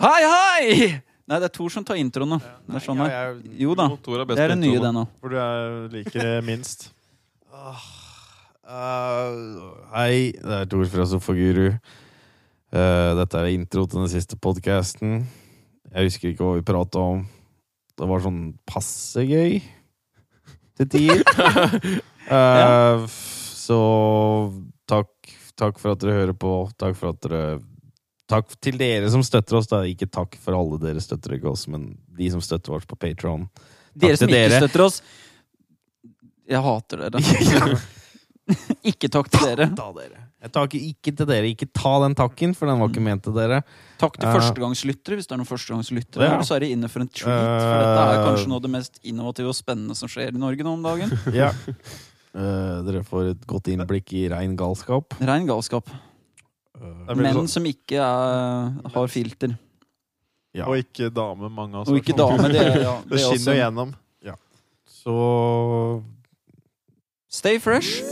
Hei, hei! Nei, det er Tor som tar introen nå. Det er sånn er. jeg- Jo da. Er Det er det nye, det nå. For du er det minst. Uh, hei, det er Tor fra Sofaguru. Uh, dette er intro til den siste podkasten. Jeg husker ikke hva vi prata om. Det var sånn passe gøy til tider. Uh, Så takk, takk for at dere hører på. Takk for at dere Takk til dere som støtter oss. Da. Ikke takk for alle dere støtter ikke oss, men de som støtter oss på Patron. Dere som ikke dere. støtter oss Jeg hater dere. ikke takk til dere. Ta dere. Jeg takker ikke til dere. Ikke ta den takken, for den var ikke ment til dere. Takk til uh, førstegangslyttere, hvis det er noen førstegangslyttere. Ja. Så er det inne for en treat. For dette er kanskje noe av det mest innovative og spennende som skjer i Norge nå om dagen. Ja. Uh, dere får et godt innblikk i rein galskap. Rein galskap. Eh, Menn sånn- som ikke er, har filter. ja. Og ikke dame, mange av oss. Og ikke dame. Det, ja, Det det er skinner også. gjennom. Så Stay fresh.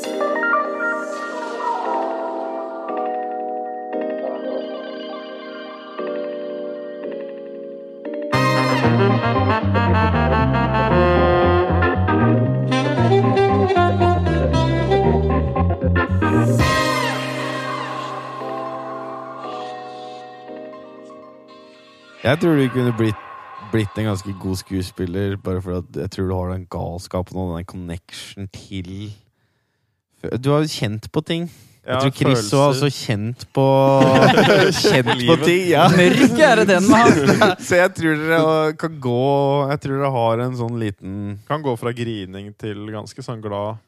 Jeg tror du kunne blitt, blitt en ganske god skuespiller, bare fordi jeg tror du har den galskapen og den connection til Du har jo kjent på ting. Jeg tror Chris var også kjent på Kjent på ting. Ja. Mørk er det den man han. Så jeg tror dere kan gå Jeg tror dere har en sånn liten Kan gå fra grining til ganske sånn glad.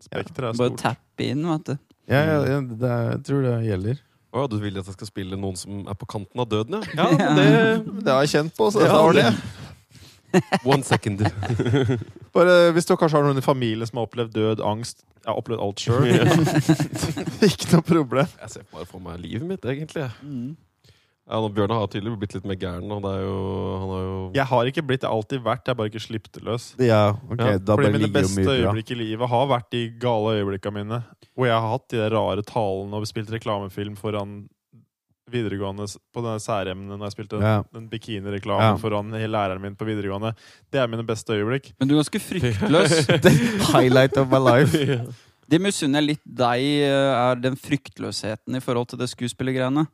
Spekteret er Bare stort. tappe inn, vet du. Ja, ja, ja det, jeg tror det gjelder. Å ja, du vil at jeg skal spille noen som er på kanten av døden, ja? Ja, det, det har jeg kjent på. Så dette var det. One second. Bare, hvis du kanskje har noen i familien som har opplevd død, angst Jeg har opplevd alt sjøl. ikke noe problem. Jeg ser bare for meg livet mitt, egentlig. Mm. Ja, nå, Bjørnar har tydeligvis blitt litt mer gæren. Og det er jo, han har jo Jeg har ikke blitt det har alltid vært, jeg har bare ikke sluppet det løs. Ja, ok, Ja, da Fordi mine beste mye øyeblikk i livet har vært de gale øyeblikkene mine. Hvor jeg har hatt de der rare talene og spilt reklamefilm foran videregående på denne særemnet når jeg spilte Ja. den bikinireklamen Ja. foran læreren min på videregående. Det er mine beste øyeblikk. Men du er ganske fryktløs. Highlight of my life. Det misunner jeg litt deg, eh, er den fryktløsheten i forhold til det skuespillergreiene.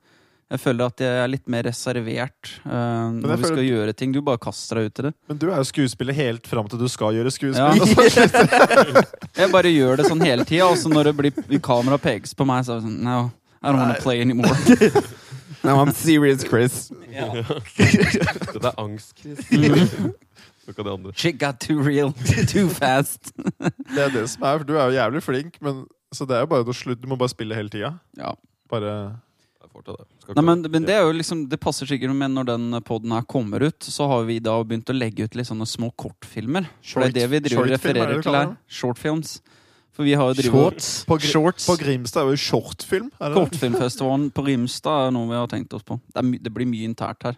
Jeg føler at jeg er litt mer reservert uh, når vi skal gjøre ting. Du bare kaster deg ut i det. Men du er jo skuespiller helt fram til du skal gjøre skuespill. Ja. Jeg bare gjør det sånn hele tida, og så når det blir kamera pekes på meg, så er det sånn No, I don't wanna play anymore. Now I'm serious, Chris. Det er angst, Chris. Så kan de andre. Shit got too real. Too fast. Det er det som er, for du er jo jævlig flink, men så det er jo bare å slutte. Du må bare spille hele tida. Ja. Bare får til det. Skal Nei, men, men det er jo liksom Det passer sikkert med når den poden her kommer ut, så har vi da begynt å legge ut litt sånne små kortfilmer. For det er det vi driver og er det refererer til her. Shortfilms. For vi har jo drivet Shorts. På, gr Shorts. på Grimstad er jo shortfilm. Er det det? Kortfilmfestivalen på Grimstad er noe vi har tenkt oss på. Det, er my det blir mye internt her.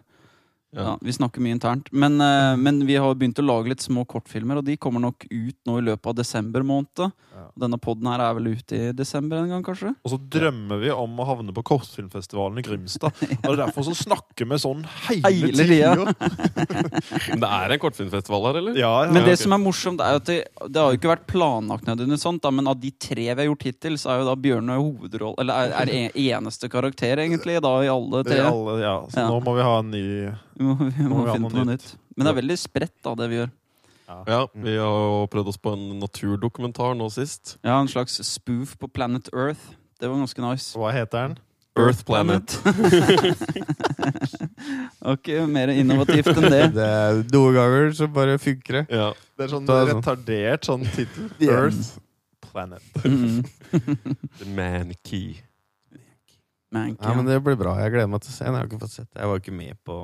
Ja, Ja. vi snakker mye internt. Men, eh, men vi har begynt å lage litt små kortfilmer, og de kommer nok ut nå i løpet av desember måned. Ja. Denne poden her er vel ute i desember en gang, kanskje? Og så drømmer vi om å havne på kortfilmfestivalen i Grimstad. Og det er derfor så snakker vi sånn hele, Hele tida. Men det er en kortfilmfestival her, eller? Ja, ja, Men det okay. som er morsomt, er jo at det, det har jo ikke vært planlagt nødvendigvis sånt, da, men av de tre vi har gjort hittil, så er jo da Bjørnøy hovedrolle Eller er, er eneste karakter, egentlig, da i alle tre. alle, ja. Så Ja. nå må vi ha en ny Vi må, vi må Må vi finne på noe nytt. Men det er veldig spredt, da, det vi gjør. Ja, Vi har jo prøvd oss på en naturdokumentar nå sist. Ja, En slags spoof på Planet Earth. Det var ganske nice. Hva heter den? Earth Planet. Ok, mer innovativt enn det. Det er Noen ganger så bare funker det. Ja. Det er sånn det er retardert sånn tittel. Earth Planet. Mm. The Man Key. Man, Ja, men det blir bra. Jeg gleder meg til å se den. Jeg har ikke fått sett. Jeg var ikke med på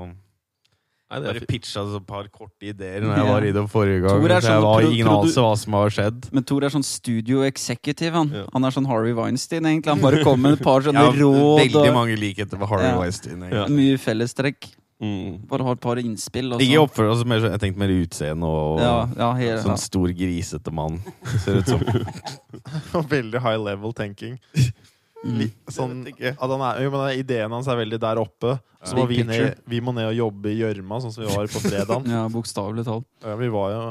Nei, det er Bare pitcha et par korte ideer når jeg var i det forrige gang. Tor er sånn, jeg sånn var ingen anelse hva som har skjedd. Men Tor er sånn studio executive. Han Ja. Han er sånn Harvey Weinstein, egentlig. Han bare kommer med et par sånne Ja, råd veldig og mange likheter med Harvey Ja. Weinstein. Ja. mye fellestrekk. Mm. Bare har et par innspill. Også. Ikke oppfør oppføre mer sånn Jeg tenkte mer utseende og Ja, ja, her, sånn stor, grisete mann. Ser ut som Veldig high level tenking. Li, sånn, at han er, jo, men Ideen hans er veldig der oppe. Så må vi, ned, vi må ned og jobbe i gjørma, sånn som vi var på fredag. Ja, bokstavelig talt. Ja, vi var jo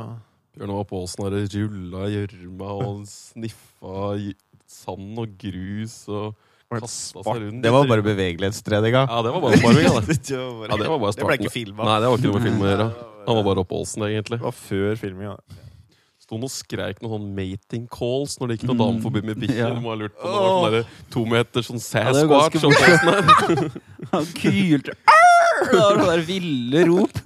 Bjørn var på åsen og rulla i gjørma og sniffa sand og grus og kasta seg rundt. Det var bare bevegelighetstreninga. Ja, det var bare oppvarminga, det. det Ja, det var bare det ble ikke filma. Nei, det var ikke noe med film å gjøre. Han var bare oppe på åsen, egentlig. Det var før filminga. Sto han og skreik noen sånn mating calls når det gikk noen Mm. damer forbi med bikkjer. Ja. Må ha lurt på om det var sånn to meter sånn Ja, er jo Sasquatch. ganske som. Han kylte Det var bare ville rop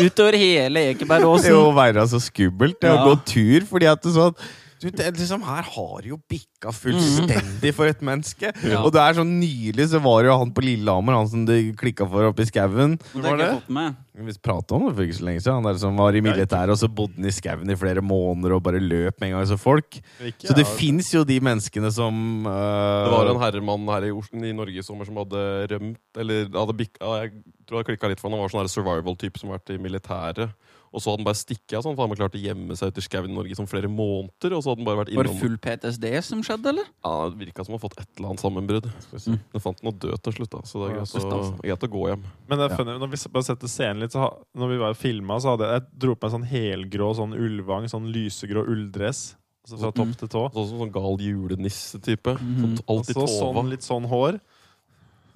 utover hele Det Ekebergåsen. å være så skummelt. Det å Ja. gå tur fordi at det sånn du, det liksom, Her har jo bikka fullstendig for et menneske. Ja. Og det er sånn Nylig så var det jo han på Lillehammer, han som det klikka for oppe i skauen. Det har ikke fått med. Vi pratet om det for ikke så lenge siden. Han der som var i militæret, og så bodde han i skauen i flere måneder og bare løp med en gang som folk. Ikke, Så det ja. fins jo de menneskene som uh, Det var en herremann her i Oslo i Norge i sommer som hadde rømt Eller hadde bikka Jeg tror det klikka litt for han. Han var sånn survival-type som har vært i militæret. Og så hadde han bare stikket av sånn, for han hadde klart å gjemme seg ute i skauen i Norge som flere måneder. Og så hadde han bare vært innom... Var det full PTSD som skjedde, eller? Ja, Det virka som han hadde fått et eller annet sammenbrudd. Mm. Den fant noe død til slutt, da, så det er greit, så å, greit å gå hjem. Men det er funnet, når vi bare setter scenen litt, så ha, når vi var filma, så hadde jeg, jeg dro på meg en sånn helgrå sånn ulvang, sånn lysegrå ulldress. Altså fra topp til tå. Sånn som sånn gal julenisse-type. Mhm. Sånn Alltid tova. sånn, litt sånn hår.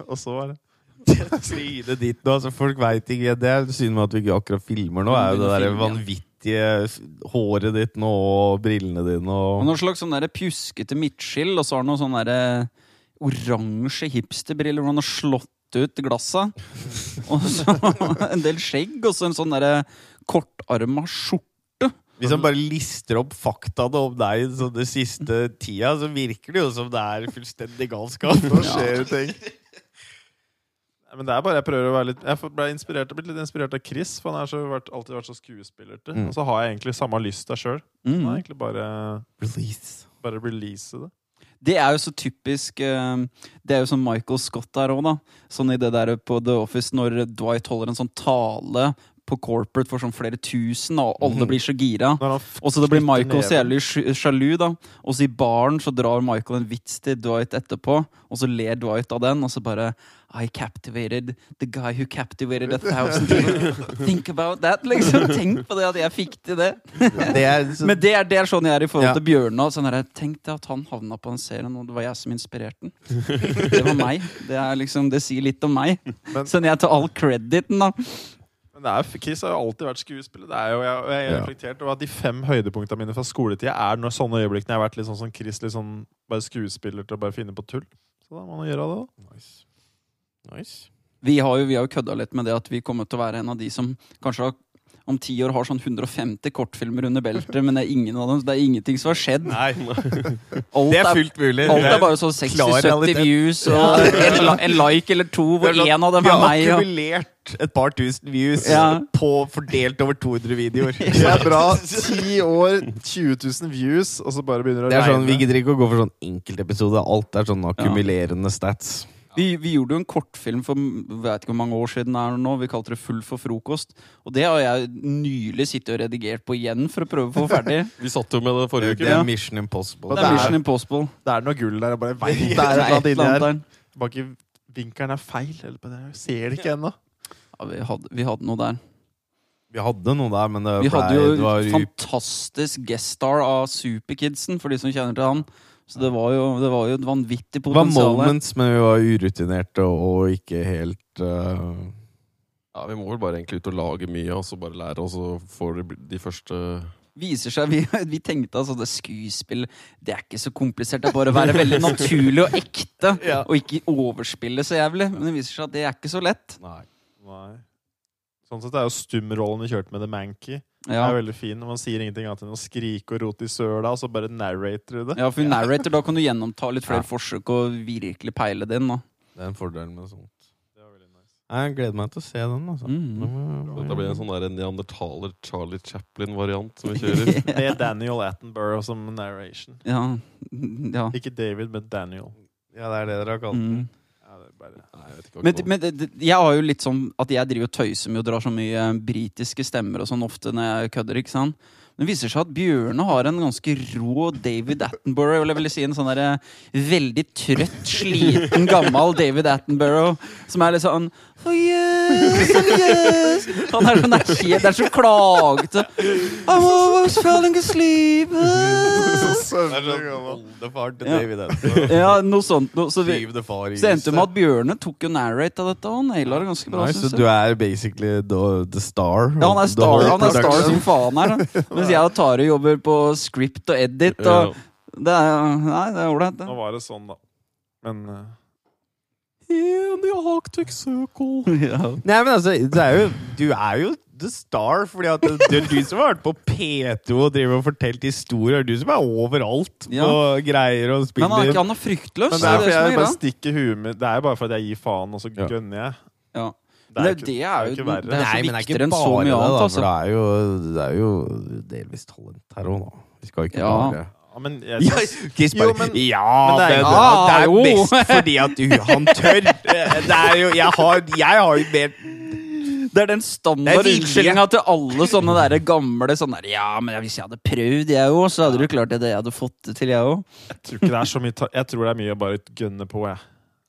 Og så var det Trynet ditt nå, altså folk vet ikke Det er synd med at vi ikke akkurat filmer nå, er jo det der vanvittige håret ditt nå og brillene dine Og Noe slags sånn der pjuskete midtskill, og så har han noen sånne der oransje hipsterbriller hvor han har slått ut glassa. Og så en del skjegg, og så en sånn derre kortarma skjorte. Hvis han bare lister opp faktaene om deg den siste tida, så virker det jo som det er fullstendig galskap. Nå skjer det ting. Men det er bare Jeg prøver å være litt Jeg ble inspirert, blitt litt inspirert av Chris, for han har så vært, alltid vært så skuespillerte. Mm. Og så har jeg egentlig samme lysta sjøl. Mm. Mm. Egentlig bare, Release. bare release det. Det er jo så typisk eh, Det er jo som Michael Scott der òg, da. Sånn i det der på The Office når Dwight holder en sånn tale på corporate for sånn flere tusen, og alle blir så gira. Og så det blir Michael så jævlig sjalu, da. Og så i baren så drar Michael en vits til Dwight etterpå, og så ler Dwight av den, og så bare I captivated the guy who captivated a thousand people. Think about that, liksom. Tenk på det at jeg fikk til det. Det er så, Men det er, det er sånn jeg er i forhold Ja. til Bjørnar. Sånn Tenk deg at han havna på den serien, og det var jeg som inspirerte den. Det var meg. Det, er liksom, det sier litt om meg. Men- Sånn jeg tar all crediten, da. Men det er, Chris har jo alltid vært skuespiller. Det er jo, jeg, jeg har reflektert over at De fem høydepunktene mine fra skoletida er når sånne øyeblikk når jeg har vært litt sånn som Chris, litt sånn bare skuespiller til å bare finne på tull. Så da må man gjøre det, da. Nice. Nice. Vi har jo, vi har jo kødda litt med det at vi kommer til å være en av de som kanskje har, om ti år har sånn 150 kortfilmer under beltet, men det er ingen av dem, det er ingenting som har skjedd. Nei, det er fullt mulig. alt er bare sånn 60-70 views, og en, en like eller to, hvor sånn, én av dem er meg. meg. har akkumulert et par tusen views Ja. på, fordelt over 200 videoer. Det er bra. Ti år, 20 000 views, og så bare begynner det Det å er sånn, Vi regne. gidder ikke å gå for sånn enkeltepisode. Alt er sånn akkumulerende stats. Vi, vi gjorde jo en kortfilm for jeg vet ikke hvor mange år siden det er nå. Vi kalte det Full for frokost. Og det har jeg nylig sittet og redigert på igjen for å prøve å få ferdig. Vi satt jo med det forrige Det uke. er Mission Impossible. Det det er Mission Impossible. Det er noe gull der. Jeg bare vet Det det er et eller annet inni her. der. Bare ikke vinkelen er feil. Eller på det. Jeg ser det ikke ennå. Ja, vi, hadde, vi hadde noe der. Vi hadde noe der, men det, Vi ble- hadde jo det var fantastisk guest star av Superkidsen, for de som kjenner til han. Så det var jo, det var jo et vanvittig potensial. Det var moments, men vi var urutinerte og, og ikke helt uh, Ja, Vi må vel bare egentlig ut og lage mye, og så bare lære oss å få de- de første Viser seg, Vi, vi tenkte altså det skuespill Det er ikke så komplisert. Det er bare å være veldig naturlig og ekte. Ja. Og ikke overspille så jævlig. Men det viser seg at det er ikke så lett. Nei. Nei. Sånn sett er jo stumrollen vi kjørte med The Mankey Ja, er veldig fin. Man sier ingenting annet enn å skrike og rote i søla, og så bare narrater du det. ja for narrator, da kan du gjennomta litt flere Ja. forsøk og virkelig peile det inn. da. Det er en fordel med sånt. Det var veldig nice. Jeg gleder meg til å se den. altså. Mm. Dette blir en sånn der neandertaler Charlie Chaplin-variant som vi kjører. Med Daniel Attenborough som narration. Ja. ja. Ikke David, men Daniel. Ja, det er det dere har kalt den. Mm. Bare Nei, jeg vet ikke hva Men, det men det- det- jeg har jo litt sånn at jeg driver og tøyser med og drar så mye eh, britiske stemmer og sånn ofte når jeg kødder, ikke sant? Men det viser seg at Bjørne har en ganske rå David Attenborough, eller jeg vil si en sånn derre veldig trøtt, sliten, gammel David Attenborough, som er litt sånn Oh yes, oh yes Han er sånn helt- det er så klagete. I'm always falling asleep. Oldefar til Ja. David Attenborough. Ja, noe sånt. Noe. Så, vi, det så endte det med at Bjørne tok jo narrate av dette, og naila det ganske bra. Nice, så du er basically the, the star? Ja, han er star, han er star som faen her. da. Mens jeg og Tare jobber på script og edit. Og det er, nei, det er ålreit, Nå var det sånn, da. Men eh, In the Arctic Circle. Ja. Nei, men altså, det er jo, du er jo the star, fordi at det, det er du som har vært på P2 og driver og fortalt historier. Du som er overalt Ja. på greier og Men han er, ikke, han er fryktløs. Men det er fordi jeg bare stikker huet mitt Det er bare fordi jeg gir faen, og så Ja. gønner jeg. Ja. Det er, ikke, det er jo ikke det verre. er så Nei, men det er viktigere ikke enn så bare mye det, annet. da, Altså. det er jo, det er jo delvis talent her òg, da. Vi skal ikke Ja. bare Ja, men jeg, ja, Chris Jo, men- ja, men det er- men Ah, det er jo. best fordi at du, han tør. Det er jo Jeg har, jeg har jo mer Det er den standard Det unnskyldninga til alle sånne der gamle sånn der, Ja, men hvis jeg hadde prøvd, jeg òg, så hadde du klart det. Jeg hadde fått det til, jeg òg. jeg tror ikke det er så mye Jeg tror det er mye å bare gønne på, jeg.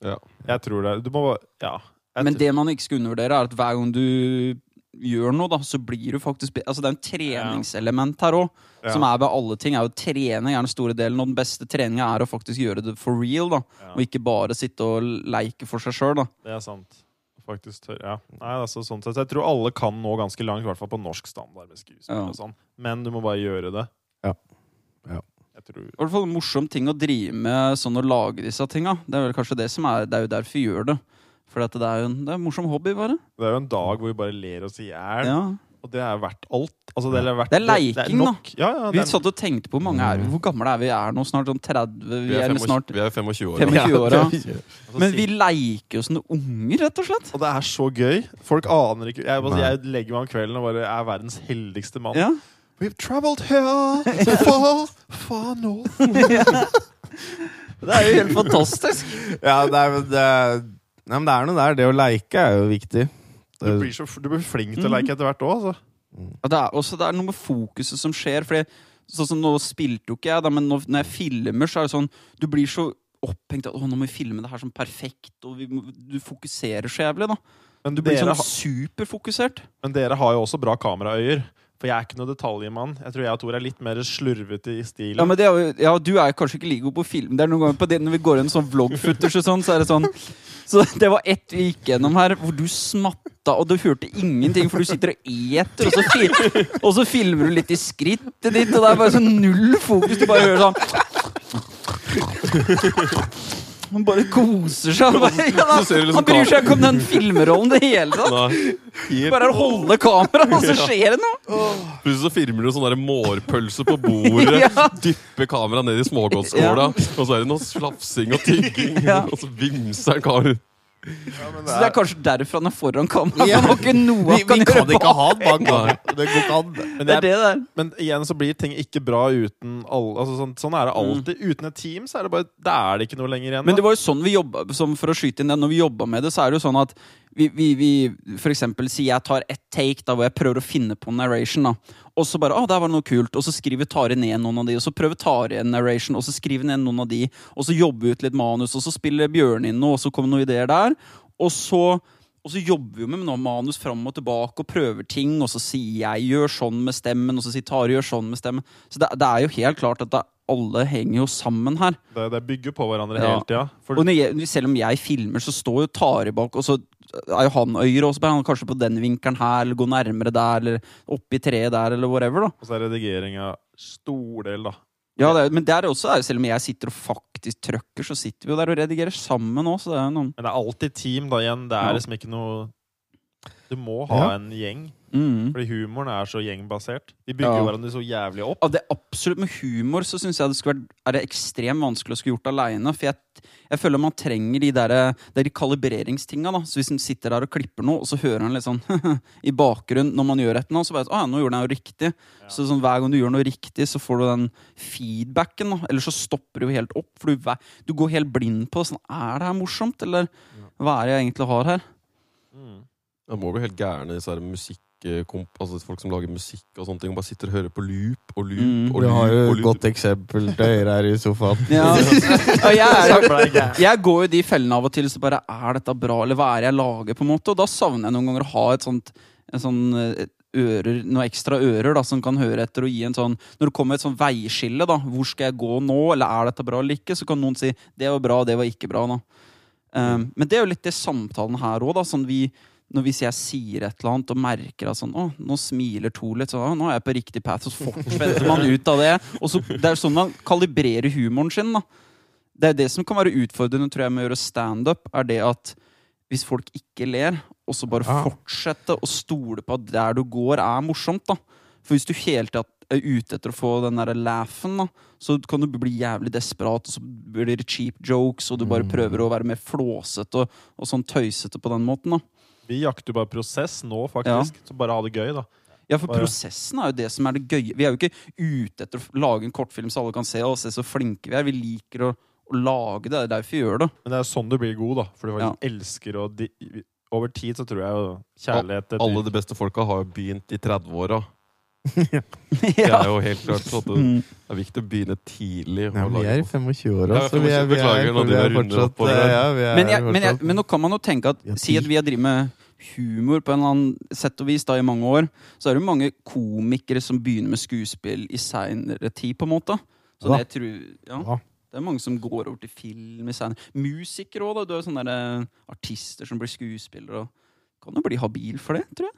Ja. Jeg tror det Du må bare Ja. Jeg Men det man ikke skal undervurdere, er at hver gang du gjør noe, da, så blir du faktisk Altså, det er en treningselement her òg. Ja. Som er ved alle ting. er jo Trening er den store delen, og den beste treninga er å faktisk gjøre det for real. da Ja. Og ikke bare sitte og leike for seg sjøl. Det er sant. Faktisk tør, ja. Nei, altså, sånn sett. Jeg tror alle kan nå ganske langt, i hvert fall på norsk standard med skuespill Ja. og sånn. Men du må bare gjøre det. Ja. Ja. Jeg tror I hvert fall en morsom ting å drive med sånn å lage disse tinga. Det er vel kanskje det som er Det er jo derfor vi gjør det. For det er jo en, det er en morsom hobby, bare. Det er jo en dag hvor vi bare ler oss i hjel, Ja. og det er verdt alt. Altså, det, er verdt, Det er leiking, da. Ja, ja, Vi det er, satt og tenkte på hvor mange er vi Hvor gamle er vi? Vi er nå snart sånn 30 Vi, Vi er, er 25, snart vi er 25 år. 25 år, ja. altså, Men vi leker jo som unger, rett og slett. Og det er så gøy. Folk aner ikke Jeg, altså, jeg legger meg om kvelden og bare er verdens heldigste mann. Ja. We've traveled here far, far north. Det er jo helt fantastisk. Ja, nei, men det, er, nei, men det er noe der. Det å leike er jo viktig. Du blir, så, du blir flink til å leke etter hvert òg, altså. Og det er også det er noe med fokuset som skjer. Fordi, sånn som Nå spilte jo ikke jeg, da, men når, når jeg filmer, så er det sånn Du blir så opphengt av å, nå må vi filme det her sånn perfekt, og vi, du fokuserer så jævlig. da Men Du blir dere, sånn superfokusert. men dere har jo også bra kameraøyer. For jeg er ikke noe detaljmann. Jeg tror jeg og Tor er litt mer slurvete i stilen. Ja, men det er ja, Du er kanskje ikke like god på film. Det er noen ganger på det, Når vi går inn sånn vlogg-footage og sånn, så er det sånn Så det var ett vi gikk gjennom her hvor du smatta, og du hørte ingenting, for du sitter og eter, og så, fil, og så filmer du litt i skrittet ditt, og det er bare sånn null fokus. Du bare hører sånn Han bare koser seg. Bare, ja, du liksom han bryr seg ikke om den filmerollen det hele tatt. Bare holde kameraet, og så skjer det noe. Plutselig så filmer du sånn der mårpølse på bordet, Ja. dypper kameraet ned i smågodtskåla, og så er det noe slafsing og tygging, og så vimser han karen. Så det er kanskje derfor han er foran kamera. Ja. Det ikke noe Vi, han kan vi kan ikke ha han bak kamera. Det går ikke an. Men, Det er det der. men igjen så blir ting ikke bra uten alle altså sånn, sånn er det alltid. Uten et team så er det bare Da er det ikke noe lenger igjen. Men det var jo sånn vi jobba som For å skyte inn det, når vi jobba med det, så er det jo sånn at vi, vi, vi For eksempel sier jeg tar ett take da hvor jeg prøver å finne på narration, da. Og så bare 'Å, der var det noe kult', og så skriver Tare ned noen av de, og så prøver Tare en narration, og så skriver ned noen av de, og så jobber vi ut litt manus, og så spiller Bjørn inn noe, og så kommer noen ideer der. Og så, og så jobber vi med noe manus fram og tilbake og prøver ting, og så sier jeg 'gjør sånn med stemmen', og så sier Tare 'gjør sånn med stemmen'. Så det, det er jo helt klart at det, alle henger jo sammen her. det, det bygger på hverandre Ja. hele tida. For jeg, selv om jeg filmer, så står jo Tari bak, og så er jo han øyer også. Han kanskje på den vinkelen her, eller gå nærmere der, eller oppi treet der, eller whatever. da Og så er redigeringa stor del, da. Ja, det er, Men der også er jo, selv om jeg sitter og faktisk trøkker, så sitter vi jo der og redigerer sammen òg, Men det er alltid team, da, igjen. Det er Ja. liksom ikke noe Du må ha Ja. en gjeng, Mm. fordi humoren er så gjengbasert. Vi bygger Ja. hverandre så jævlig opp. Ja, det absolutt Med humor så synes jeg det skulle vært, er det ekstremt vanskelig å skulle gjort aleine. For jeg, jeg føler man trenger de der, er de kalibreringstinga. da Så Hvis man sitter der og klipper noe, og så hører en litt sånn i bakgrunnen når man gjør et eller annet, så bare sånn, ja, nå gjorde jeg jo riktig. Så sånn, Hver gang du gjør noe riktig, så får du den feedbacken. da Eller så stopper du jo helt opp. For du, du går helt blind på sånn, Er det her morsomt, eller hva er det jeg egentlig har her? Mm. Det må bli helt gærne disse her musikk... komp- Altså folk som lager musikk og sånne ting, og bare sitter og hører på loop og loop Mm. og Du loop. har jo et godt eksempel til høyre her i sofaen. Ja. Ja, jeg, er, jeg går jo de fellene av og til så bare Er dette bra, eller hva er det jeg lager? på en måte Og da savner jeg noen ganger å ha et sånt en sånn eh, ører, noen ekstra ører da som kan høre etter og gi en sånn Når det kommer et sånn veiskille, da hvor skal jeg gå nå, eller er dette bra eller ikke, så kan noen si det var bra, det var ikke bra. da Um, Men det er jo litt det samtalen her òg, da. Sånn vi når Hvis jeg sier et eller annet og merker at sånn, å, nå smiler to litt, så å, nå er jeg på riktig path, så fortsetter man ut av det. Og så, Det er sånn man kalibrerer humoren sin. da det er det som kan være utfordrende tror jeg, med å gjøre standup, er det at hvis folk ikke ler, og så bare Ja. fortsette å stole på at der du går, er morsomt, da. For hvis du hele tida er ute etter å få den der laughen, da, så kan du bli jævlig desperat, og så blir det cheap jokes, og du bare Mm. prøver å være mer flåsete og, og sånn tøysete på den måten, da. Vi jakter jo bare prosess nå, faktisk. Så bare ha det gøy, da. Ja, for Bare- prosessen er jo det som er det gøye. Vi er jo ikke ute etter å lage en kortfilm så alle kan se og se så flinke vi er. Vi liker å, å lage det. Det er derfor vi gjør det. Men det er sånn du blir god, da. For du faktisk elsker å Over tid så tror jeg jo kjærlighet Alle de beste folka har jo begynt i 30-åra. Det er jo helt klart sånn at det er viktig å begynne tidlig. Ja, vi er i noe. 25-åra, Ja, vi er, vi er, vi fortsatt eh, ja, vi er Men, jeg, men, jeg, men nå kan man jo tenke at Ja, Si at vi har drevet med humor på en eller annen sett og vis da i mange år, så er det jo mange komikere som begynner med skuespill i seinere tid, på en måte. Så Ja. det tror ja. Ja. Det er mange som går over til film i seinere Musikere òg, da. Du har jo sånne der, eh, artister som blir skuespillere og Kan jo bli habil for det, tror jeg.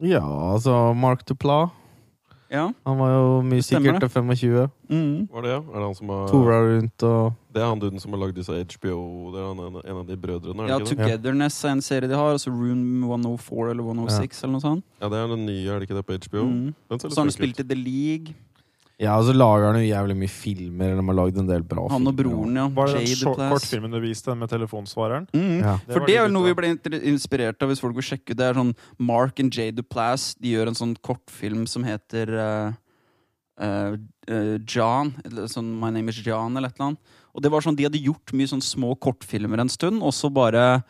Ja, altså Mark Dupla. Ja. Han var jo mye sikkert til 25. Mm. Var det, ja? Er det han som har Tora rundt og Det er han duden som har lagd disse HBO Det er han, en, en av de brødrene, er Ja, ikke? Togetherness er en serie de har. Altså Room 104 eller 106 eller noe sånt. Ja, det er den nye, er det ikke det på HBO? Mm. Så har han spilt i The League. Ja, og så lager han jo jævlig mye filmer. Eller de har lagd en del bra Han og broren, ja. Var det den short- kortfilmen du viste, den med telefonsvareren? Mm. Ja. For det, det er jo noe vi ble inspirert av hvis folk vil sjekke ut. Det er sånn Mark and Jay Duplass. De gjør en sånn kortfilm som heter uh, eh, eh, John. Eller sånn My Name is John, eller et eller annet. Og det var sånn, De hadde gjort mye sånn små kortfilmer en stund, og så bare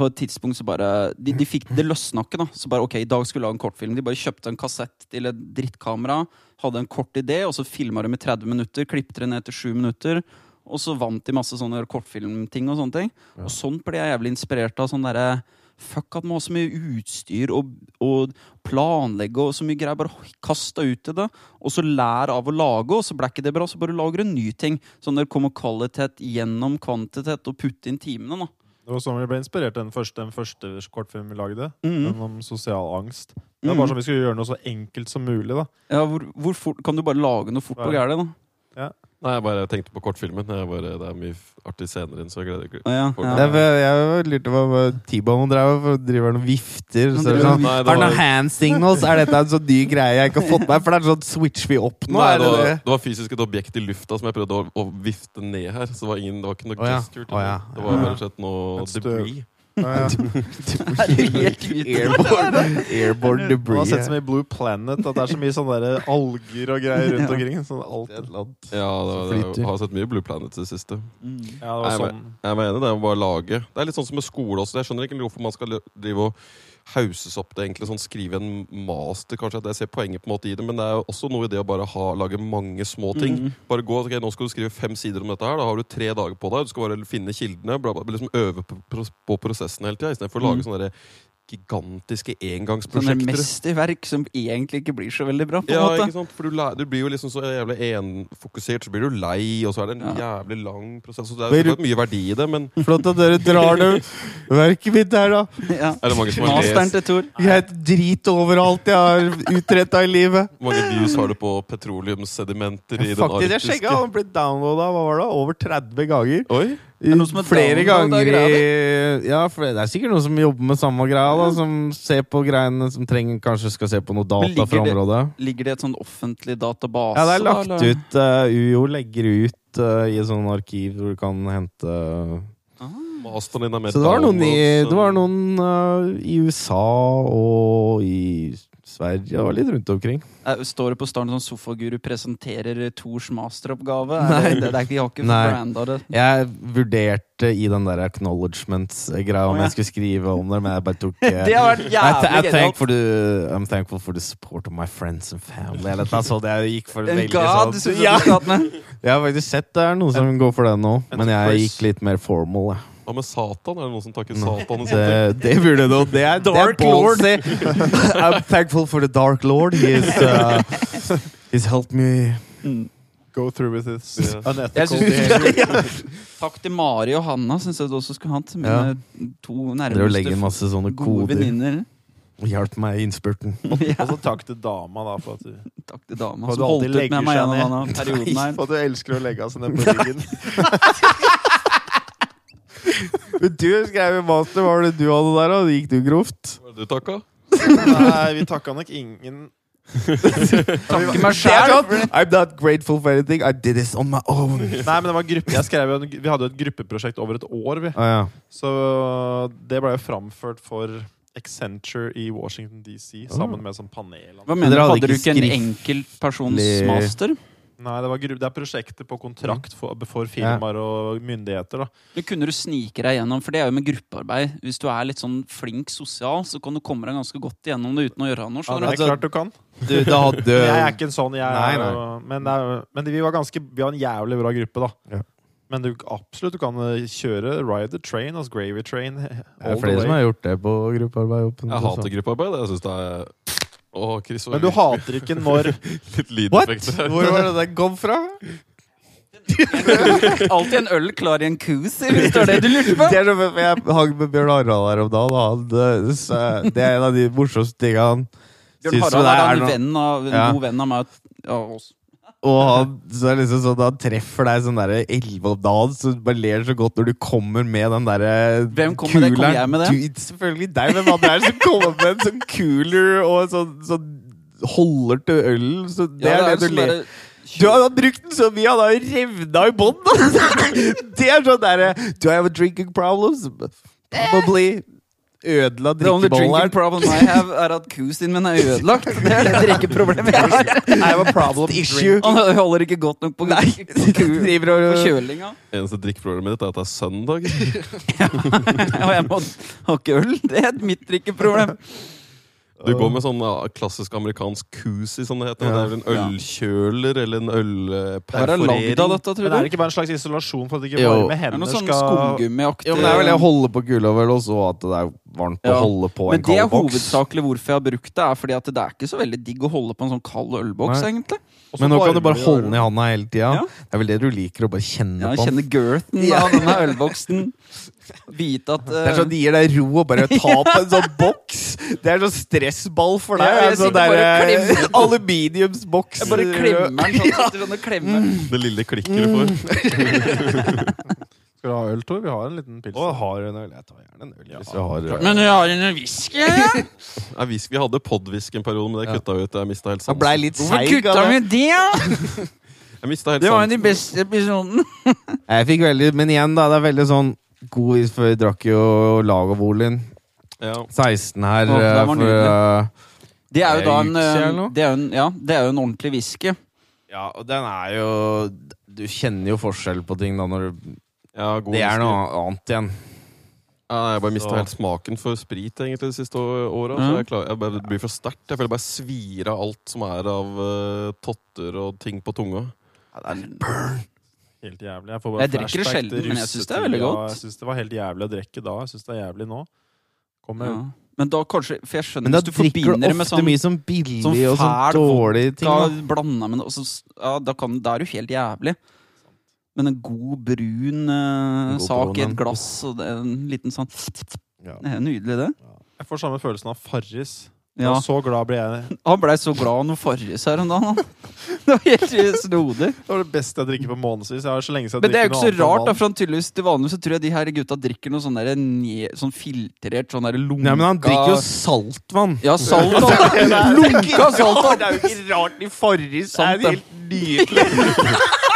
på et tidspunkt så bare De, de fikk det løsna ikke, da. Så bare ok, i dag skulle vi lage en kortfilm. De bare kjøpte en kassett til et drittkamera, hadde en kort idé, og så filma de i 30 minutter, klippet det ned til 7 minutter. Og så vant de masse sånne kortfilmting og sånne ting. Ja. Og sånt ble jeg jævlig inspirert av. sånn derre Fuck at man har så mye utstyr og, og planlegge og så mye greier. Bare kast deg ut i det, og så lær av å lage, og så ble ikke det bra, så bare lager du en ny ting. Sånn der kommer kvalitet gjennom kvantitet, og putt inn timene, da. Det var sånn vi ble inspirert den første, den første kortfilmen vi lagde. Mm. Den om sosial angst. Det var Mhm. bare sånn Vi skulle gjøre noe så enkelt som mulig. da Ja, hvor, hvor fort Kan du bare lage noe fort og gærent, da? Nei, jeg bare tenkte på kortfilmen. Jeg bare, det er mye artig scener inn, så jeg gleder meg. Ah, ja, ja. Er, jeg lurte på hva T-Bone driver og driver han og vifter. Han Så det sånn, har han noen hand signals? Er dette en sånn ny greie jeg ikke har fått med? For det er sånn switch vi opp nå? Nei, er det, det var, det? det var fysisk et objekt i lufta som jeg prøvde å, å vifte ned her. Så det var, ingen, det var ikke noe gesture. til ja. det. Det var bare sett noe debris. Airborne, debris. Man har sett så mye Blue Planet at det er så mye sånne der alger og greier rundt omkring. Sånn alt. Ja, det, jeg har sett mye Blue Planet i det siste. Mm. Ja, det var sånn. Jeg mener det er bare lage. Det er litt sånn som med skole også. Jeg skjønner ikke hvorfor man skal drive og hauses opp det egentlig sånn Skrive en master, kanskje. at Jeg ser poenget på en måte i det, men det er jo også noe i det å bare ha, lage mange små ting. Mm. Bare gå, ok, Nå skal du skrive fem sider om dette her. Da har du tre dager på deg. Du skal bare finne kildene. Bla, bla, liksom Øve på, på prosessen hele tida, istedenfor å lage Mm. sånne der engangsprosjekter. Sånne mesterverk som egentlig ikke blir så veldig bra, på en Ja, måte. ikke sant? For du, du blir jo liksom så jævlig enfokusert, så blir du lei, og så er det en Ja. jævlig lang prosess. Så det er jo mye verdi i det, men Flott at dere drar det verket mitt der, da. Ja. er det mange som har Masteren lest til Tor. Jeg drit overalt jeg har utretta i livet. Hvor mange views har du på petroleumssedimenter i den Faktisk, jeg arktiske sjekka, han ble downloada over 30 ganger. Oi! Er Flere ganger i Ja, det er sikkert noen som jobber med samme greia, da, som ser på greiene, som trenger kanskje skal se på noe data ligger området. det- Ligger det i et sånn offentlig database? Ja, det er lagt eller? ut uh, UiO legger ut uh, i et sånt arkiv hvor du kan hente Ah. Så det var noen i, det var noen uh, i USA og i Sverige og litt rundt omkring. Eh, Står det på starten sånn Sofaguru presenterer Tors masteroppgave? Nei. Det, det er ikke, vi har ikke branda det. Jeg vurderte i den der acknowledgements-greia om oh, ja. jeg skulle skrive om det, men jeg bare tok uh, Det har vært jævlig genialt! I'm thankful for the support of my friends and family. Eller noe sånt. Jeg gikk for En veldig god sånn ja. jeg. Jeg har faktisk sett det er noen som går for det nå, men jeg gikk litt mer formal. Jeg. Hva med Satan? Er det noen som takker Satan? Det, det burde du. Det er, det er Dark Lord. I'm thankful for the Dark Lord. He's, uh, he's helped me. Go through with this Ja. Jeg unethical synes. Takk til Mari og Hanna, syns jeg du også skulle hatt. Mine to legger inn nærmeste masse sånne gode koder. venninner. Og hjalp meg i innspurten. Ja, Og så takk til dama, da, for at du, takk til dama For at som du holdt alltid ut med legger meg seg gjennom ned. denne perioden her. for at du elsker å legge av seg ned på ryggen. Men du skrev jo master, hva var det du hadde der, da? Gikk du grovt? Hva er det du takka? Nei, vi takka nok ingen Takke meg Det sjæl! I'm not grateful for anything. I did this on my own. Nei, men det var gruppe Jeg skrev en, Vi hadde jo et gruppeprosjekt over et år, vi. Ah, ja. Så det ble jo framført for Accenture i Washington DC sammen med sånn panel. Hva mener du, dere hadde hadde du ikke en enkeltpersons master? Nei, det, var, gru- det er prosjekter på kontrakt for, for firmaer og myndigheter. da Det kunne du snike deg gjennom, for det er jo med gruppearbeid. Hvis du er litt sånn flink sosial, så kan du komme deg ganske godt igjennom det uten å gjøre noe. Ja, det er Altså, klart du kan. Du, da hadde jeg er ikke en sånn. Jeg Nei, nei. Men, det er, men vi var ganske Vi var en jævlig bra gruppe, da. Ja. Men du, absolutt, du kan eh, kjøre ride the train, altså gravy train. Det er flere som har gjort det på gruppearbeid. Jeg hater gruppearbeid. Jeg synes det er Å, Chris Men du hater ikke når litt What? Hvor var det det kom fra? Alltid en øl klar i en kuse, hvis det er det du lurte på. Det er for Jeg hang med Bjørn Harald her om dagen, og han eh, sa- Det er en av de morsomste tingene han Bjørn Syns Harald er er en noe- venn av, en Ja. god venn av meg og oss. Og han, så er liksom sånn, han treffer deg sånn derre elleve om dagen, så du bare ler så godt når du kommer med den derre Hvem kom med det? Kom jeg med det? Du, selvfølgelig deg, men det er som kommer med en sånn cooler og sånn, sånn holder til ølen. Så det Ja, er det, jo du sånn ler Du har har brukt den så mye, han har jo revna i bånn! Det er sånn derre Do I have a drinking problems? Probably. Ødela The only drinking drikkebollen. problem I have, er at kusen min er ødelagt. Det er det drikkeproblemet jeg har. I have a problem Issue. Han holder ikke godt nok på, på, ku- Driver på og kjølinga. Eneste drikkeproblemet ditt er at det er søndag. ja, Og jeg må ha ikke øl. Det er mitt drikkeproblem. Du går med sånn klassisk amerikansk koozie, som det heter. Ja. Det er en ølkjøler eller en ølperforering. er det dette, det er det ikke bare en slags isolasjon for at det ikke varme Det er hender sånn skal skumgummiaktig Jo, men det er vel det å holde på kula, vel, og så at det er varmt å Ja. holde på en kald boks. Men det er boks. hovedsakelig hvorfor jeg har brukt det. er fordi at Det er ikke så veldig digg å holde på en sånn kald ølboks, Nei. egentlig. Også Men nå kan du bare holde den i handa hele tida. Ja. Det er vel det du liker, å bare kjenne Ja, på den. Kjenne girthen Ja. av denne ølboksen. Vite at Det er sånn de gir deg ro å bare ta på en sånn boks. Det er sånn stressball for deg. Ja, sånn der, eh, aluminiumsboks. Jeg bare klemmer den sånn. Ja. sånn. Det lille klikket du får. Skal du ha øl, Tor? Vi har en liten pils. Å, har en øl? Jeg tar gjerne en øl. Hvis vi har Men vi har en whisky? Ja? Ja, vi, vi hadde podwhisky en periode, men det kutta vi ut. Jeg mista helt blei sansen. litt Hvorfor seig. kutta av vi det. det? da? Jeg mistet helt Det var jo de beste episodene. Jeg fikk veldig, Men igjen, da. Det er veldig sånn god is, for vi drakk jo Lagavvolin. Ja. 16 her. Å, det eh, var for, nydelig. eh, Det er jo da en, Uke eller noe? det er jo en, ja, det er jo en ordentlig whisky. ja, og den er jo Du kjenner jo forskjell på ting da når du Ja, god Det er noe annet igjen. Ja, jeg bare mista helt smaken for sprit egentlig de siste åra. Mm. Jeg, klar- jeg bare, det blir for sterkt. Jeg føler bare svir av alt som er av uh, totter og ting på tunga. Helt jævlig. Jeg, får bare Jeg drikker det sjelden, men jeg synes det er veldig godt. godt. Jeg syns det var helt jævlig å drikke da. Jeg syns det er jævlig nå. Kommer Ja. Men da kanskje For jeg skjønner Men hvis du forbinder det med sånn mye sånn billig sånn og sånn dårlig ting. Da. blanda med det, og så, ja, da, kan, da er du helt jævlig. Men en god brun uh, En god sak i et glass, og det er en liten sånn Ja. Det er nydelig, det. Jeg får samme følelsen av Farris. Ja. Så glad ble jeg. Han blei så glad av noe Farris her om dagen. han. Det var helt snodig. Det var det beste jeg drikker på månedsvis. Jeg har så lenge siden Men det er jo ikke så rart, da, for han tydeligvis til vanlig så tror jeg de her gutta drikker noe sånn der sånn filtrert, sånn der lunka Nei, men han drikker jo saltvann. Ja, salt. da. Lunka salt. Det er jo ikke rart i Farris Sant, det. er helt nydelig.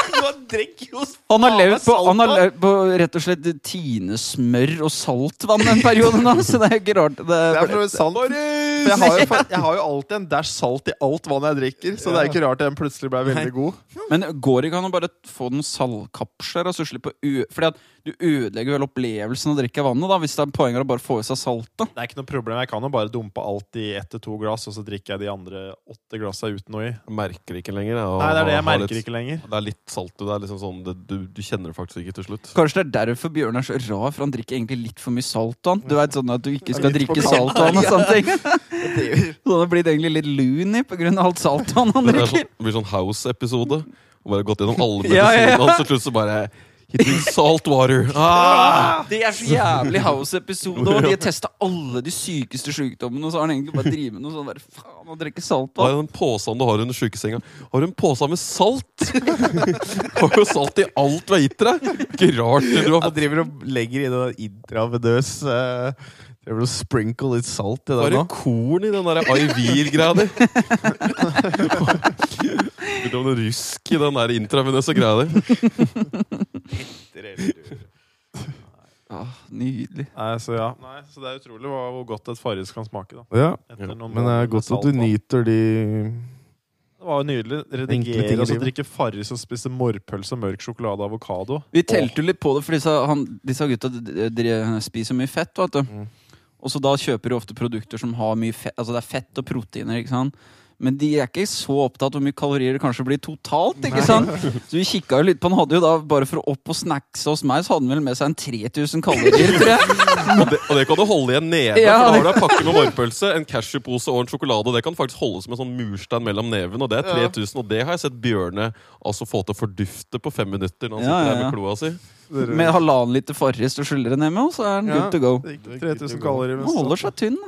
Han har levd på, han har levd på rett og slett tinesmør og saltvann en periode nå, så det er ikke rart. Det Det er for så sant. Jeg, har jo, jeg har jo alltid en dash salt i alt vann jeg drikker, så det er ikke rart den plutselig ble veldig god. men går det ikke an å bare få den saltkapsler? Altså, slippe å Fordi at du ødelegger vel opplevelsen av å drikke vannet, da, hvis det er poenget å bare få i seg saltet. Det er ikke noe problem. Jeg kan jo bare dumpe alt i ett til to glass, og så drikker jeg de andre åtte glassa uten noe i. Jeg merker ikke lenger. jeg, Nei, det er det jeg merker litt- ikke lenger. Det er litt salt det. er liksom sånn, det du, du kjenner det faktisk ikke til slutt. Kanskje det er derfor Bjørn er så rar, for han drikker egentlig litt for mye saltvann. Du vet sånn at du ikke skal drikke salt saltvann og sånne ting. Så han er blitt egentlig litt loony av alt saltvann han Det, er drikker. sånn, det blir sånn House-episode. Og bare gått gjennom alle Ja, medisinene, ja, ja. og så til slutt så bare Drinks salt water. Ah! Det er så jævlig House-episode, de har testa alle de sykeste sykdommene, og så har han egentlig bare drevet med noe sånn der Faen, å drikke Hva saltvann. er den posen du har under sjukesenga? Har du en pose med salt? har du salt i alt du har gitt deg? Ikke rart du har Han fått driver og legger i noe intravenøs uh, jeg vil sprinkle litt salt i det bare korn i den der Ivir-greia di. Litt om noe rusk i den der intravenøse greia di. Ah, nydelig. Nei, så ja. Nei, så det er utrolig hva, hvor godt et Farris kan smake. da Ja, Etter noen men det er godt at du nyter de Det var jo nydelig. Redigere og drikke Farris og spise morrpølse, mørk sjokolade og avokado. Vi telte jo litt på det, for disse, han, disse gutta spiser mye fett. vet du Mm. Og så da kjøper de ofte produkter som har mye fett Altså det er fett og proteiner. ikke sant? Men de er ikke så opptatt av hvor mye kalorier det kanskje blir totalt. ikke sant? Så vi kikka jo litt på Han hadde jo da, bare for å opp og snackse hos meg, så hadde han vel med seg en 3000 kalorier, tror jeg. Og det, og det kan du holde igjen nede neve. Ja, for da har du en pakke med morrpølse, en cashewpose og en sjokolade. Det kan faktisk holde som en sånn murstein mellom neven, og det er 3000. Og det har jeg sett Bjørne altså få til å fordufte på fem minutter når han Ja, sitter der ja. med kloa si. Med halvannen liter Farris og skyller ned med, og så er han Ja. good to go. 3000 kalorier. Han holder seg tynn.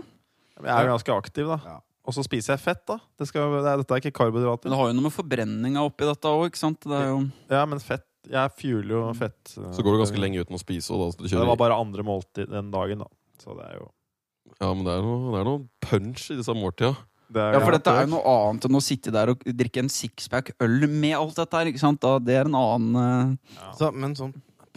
Jeg er jo ganske aktiv, da. Og så spiser jeg fett, da. Det skal, det er, dette er ikke karbohydrater. Men det har jo noe med forbrenninga oppi dette òg, ikke sant? Det er jo Ja, men fett Jeg fueler jo fett. Så går du ganske lenge uten å spise. Og da, så du Det var bare andre måltid den dagen, da. Så det er jo Ja, men det er noe, det er noe punch i disse måltida. Ja, for dette er jo noe annet enn å sitte der og drikke en sixpack øl med alt dette her. ikke sant? Da, det er en annen ja. så, Men sånn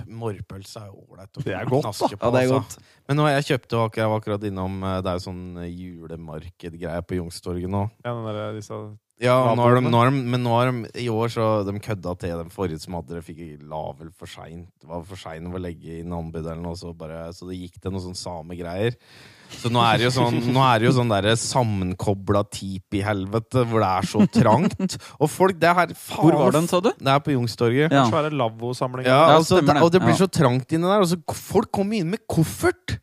morrpølse er jo ålreit å Det er godt, da. på. Ja, det er altså. Men nå har jeg kjøpte akkurat, jeg var akkurat innom eh, Det er jo sånn eh, julemarkedgreie på Youngstorget nå. ja, den der, disse, Ja, nå har de, nå har de, men nå har de i år så de kødda til den forrige som hadde det, fikk la vel for seint. Var for sein å legge inn anbud eller noe, så, bare, så det gikk til noe sånn samegreier. Så nå er det jo sånn, nå er det jo sånn derre sammenkobla tipi-helvete hvor det er så trangt. Og folk, det er her faen Hvor var den, sa du? Det er på Youngstorget. Ja. svære lavvosamlinger. Ja, Ja, altså, og det blir så trangt inni der. Og så folk kommer inn med koffert!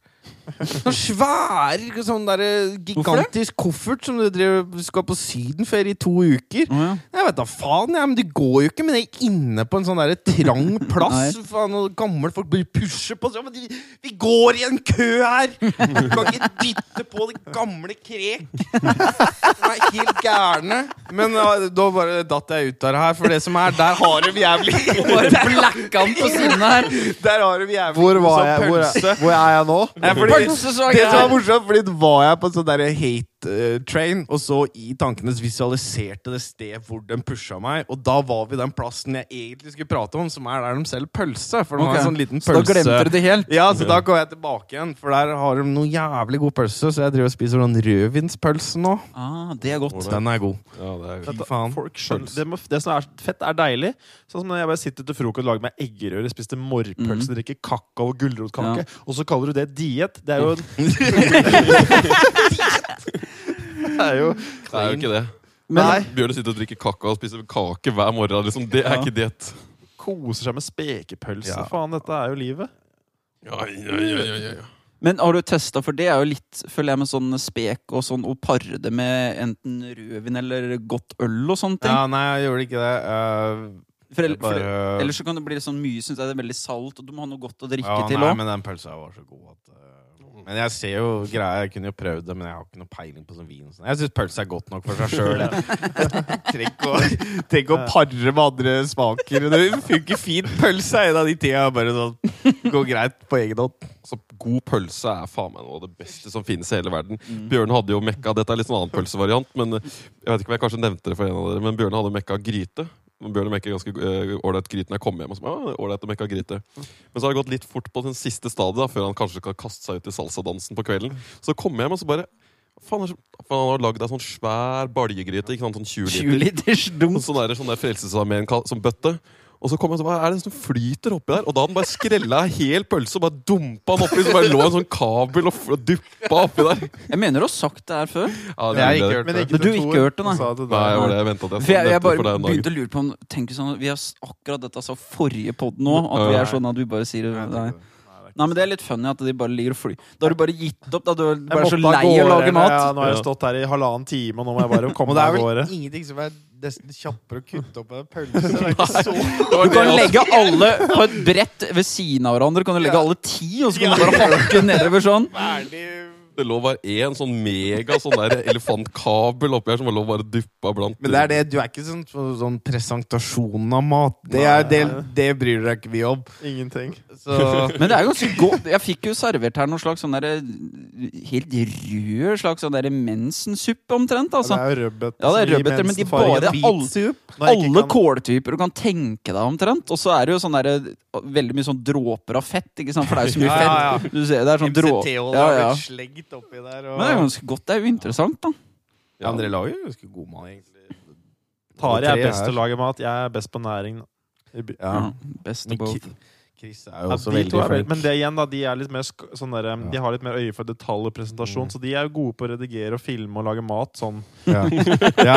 Sånn svær, sånn der gigantisk koffert som du driver, skal på sydenferie i to uker. Oh, ja. Jeg vet da faen, ja, men du går jo ikke med det inne på en sånn der trang plass. Faen, gamle folk blir pusher på. Så, men vi, går i en kø her! Du kan ikke dytte på det gamle krek. De er helt gærne. Men da bare datt jeg ut av det her, for det som er, der har de jævlig Bare blacka han på siden her. Der har de jævlig Hvor, var sånn jeg, hvor, pølse. er, hvor er jeg nå? Jeg, fordi, Pølse så det som var grei. morsomt, fordi da var jeg på en sånn der hate eh, train, og så i tankene visualiserte det sted hvor den pusha meg, og da var vi den plassen jeg egentlig skulle prate om, som er der de selger pølse. For de har en sånn liten Så da glemte du det helt? Ja, så da går jeg tilbake igjen, for der har de noe jævlig god pølse, så jeg driver og spiser sånn rødvinspølse nå. Ah, det er godt. Den er god. Ja, det er Fy faen. Folk skjønner, det, må, det som er fett, er deilig. Sånn som når jeg bare sitter til frokost og lager meg eggerøre, spiste morrpølse, drikker kakao og gulrotkake, og så kaller du det diett. Det er jo Det er jo Det er jo ikke det. Men, Nei. Bjørne sitter og drikker kakao og spiser kake hver morgen. Liksom. Det er Ja. ikke diett. Koser seg med spekepølse. Ja. Faen, dette er jo livet. Ja, ja, ja, ja, ja, men har du testa, for det er jo litt, føler jeg, med sånn spek og sånn, å pare det med enten rødvin eller godt øl og sånne ting? Ja, nei, jeg gjorde ikke det. Uh, For, ell- for, bare ellers så kan det bli sånn mye, syns jeg det er veldig salt, og du må ha noe godt å drikke ja, til Nei, òg. men den pølsa var så god at uh, Men jeg ser jo greia, jeg kunne jo prøvd det, men jeg har ikke noe peiling på sånn vin. sånn. Jeg syns pølse er godt nok for seg sjøl. Tenk å- pare med andre smaker. Det funker fint. Pølse er en av de tinga bare sånn går greit på egen hånd. Altså, god pølse er faen meg noe av det beste som finnes i hele verden. Bjørn hadde jo mekka Dette er litt sånn annen pølsevariant, men jeg vet ikke om jeg kanskje nevnte det for en av dere, men Bjørn hadde mekka gryte. Bjørn mekker ganske eh, ålreit gryte når jeg kommer hjem. Og så, ah, ålreit å mekke gryte. Men så har det gått litt fort på den siste stadiet, da, før han kanskje skal kaste seg ut i salsadansen på kvelden. Så kommer jeg hjem og så bare Faen, han har lagd ei sånn svær baljegryte. Ikke sant, sånn 20 20 liter. liters dunk. Sånn der, sånn der Frelsesarmeen kal- som bøtte. Og så kom jeg og så hva er det som flyter oppi der? Og da hadde han bare skrella ei hel pølse og bare dumpa den oppi. Så bare lå en sånn kabel og og duppa oppi der. Jeg mener du har sagt det her før. Ja, Det har jeg ikke hørt. det. Men du har ikke hørt det, nei? Det Nei, jeg var det jeg ventet at jeg jeg, jeg bare begynte å lure på om tenk sånn, Vi har akkurat dette sa forrige pod nå. At vi er sånn at vi bare sier jeg nei. Det. nei, men det er litt funny at de bare ligger og flyr. Da har du bare gitt opp. Da du er bare så lei av å lage mat. Ja, nå har jeg stått her i halvannen time, og nå må jeg bare Og komme det er meg av vel gårde. ingenting som er nesten kjappere å kutte opp en pølse. Det er ikke så Du kan legge alle på et brett ved siden av hverandre. Kan du legge alle ti, og så kan du bare hakke nedover sånn. ferdig Det lå bare én sånn mega sånn der elefantkabel oppi her som lå bare duppa blant. Men det er det, du er ikke sånn, sånn presentasjon av mat. Det, er, det, det bryr deg ikke vi om. Ingenting. Så Men det er ganske godt. Jeg fikk jo servert her noe slags sånn derre helt rød slags sånn derre mensensuppe omtrent. Ja, Altså. det er jo rødbeter. Ja, det er rødbeter, men de bare- alle- Alle kåltyper du kan tenke deg omtrent. Og så er det jo sånn derre veldig mye sånn dråper av fett, ikke sant? For det er jo så mye Ja, ja, ja. fett. Du ser, det er sånn drå... Ja, ja. Blitt oppi der. Og... Men det er ganske godt. Det er jo interessant, da. Ja, Andre lag jo ganske god mat, egentlig. Tari er best til å lage mat. Jeg er best på næring. Ja. Ja, best of both. Chris er jo også ja, veldig er flink. men det igjen, da, de er litt mer sk sånn der, Ja. De har litt mer øye for detalj og presentasjon, Mm. så de er jo gode på å redigere og filme og lage mat sånn. Ja. ja.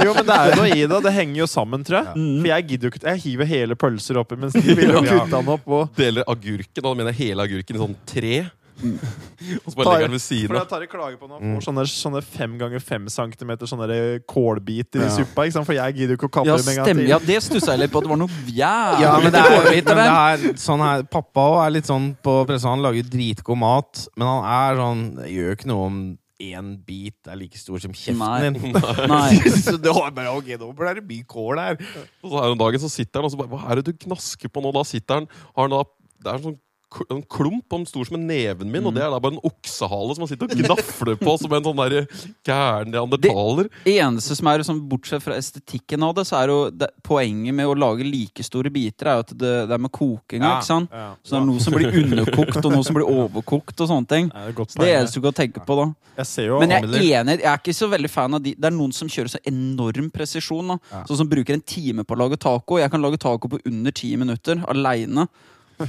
Jo, men det er jo noe i det. Det henger jo sammen, tror jeg. Ja. For jeg gidder jo ikke Jeg hiver hele pølser oppi, mens de vil jo kutte den opp. Og Deler agurken, da mener jeg hele agurken i sånn tre. Og så bare legger han ved siden av. jeg tar i klage på nå han får sånne, sånne fem ganger fem centimeter sånne der kålbiter i suppa. Ikke sant? For jeg gidder jo ikke å kappe Ja, dem en gang til. Ja, det stussa jeg litt på. At det var noe jævlig Ja, men det er, kålbiter men det er sånn her Pappa òg er litt sånn på pressa. Han lager dritgod mat, men han er sånn Det gjør ikke noe om én bit er like stor som kjeften din. Nei. så det var bare ok, nå ble det mye kål her. Og så her om dagen så sitter han og så bare Hva er det du gnasker på nå? Da sitter han har han da, Det er en sånn en klump om stor som en neven min, og det er da bare en oksehale som han sitter og gnafler på som en sånn der gæren neandertaler. eneste som er sånn, Bortsett fra estetikken av det, så er jo det, poenget med å lage like store biter, er jo at det, det er med kokinga. Ja. ikke sant? Ja. Så det er noe som blir underkokt, og noe som blir overkokt. og sånne ting Det er Så Det eneste du kan tenke på da. Jeg ser jo Men jeg er enig, jeg er ikke så veldig fan av de Det er noen som kjører så enorm presisjon. da Ja. Sånn som bruker en time på å lage taco. Jeg kan lage taco på under ti minutter aleine.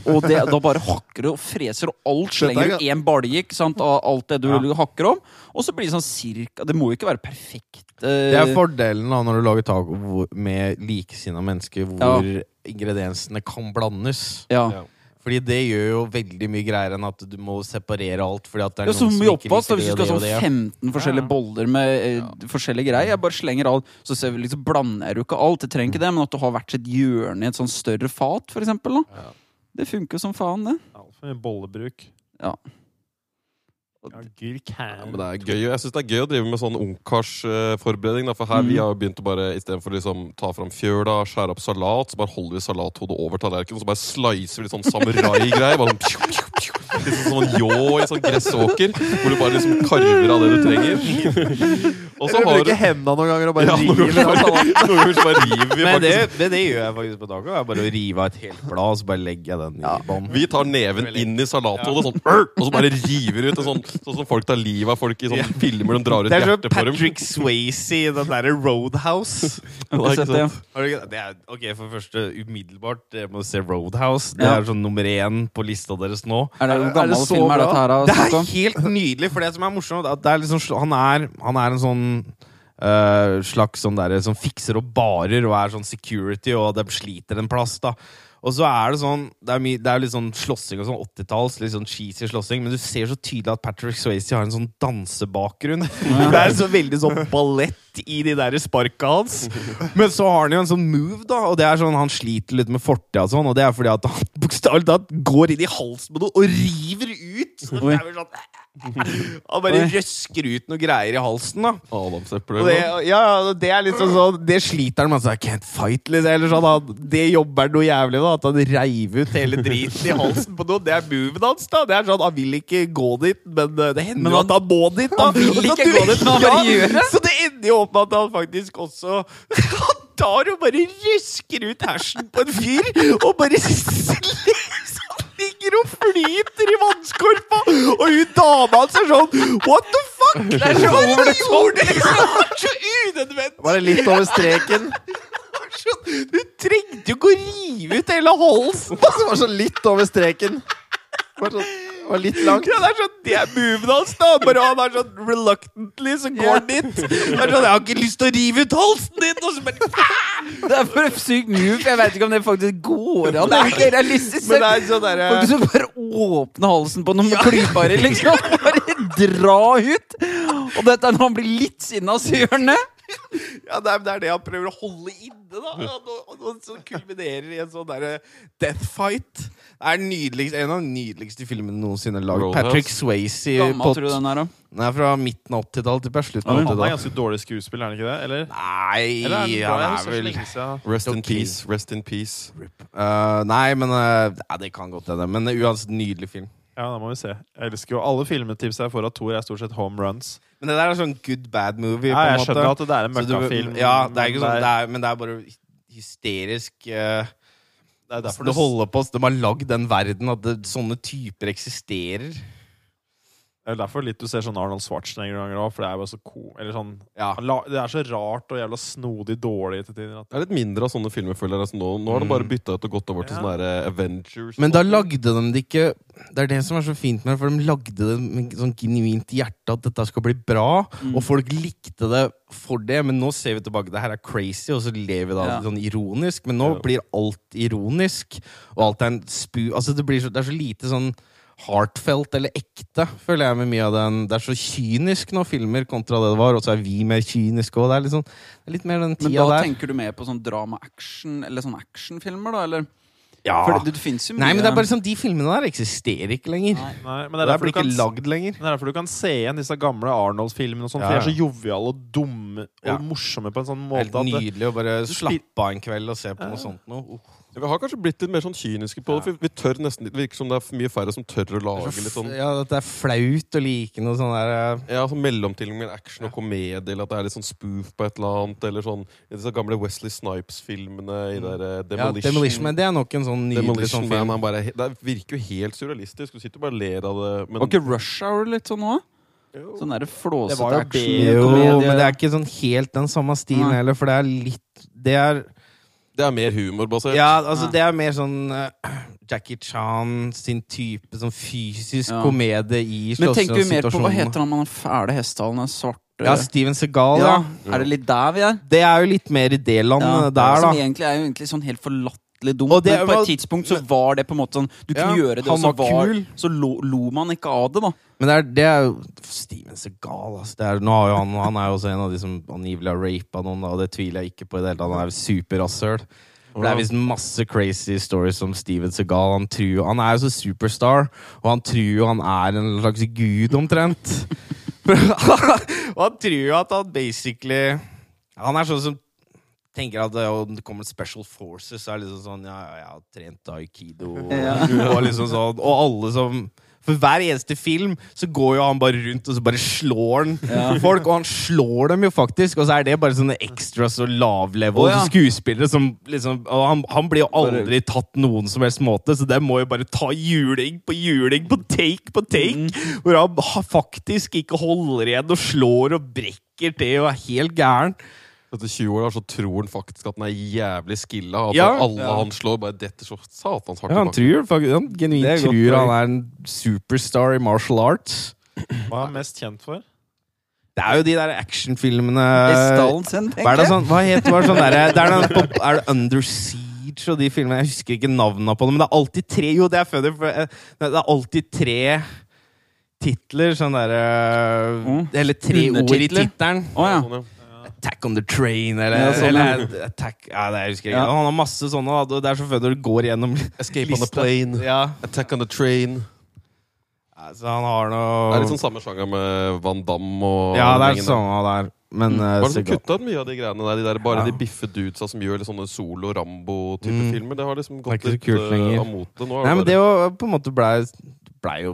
Og det, da bare hakker du og freser, og alt er slenger du én balje av alt det du Ja. hakker om. Og så blir det sånn cirka Det må jo ikke være perfekt. eh, Det er fordelen da når du lager taco med likesinna mennesker, hvor ingrediensene kan blandes. ja. Ja. Fordi det gjør jo veldig mye greier enn at du må separere alt. Fordi at det er Ja, så noen som ikke liker Hvis du skal ha sånn 15 forskjellige boller med eh, forskjellige greier. Jeg bare slenger alt. Så ser vi liksom blander du ikke alt. Det trenger ikke det, men at du har hvert sitt hjørne i et sånn større fat, for eksempel. Da. Ja. Det funker som faen, det. Altfor mye bollebruk. Ja. Ja, men det er gøy, jeg synes det er gøy å drive med sånn ungkarsforberedning. For her Mm. vi har jo begynt å bare istedenfor å liksom ta fram fjøla, skjære opp salat, så bare holder vi salathodet over tallerkenen, og så bare slicer vi litt sånn samurai-greier. Sånn pju, pju, pju. Litt sånn ljå i sånn gressåker, hvor du bare liksom karver av det du trenger. Og så har du bruker hendene noen ganger og bare Ja, river. salaten. noen ganger så bare river vi Men det, det, det gjør jeg faktisk på taket bare å rive av et helt blad, og så bare legger jeg den i bånn. Vi tar neven inn i salathodet, sånn, og så bare river ut. Sånn, sånn som folk tar livet av folk i sånne filmer de drar ut Det er sånn Det er som Patrick Swayze i den derre Roadhouse. Har ikke sett det, ja. Er, ok, For det første, umiddelbart Det må se Roadhouse. Det er sånn nummer én på lista deres nå. Er det Er det så film er bra? her? Det er helt nydelig, for det som er morsomt, det er liksom, han, er, han er en sånn øh, slags sånn derre som fikser og barer og er sånn security, og de sliter en plass, da. Og så er det sånn Det er, mye, det er litt sånn slåssing og sånn 80-talls, litt sånn cheesy slåssing, men du ser så tydelig at Patrick Swayze har en sånn dansebakgrunn. Det er så veldig sånn ballett i de der sparka hans. Men så har han jo en sånn move, da, og det er sånn han sliter litt med fortida og sånn, og det er fordi at han bokstavelig talt går inn i halsen på noe og river ut. Så det er vel sånn Han bare røsker ut noe greier i halsen, da. Adamsepler. Det, ja, ja, det er litt sånn Det sliter han med. Altså, I can't fight, liksom. Eller sånn, han, det jobber han noe jævlig med. At han reiv ut hele driten i halsen på noen. Det er moven hans, da. Det er sånn, Han vil ikke gå dit, men eh, det hender Men jo at han må dit. da han vil ikke gå dit, men han gjør det. Så det ender jo opp med at han faktisk også Han tar og bare røsker ut hersen på en fyr, og bare så han ligger og flyter i vannskorpa, og hun dama hans er sånn What the fuck? Det er så over det tårnet! Det er så unødvendig! Var det litt over streken? Du trengte jo ikke å rive ut hele halsen! Det var så litt over streken. Det var, sånn, var litt langt. Ja, det er sånn, det er moven hans, da. Bare han er sånn reluctantly, så går han dit. Det er sånn, Jeg har ikke lyst til å rive ut halsen din! Og så bare Det er for et sykt move. Jeg vet ikke om det faktisk går an. Det er ikke realistisk. Men det er sånn derre Folk som bare åpner halsen på noen ja. klypere, liksom. Bare dra ut! Og dette er når han blir litt sinna, så gjør han det. Ja, det er, det er det han prøver å holde inne, da. Og, og, og så kulminerer i en sånn derre death fight. Er nydeligst, en av de nydeligste filmene noensinne. Roadhouse. Patrick Swayze Gammel tror du den er, da? Den er fra midten av 80-tallet til slutten av Han er 80-tallet. ganske dårlig skuespill, er han ikke det? Eller? Nei, Eller er han er vel. Rest in peace. Rest in peace. Uh, Nei, men uh, Det kan godt hende. Men uansett, nydelig film. Ja, da må vi se. Jeg elsker jo alle filmetips jeg får av Thor, er stort sett home runs. Men det der er sånn good bad movie. Ja, på en jeg måte. skjønner at det er en møkkafilm. Ja, det er ikke sånn, det er, men det er bare hysterisk uh, det er derfor Det det holder på De har lagd den verden at det, sånne typer eksisterer. Det er derfor litt du ser sånn Arnold Schwarzenegger noen ganger òg, for det er jo så co... Eller sånn Ja. Det er så rart og jævla snodig dårlig til tider. At Det er litt mindre av sånne filmer, føler jeg. Altså, nå, nå har det bare bytta ut og gått over til Ja. sånne eh, Avengers. Men da lagde de det ikke Det er det som er så fint med det, for de lagde det med sånn genuint hjerte at dette skal bli bra, og folk likte det for det. Men nå ser vi tilbake, det her er crazy, og så lever vi da Ja. sånn ironisk. Men nå Ja. blir alt ironisk, og alt er en spu... Altså, det, blir så, det er så lite sånn heartfelt eller ekte, føler jeg med mye av den. Det er så kynisk nå, filmer, kontra det det var, og så er vi mer kyniske òg. Det er litt sånn Det er litt mer den Men da der. tenker du mer på sånn drama-action Eller sånn actionfilmer, da? Eller? Ja. For det, det jo mye Nei, men det er bare sånn, de filmene der eksisterer ikke lenger. Nei. Nei, men det Det er er derfor du ikke kan lagd lenger. Det er derfor du kan se igjen disse gamle Arnold-filmene, og sånn, Ja, de er så joviale og dumme og Ja. morsomme på en sånn Helt måte at det, nydelig å bare slappe av en kveld og se på noe sånt noe. Uh. Vi har kanskje blitt litt mer sånn kyniske på det. For vi tør nesten Det virker som det er mye færre som tør å lage litt sånn Ja, at det er flaut å like noe sånn der eh, ja, sånn mellomtilling med action og komedie, eller at det er litt sånn spoof på et eller annet. Eller sånn i disse gamle Wesley Snipes-filmene i der eh, ja, Demolition. Demolition Man. Det er nok en sånn nydelig Demolition sånn Man film. er bare, Det virker jo helt surrealistisk. Du sitter og bare ler av det. Men Var ikke Rush Hour litt sånn òg? Sånn derre flåsete action. Jo, men det er ikke sånn helt den samme stilen Nei. heller, for det er litt Det er det er mer humorbasert. Ja, altså, det er mer sånn uh, Jackie Chan sin type sånn fysisk Ja. komedie i Men tenker vi mer på Hva heter han med den fæle hestehalen? Den svarte Ja, Steven Segal, ja. ja. Er det litt der vi er? Det er jo litt mer i det landet Ja, der, da. Som egentlig er jo egentlig sånn helt forlattelig dumt. Og det men på et tidspunkt så var det på en måte sånn Du kunne Ja, gjøre det, og så, var så lo, lo man ikke av det, da. Men det er, det er jo Steven Segal, altså. Det er, nå har jo han, han er jo også en av de som angivelig har rapa noen, da, og det tviler jeg ikke på i det hele tatt. Han er superrasshøl. For Det er visst masse crazy stories om Steven Segal. Han, tror, han er jo så superstar, og han tror jo han er en slags gud, omtrent. og han tror jo at han basically Han er sånn som tenker at eh, om det kommer Special Forces, så er det liksom sånn Ja, ja, jeg har trent aikido, Ja. og liksom sånn Og alle som For hver eneste film så går jo han bare rundt og så bare slår han Ja. folk, og han slår dem jo faktisk. Og så er det bare sånne extras og lavlevel oh, ja. skuespillere som liksom Og han, han blir jo aldri tatt noen som helst måte, så det må jo bare ta juling på juling på take på take, Mm. hvor han faktisk ikke holder igjen og slår og brekker til og er helt gæren. Etter 20 år så tror han faktisk at han er jævlig skilla. At Ja. alle Ja. han slår, bare detter så satans hardt Ja, han tror faktisk Han genuint er godt han er en superstar i martial arts. Hva er han mest kjent for? Det er jo de der actionfilmene sin, Hva er det sånn, hva heter hva er sånn der, Det er noen, Er det Under Siege og de filmene. Jeg husker ikke navnene på dem, men det er alltid tre Jo, det er funny, for eh, det er alltid tre titler. Sånn derre Mm. Eller tre ord i tittelen. Oh, ja. Sånn. Attack on the Train, eller, Ja, sånn, eller Attack Ja, det jeg husker ikke. Ja. Han har masse sånne, da, det er så når du går gjennom Escape on the plane. Ja. Attack on the train. Så han har noe Det er litt sånn samme sjanger med Van Damme og Ja, det er sånn der. Men Mm. uh, som Seagal- kutta ut mye av de greiene der? De der bare Ja. de biffe dudesa som gjør litt sånne solo-Rambo-type Mm. filmer. Det har liksom gått litt uh, av motet. Nå Nei, men det det bare jo på en måte blei ble jo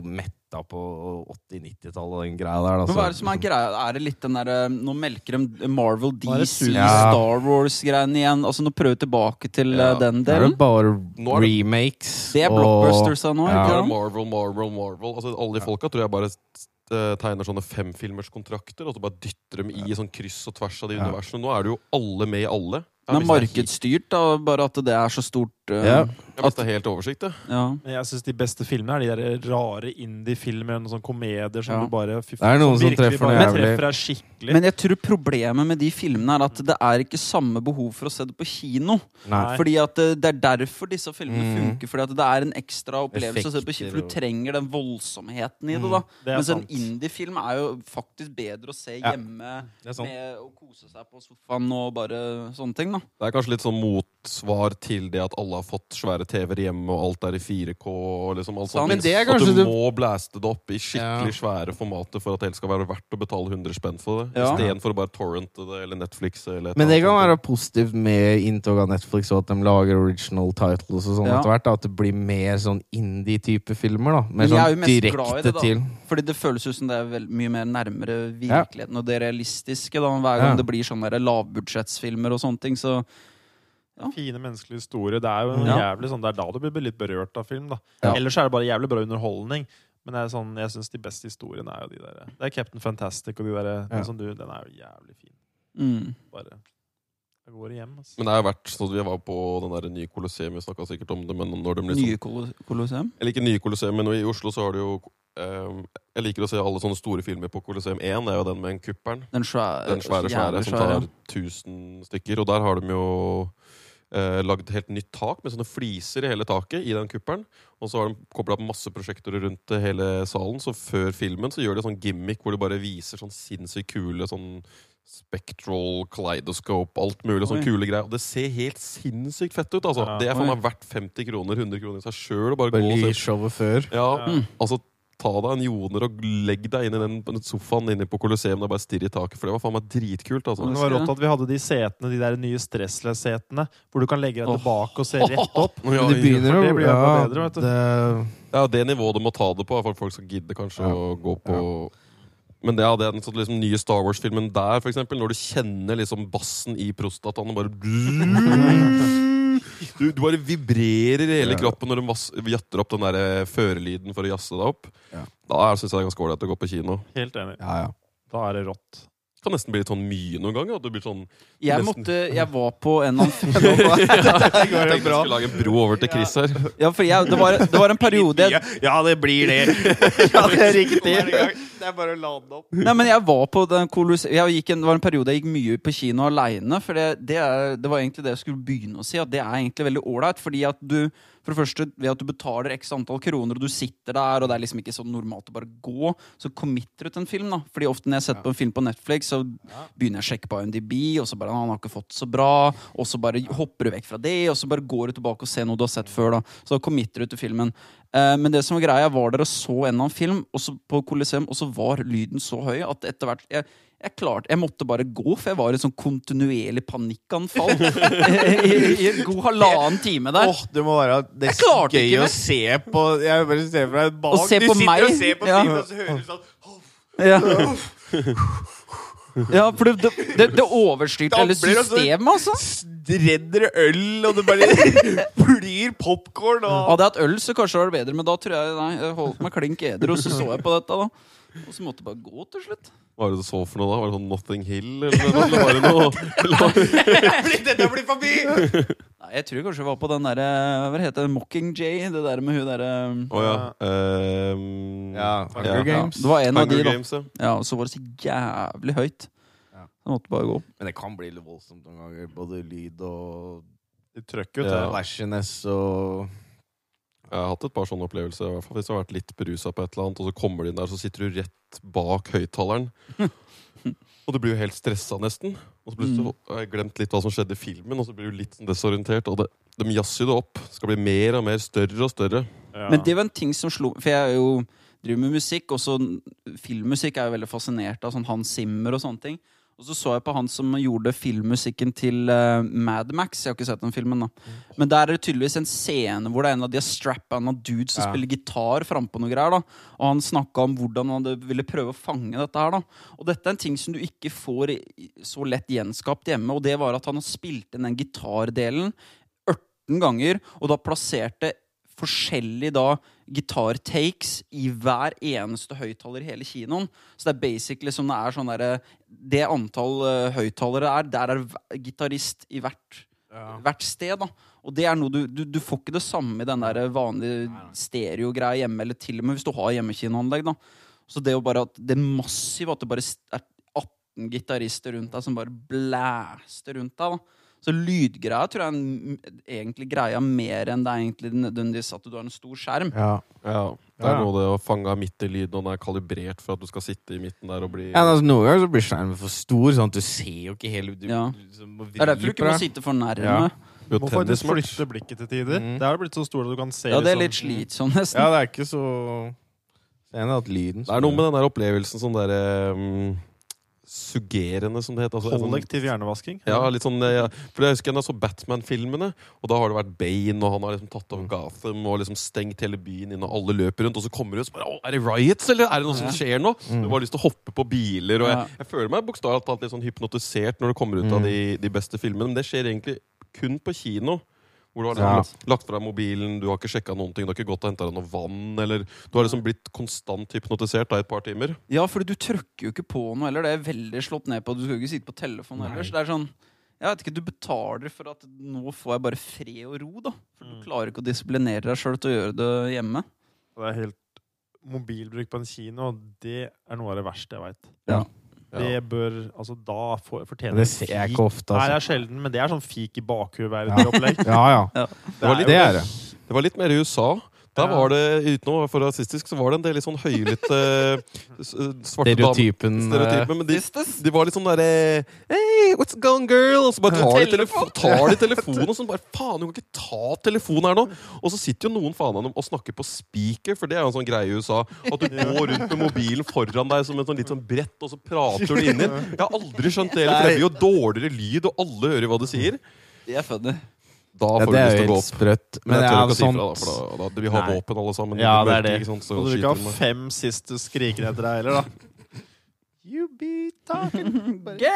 metta på 80-90-tallet, den greia der. Altså. Men hva er det som er greia? Er det litt den derre Nå melker de Marvel, det DC, Ja. Star Wars-greiene igjen. Altså Nå prøver vi tilbake til Ja. eh, den Det er delen. bare Nå er det- remakes. Det er blockbusters av nå, Ja. Bare ikke? Marvel, Marvel, Marvel. Altså, alle de folka tror jeg bare eh, tegner sånne femfilmerskontrakter, og så bare dytter dem i sånn kryss og tvers av de Ja. universene. Nå er det jo alle med i alle. Det er markedsstyrt, da, bare at det er så stort. Eh, Ja. Jeg mista helt oversikt, ja. Men jeg syns de beste filmene er de der rare indie-filmer, noen sånne komedier som Ja. du bare fy Det er noen som virkelig treffer noe jævlig. treffer deg skikkelig. Men jeg tror problemet med de filmene er at det er ikke samme behov for å se det på kino. Nei. Fordi at eh, Det er derfor disse filmene Mm. funker. Fordi at det er en ekstra opplevelse å se på kino. For du trenger den voldsomheten i det. Mm. da Det er sant. en indie-film er jo faktisk bedre å se hjemme med å kose seg på sofaen og bare sånne ting. da Det er kanskje litt sånn motsvar til det at alle har fått svære TV-er hjemme, og alt er i 4K. Og liksom alt sånt. Men det er at du det- må blæste det opp i skikkelig Ja. svære formater for at det skal være verdt å betale 100 spenn for det. Ja. Istedenfor å bare torrente det eller Netflix. Eller et Men det kan være positivt med inntog av Netflix, og at de lager original titles og sånn Ja. etter hvert. At det blir mer sånn indie-type filmer. da Mer er sånn direkte det, da. til. Fordi det føles ut som det er vel mye mer nærmere virkeligheten og det realistiske. da Hver gang Ja. det blir sånne lavbudsjettsfilmer og sånne ting. Så Fine menneskelige historier. Det er jo en Ja. jævlig sånn, det er da du blir litt berørt av film. da Ja. Ellers er det bare jævlig bra underholdning. Men det er sånn, jeg syns de beste historiene er jo de der Det er Captain Fantastic og de der Ja. den som du, Den er jo jævlig fin. mm. Bare Jeg går hjem, altså. Men det er jo verdt sånn at vi var på den der nye Colosseum, vi snakka sikkert om det, men når de liksom Nye Kolo- Colosseum. Eller ikke nye Colosseum, men i Oslo så har du jo eh, Jeg liker å se alle sånne store filmer på Colosseum 1. Det er jo den med en kuppelen. Den svære, Den svære, svære svære som tar 1000 stykker. Og der har de jo eh, lagd helt nytt tak med sånne fliser i hele taket i den kuppelen. Og så har de kobla masse prosjektorer rundt eh, hele salen. Så før filmen så gjør de sånn gimmick hvor de bare viser sånn sinnssykt kule sånn Spectral, kaleidoscope, alt mulig sånn kule greier. Og det ser helt sinnssykt fett ut. altså Ja. Det er for meg verdt 50 kroner, 100 kroner i seg sjøl. Bare Bare gå og se showet før. ja, Mm. altså Ta deg en joner og legg deg inn i den sofaen inne på Colosseum og bare stirr i taket, for det var faen meg dritkult. altså det var rått at vi hadde de setene, de der nye stressless-setene, hvor du kan legge deg tilbake og se rett opp. Ja, det begynner å bli bedre, vet du. det, Ja, det nivået du må ta det på, er for at folk skal gidde kanskje Ja. å gå på Men det, ja, det er den sånn, liksom, nye Star Wars-filmen der, for eksempel, når du kjenner liksom bassen i prostataen og bare du, du bare vibrerer i hele kroppen når du jatter opp den der eh, førelyden for å jazze deg opp. Ja. Da syns jeg det er ganske ålreit å gå på kino. Helt enig. ja, ja. Da er det rått. Det kan nesten bli litt sånn mye noen ganger. At du blir sånn Jeg, Nesten. måtte, jeg var på en annen annen Jeg tenkte jeg skulle lage en bro over til Chris her. Ja, for jeg, det, var, det var en periode jeg, ja, det blir det! Ja, det er riktig. Det er bare å lade opp. Nei, men jeg var på den kolos... En, det var en periode jeg gikk mye på kino aleine. For det, det, er, det var egentlig det jeg skulle begynne å si. At det er egentlig veldig ålreit. Fordi at du For det første, ved at du betaler x antall kroner, og du sitter der, og det er liksom ikke så normalt å bare gå, så committer du til en film. da Fordi ofte når jeg setter på en film på Netflix, så begynner jeg å sjekke på IMDb, og så bare Han har ikke fått så bra. Og så bare hopper du vekk fra det, og så bare går du tilbake og ser noe du har sett før. da Så da committer du til filmen. Eh, men det som var greia, var dere så en annen film også på Coliseum, og så var lyden så høy at etter hvert jeg, jeg klarte, jeg måtte bare gå, for jeg var i sånn kontinuerlig panikkanfall i, i en god halvannen time der. Åh, det må være det er så gøy å se på Jeg bare ser for deg bak Å se Du på sitter meg. og ser på Ja. filmen, og så hører du sånn Ja, ja for det, det, det, det overstyrte hele blir det så- systemet, altså. Det renner øl, og det bare flyr popkorn og Hadde jeg hatt øl, så kanskje det var bedre, men da tror jeg nei, jeg holdt meg klink edru, og så så jeg på dette, da. Og så måtte jeg bare gå til slutt. Hva var det du så for noe da? Var det sånn Notting Hill, eller, eller var det noe eller Dette blir forbi! Jeg tror kanskje det var på den derre Hva heter det? Mockingjay? Det der med hun derre Å ja. ehm, Ja, Hunger ja. Games. Det var en av de, da. Games, ja. Ja, og så var det så jævlig høyt. Ja. Jeg måtte bare gå. Men det kan bli litt voldsomt noen ganger. Både lyd og Det trøkker ut, Ja. det. Flashiness og Jeg har hatt et par sånne opplevelser. I hvert fall Hvis du har vært litt berusa på et eller annet, og så kommer du inn der, så sitter du rett bak høyttaleren. og du blir jo helt stressa, nesten. Og så plutselig Mm. har jeg glemt litt hva som skjedde i filmen, og så blir du litt sånn desorientert. Og det, de jazzer det opp. Det skal bli mer og mer større og større. Ja. Men det var en ting som slo For jeg er jo driver med musikk, og så filmmusikk er jo veldig fascinert av. Sånn Hans Zimmer og sånne ting. Og så så jeg på han som gjorde filmmusikken til uh, Mad Max. Jeg har ikke sett den filmen, da. Men der er det tydeligvis en scene hvor det er en av de strap-ana dudes som Ja. spiller gitar frampå noe greier. da Og han snakka om hvordan han ville prøve å fange dette her. da Og dette er en ting som du ikke får så lett gjenskapt hjemme, og det var at han har spilt inn den gitardelen 18 ganger, og da plasserte forskjellige da gitartakes i hver eneste høyttaler i hele kinoen. Så det er basically som det er sånn derre Det antall uh, høyttalere er, der er gitarist i hvert, Ja. hvert sted. da Og det er noe du, du, du får ikke det samme i den der vanlige stereogreia hjemme, eller til og med hvis du har hjemmekinoanlegg. da Så det å bare at det er massivt at det bare er 18 gitarister rundt deg som bare blæster rundt deg. da så lydgreia tror jeg er egentlig greia mer enn det er egentlig nødvendigvis at du har en stor skjerm. Ja. Ja, Det er noe det å fange midt i lyden, og den er kalibrert for at du skal sitte i midten der og bli Ja, altså, noen ganger så blir skjermen for stor, sånn at du ser jo ikke hele du, Ja. liksom må Det er derfor du ikke må sitte for nærme. Ja. Du Må faktisk flytte blikket til tider. Mm. Det er blitt så stort at du kan se det er liksom- litt slitsomt, nesten. Ja, det er ikke så Det er noe med den der opplevelsen sånn derre um, suggerende, som det heter. Altså, sånn- Kollektiv hjernevasking. Ja, litt sånn, ja. For jeg husker jeg så Batman-filmene, og da har det vært Bane, og han har liksom tatt over Gotham og liksom stengt hele byen inn, og alle løper rundt, og så kommer du og så bare er det riots, eller er det noe som skjer nå? Du har lyst til å hoppe på biler, og jeg, jeg føler meg bokstavelig talt litt sånn hypnotisert når det kommer ut av de, de beste filmene, men det skjer egentlig kun på kino. Hvor du har Ja. liksom lagt fra deg mobilen, du har ikke sjekka noen ting, du har ikke gått og henta deg noe vann, eller Du har liksom blitt konstant hypnotisert da, i et par timer. Ja, for du trykker jo ikke på noe heller. Det er veldig slått ned på. Du skal jo ikke sitte på telefonen heller. Så det er sånn Jeg vet ikke, Du betaler for at nå får jeg bare fred og ro, da. For du klarer ikke å disiplinere deg sjøl til å gjøre det hjemme. Det er helt Mobilbruk på en kino, det er noe av det verste jeg veit. Ja. Det bør Altså, da får, fortjener Det ser jeg ikke ofte, Nei, det altså. er sjelden, men det er sånn fik i bakhuet-verdig opplegg. Ja, ja. Ja. Det var litt- Det er det. Det var litt mer i USA. Ja. var det, uten å være for rasistisk, så var det en del litt sånn høylytte s- svarte damer. Stereotypen eh, Stereotypen, men de, de var litt sånn derre Hey, what's going, girl? Og så bare tar de, telefon, tar de telefonen og sånn bare Faen, du kan ikke ta telefonen her nå! Og så sitter jo noen faen av dem og snakker på speaker, for det er jo en sånn greie i USA. At du går rundt med mobilen foran deg som et sånn litt sånn brett, og så prater du inni den. Jeg har aldri skjønt det, for det blir jo dårligere lyd, og alle hører hva du sier. Det er funny. Da Ja, får det du lyst til å gå opp. sprøtt. Men Men jeg det tør ikke å si fra, da, for da, da, vi har Nei. våpen alle sammen. Ja, det er det. Ikke sant, så Og du ikke ha fem siste skriker etter deg heller, da. You be talking gay!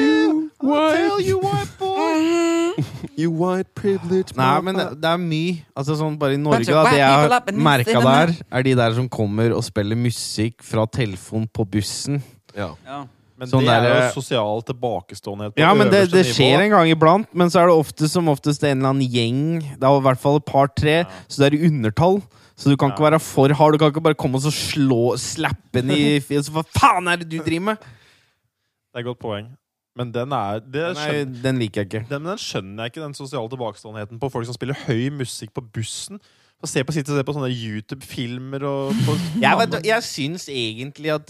I'll tell you what, boy! You white privilege Nei, men det, det er mye. Altså sånn Bare i Norge, da. Det jeg har merka der, er de der som kommer og spiller musikk fra telefon på bussen. ja. Ja. Men Sånn det er jo sosial tilbakeståenhet på Ja, men det, det skjer nivå. en gang iblant, men så er det ofte som oftest en eller annen gjeng. Det er i hvert fall et par-tre, Ja. så det er i undertall. Så du kan Ja. ikke være for hard. Du kan ikke bare komme og slå slappe den i fjeset. Hva faen er det du driver med? Det er et godt poeng. Men den er det Den, er, skjønner, den liker jeg ikke. den, den skjønner jeg ikke, den sosiale tilbakeståenheten på folk som spiller høy musikk på bussen. Og se på, sitte og se på sånne YouTube-filmer og på, Jeg, vet, jeg syns egentlig at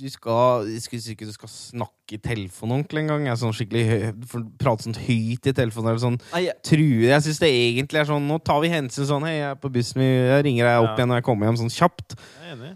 du, skal du skal snakke i telefonen ordentlig engang. Jeg er sånn skikkelig Prate sånn høyt i telefonen. Eller sånn Nei, jeg- true. Jeg syns det egentlig er sånn Nå tar vi hensyn sånn Hei, jeg er på bussen, jeg ringer deg opp Ja. igjen når jeg kommer hjem, sånn kjapt.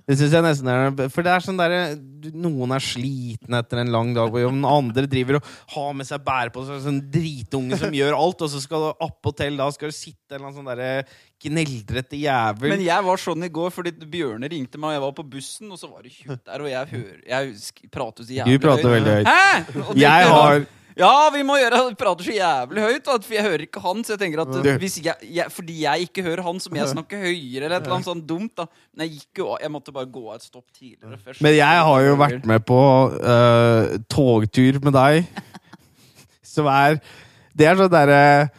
Det synes jeg nesten er For det er sånn derre Noen er sliten etter en lang dag på jobb, den andre driver og har med seg bærepose, sånn dritunge som gjør alt, og så skal du appåtil da skal du sitte en eller annen sånn derre gneldrete jævel. Men jeg var sånn i går, fordi Bjørne ringte meg, og jeg var på bussen, og så var det tjukt der, og jeg hører Jeg prater så jævlig veldig høyt. Hæ?! Og Jeg har Ja, vi må gjøre prater så jævlig høyt, for jeg hører ikke han. Så jeg tenker at Du- hvis jeg, jeg, Fordi jeg ikke hører han, så må jeg snakke høyere, eller et eller annet sånt dumt. da Men jeg gikk jo Jeg måtte bare gå av et stopp tidligere. først. Men jeg har jo vært med på øh, togtur med deg, som er Det er sånn derre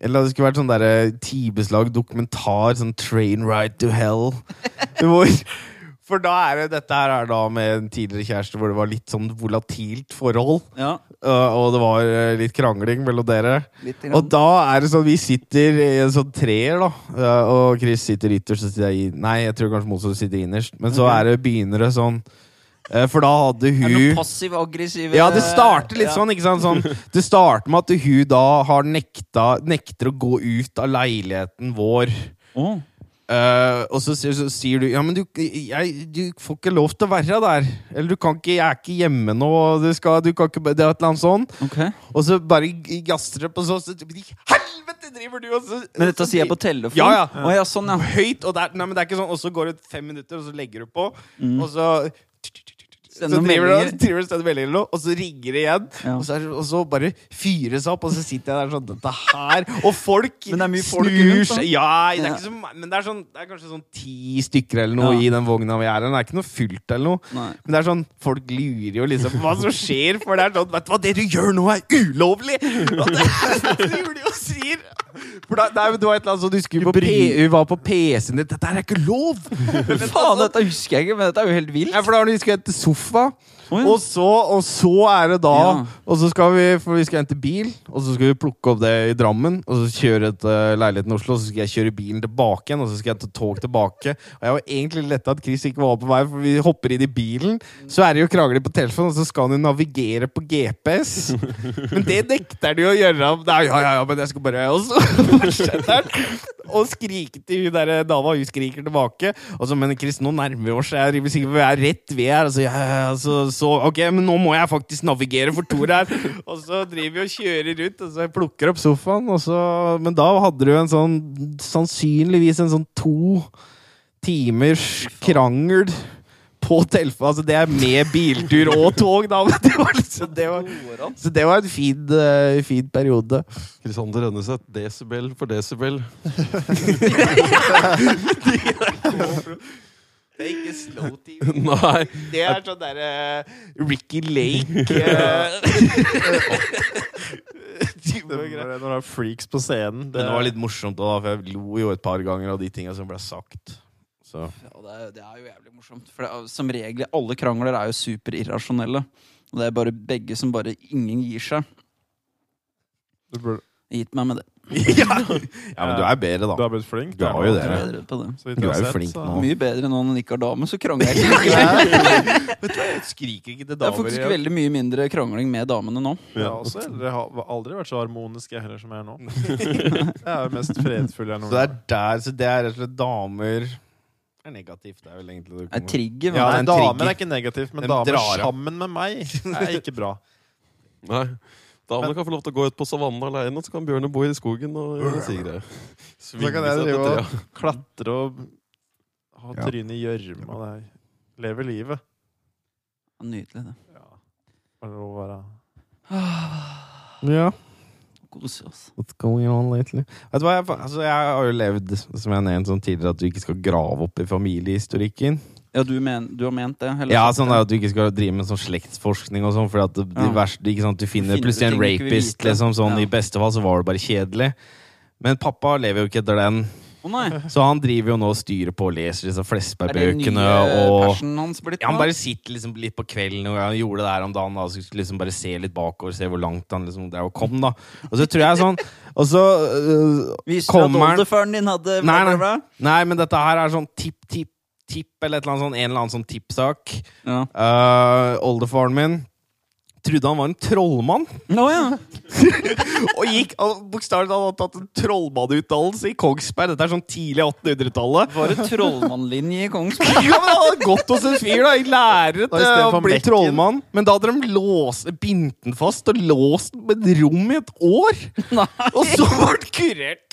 Eller det skulle vært sånn derre timeslag dokumentar, sånn Train Ride to Hell. Hvor, For da er det dette her er da med en tidligere kjæreste hvor det var litt sånn volatilt forhold. Ja, Uh, og det var uh, litt krangling mellom dere. Og da er det sånn Vi sitter i en sånn treer, da. Uh, Og Chris sitter ytterst, og sitter jeg i Nei, jeg tror kanskje motsatt sitter innerst. Men så er det begynner det sånn For da hadde Er det noe hun passiv-aggressiv Ja, det starter litt ja. sånn, ikke sant? Sånn, det starter med at hun da har nekta Nekter å gå ut av leiligheten vår. Å, Eh, og så, så sier du Ja, men du, jeg, du får ikke lov til å være der. Eller du kan ikke Jeg er ikke hjemme nå. Du, skal, du kan ikke Det er et eller annet sånn. ok Og så bare gasser det på så, så Helvete driver du og så Men dette sier jeg på telefon? Ja, ja. Å, ja, sånn, ja. Høyt, og, der, nei, men det er ikke sånn Og så går det fem minutter, og så legger du på, Mm. og så Send så driver du og driver og sender meldinger, og så ringer det igjen. Ja. Og, så er, det- og så bare fyres opp, og så sitter jeg der sånn Dette her Og folk Men det er mye folk snur seg Ja, det er så, men det er, sånn, det er kanskje sånn ti stykker eller noe Ja. i den vogna vi er i. Det er ikke noe fullt eller noe. Nei. Men det er sånn, folk lurer jo liksom hva som skjer, for det er sånn Vet du hva, det du gjør nå, er ulovlig! Og det, det driver de sier. For da, nei, det var et eller annet sånn, du skulle på P, Hun var på PC-en din. Dette er ikke lov! Faen, dette husker jeg ikke, men dette er jo helt vilt. Ja, for da har du skulle hente sofa. Ja. Og så, og så er det da Ja. Og så skal vi For vi skal hente bil, og så skal vi plukke opp det i Drammen. Og så kjøre til leiligheten i Oslo, og så skal jeg kjøre bilen tilbake igjen. Og så skal jeg ta tog tilbake. Og jeg var egentlig letta at Chris ikke var på vei, for vi hopper inn i bilen. Så er det jo krangler på telefonen, og så skal han jo navigere på GPS. Men det nekter de å gjøre. Nei, ja, ja, ja, men jeg skal bare Og så han skrike til hun der dama. Hun skriker tilbake. Og så, men Chris, nå nærmer vi oss. Jeg er sikker på vi er rett ved her. Altså, ja, så, så, ok, men nå må jeg faktisk navigere for Tor her. Og så driver vi og kjører rundt, og så jeg plukker opp sofaen. Og så, men da hadde du en sånn sannsynligvis en sånn to timers krangel på Telfa. Altså, det er med biltur og tog, da. Men det var liksom, det var, så det var en fin, uh, fin periode. Krisander Rønneseth, desibel for desibel. Det er ikke slow TV. Nei. Det er sånn derre Ricky Lake uh, Det, når det er freaks på scenen. Men det var litt morsomt, da, for jeg lo jo et par ganger av de tinga som ble sagt. Så. Ja, det, er, det er jo jævlig morsomt. For det er, som regel, alle krangler er jo superirrasjonelle. Og det er bare begge som bare Ingen gir seg. du, burde, Gitt meg med det. ja. ja, men du er bedre, da. du har blitt flink. Du har jo det. Jeg er bedre på det. Du er jo flink nå. Mye bedre nå når han ikke har dame, så krangler jeg ikke. Vet du hva, jeg skriker ikke til Det er damer faktisk veldig mye mindre krangling med damene nå. Jeg har også aldri, har aldri vært så harmonisk jeg heller som jeg er nå. Jeg er jo mest fredfull jeg Så noen det er der, så det er rett og slett damer er negativt. Det er vel egentlig det du Er kommer- trigger. Ja, men det er en Damer trigger. er ikke negativt, men En damer drar ja. sammen med meg er ikke bra. Nei. Damene kan få lov til å gå ut på savannen alene, så kan bjørnen bo i skogen og gjøre sigre. Så kan jeg drive og klatre og ha Ja. trynet i gjørma. der. det er- Leve livet. Nydelig, det. Ja. Bare å være Ja. Kose oss. What's going on lately? Vet du hva, jeg, altså, jeg har jo levd, som jeg nevnte sånn tidligere, at du ikke skal grave opp i familiehistorikken. Ja, du, men, du har ment det? eller Ja, sånn at du ikke skal drive med sånn slektsforskning og sånn, for at det, Ja. verste, ikke sant, du finner finner plutselig en rapist, liksom, sånn, Ja. i beste fall så var det bare kjedelig. Men pappa lever jo ikke etter den, Nei! så han driver jo nå og styrer på og leser disse Er Flesberg-bøkene, og hans blitt ja, han bare sitter liksom litt på kvelden, og han gjorde det her om dagen, da, så liksom bare se litt bakover, se hvor langt han liksom der og kom, da. Og så tror jeg sånn, og så øh, Visste du at kommer oldefaren din hadde Nei, nei. Nei, men dette her er sånn tipp, tipp, tipp, eller eller sånn, en eller annen sånn tippsak. Ja. Uh, oldefaren min trodde han var en trollmann, Nå, ja. og gikk bokstavelig talt hadde tatt en trollmannutdannelse i Kongsberg. Dette er sånn tidlig 1800-tallet. Var det trollmannlinje i Kongsberg? Ja, men Han hadde gått hos en fyr, da, i lære til å bli trollmann. Men da hadde de låst, bindt den fast og låst den på et rom i et år. Nei. Og så var den kurert.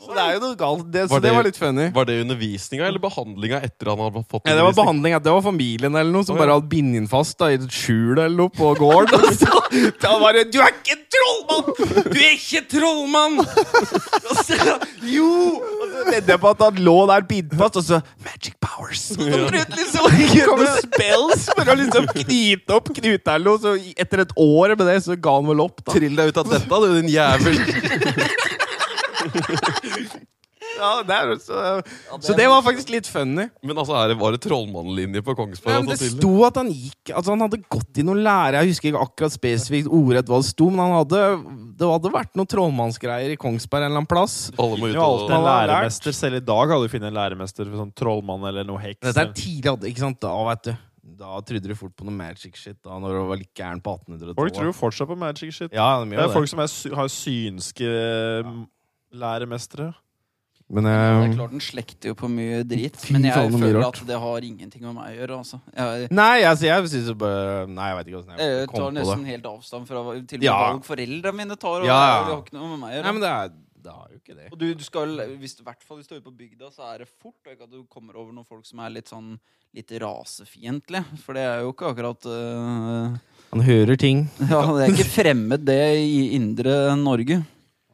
Så det er jo noe galt. Det, så det, det- var litt funny. Var det undervisninga eller behandlinga etter han hadde fått Ja, det var undervisning? behandling, det var familien eller noe som oh, ja. bare hadde bindet inn fast da, i et skjul eller noe på gården. Og så da var det 'Du er ikke trollmann! Du er ikke trollmann!' Og så, jo! Og så vedder jeg på at han lå der bindet fast, og så 'Magic powers'. Og så prøvde liksom å spells for å liksom knyte opp knuta eller noe. Så etter et år med det, så ga han vel opp, da. Trill deg ut av dette, du din jævel! Ja, det er, så, så det var faktisk litt funny. Men altså, er det, var det trollmannlinje på Kongsberg? Men det til- sto at han gikk Altså han hadde gått i noe lære. Jeg husker ikke akkurat spesifikt ordrett hva det sto, men han hadde, det hadde vært noen trollmannsgreier i Kongsberg en eller annen plass. Alle må ut og alltid en læremester. Selv i dag hadde du funnet en læremester for sånn trollmann eller noe heks. Dette er tidlig, ikke sant? Da, vet du. Da trodde du fort på noe magic shit da når du var litt gæren på 1800-tallet. Folk tror jo fortsatt på magic shit. Ja, de Det er det. folk som er, sy- har synske eh, læremestere. Men Det er klart Den slekter jo på mye drit, men jeg faen, er føler at det har ingenting med meg å gjøre. Altså. Jeg, Nei, altså, jeg synes jo bare Nei, jeg vet ikke åssen jeg jeg kom tar på det. nesten helt avstand fra til og med Ja. valg foreldrene mine tar. Og Ja. Det har ikke noe med meg å gjøre. Nei, men det er, det har jo ikke det. Og du, du skal, hvis, du, hvert fall hvis du er ute på bygda, så er det fort og ikke at du kommer over noen folk som er litt sånn litt rasefiendtlige. For det er jo ikke akkurat uh, Han hører ting. Ja, det er ikke fremmed, det, i indre Norge.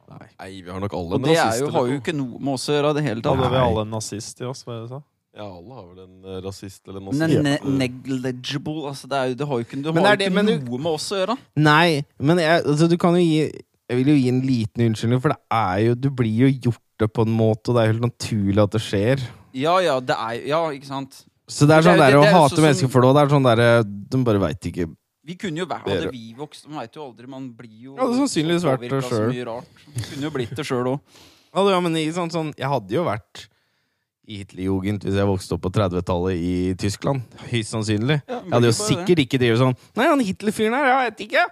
Nei, vi har nok alle Og det er jo, har jo ikke noe med oss å gjøre i det hele tatt. hadde vi alle en nazist i oss. Hva er det du sa? Ja, alle har vel en eh, rasist eller Men nazist. ne negligible altså det, er jo, det har jo ikke, det Men har er jo det- ikke men du- noe med oss å gjøre. Nei, men jeg, altså, du kan jo gi Jeg vil jo gi en liten unnskyldning, for det er jo Du blir jo gjort det på en måte, og det er jo helt naturlig at det skjer. Ja, ja, det er Ja, ikke sant. Så det er Det er sånn jo- der det- å det er jo hate sånn som- mennesker for det, og det er sånn derre De bare veit ikke Vi kunne jo vært Hadde vi vokst Man veit jo aldri. Man blir jo det hadde sannsynligvis vært det sjøl. kunne jo blitt det sjøl òg. Ja, men sant, sånn, Jeg hadde jo vært i Hitlerjugend hvis jeg vokste opp på 30-tallet i Tyskland. Høyst sannsynlig. Ja, Jeg hadde jo sikkert ikke drevet sånn Nei, han Hitler-fyren her, jeg vet ikke.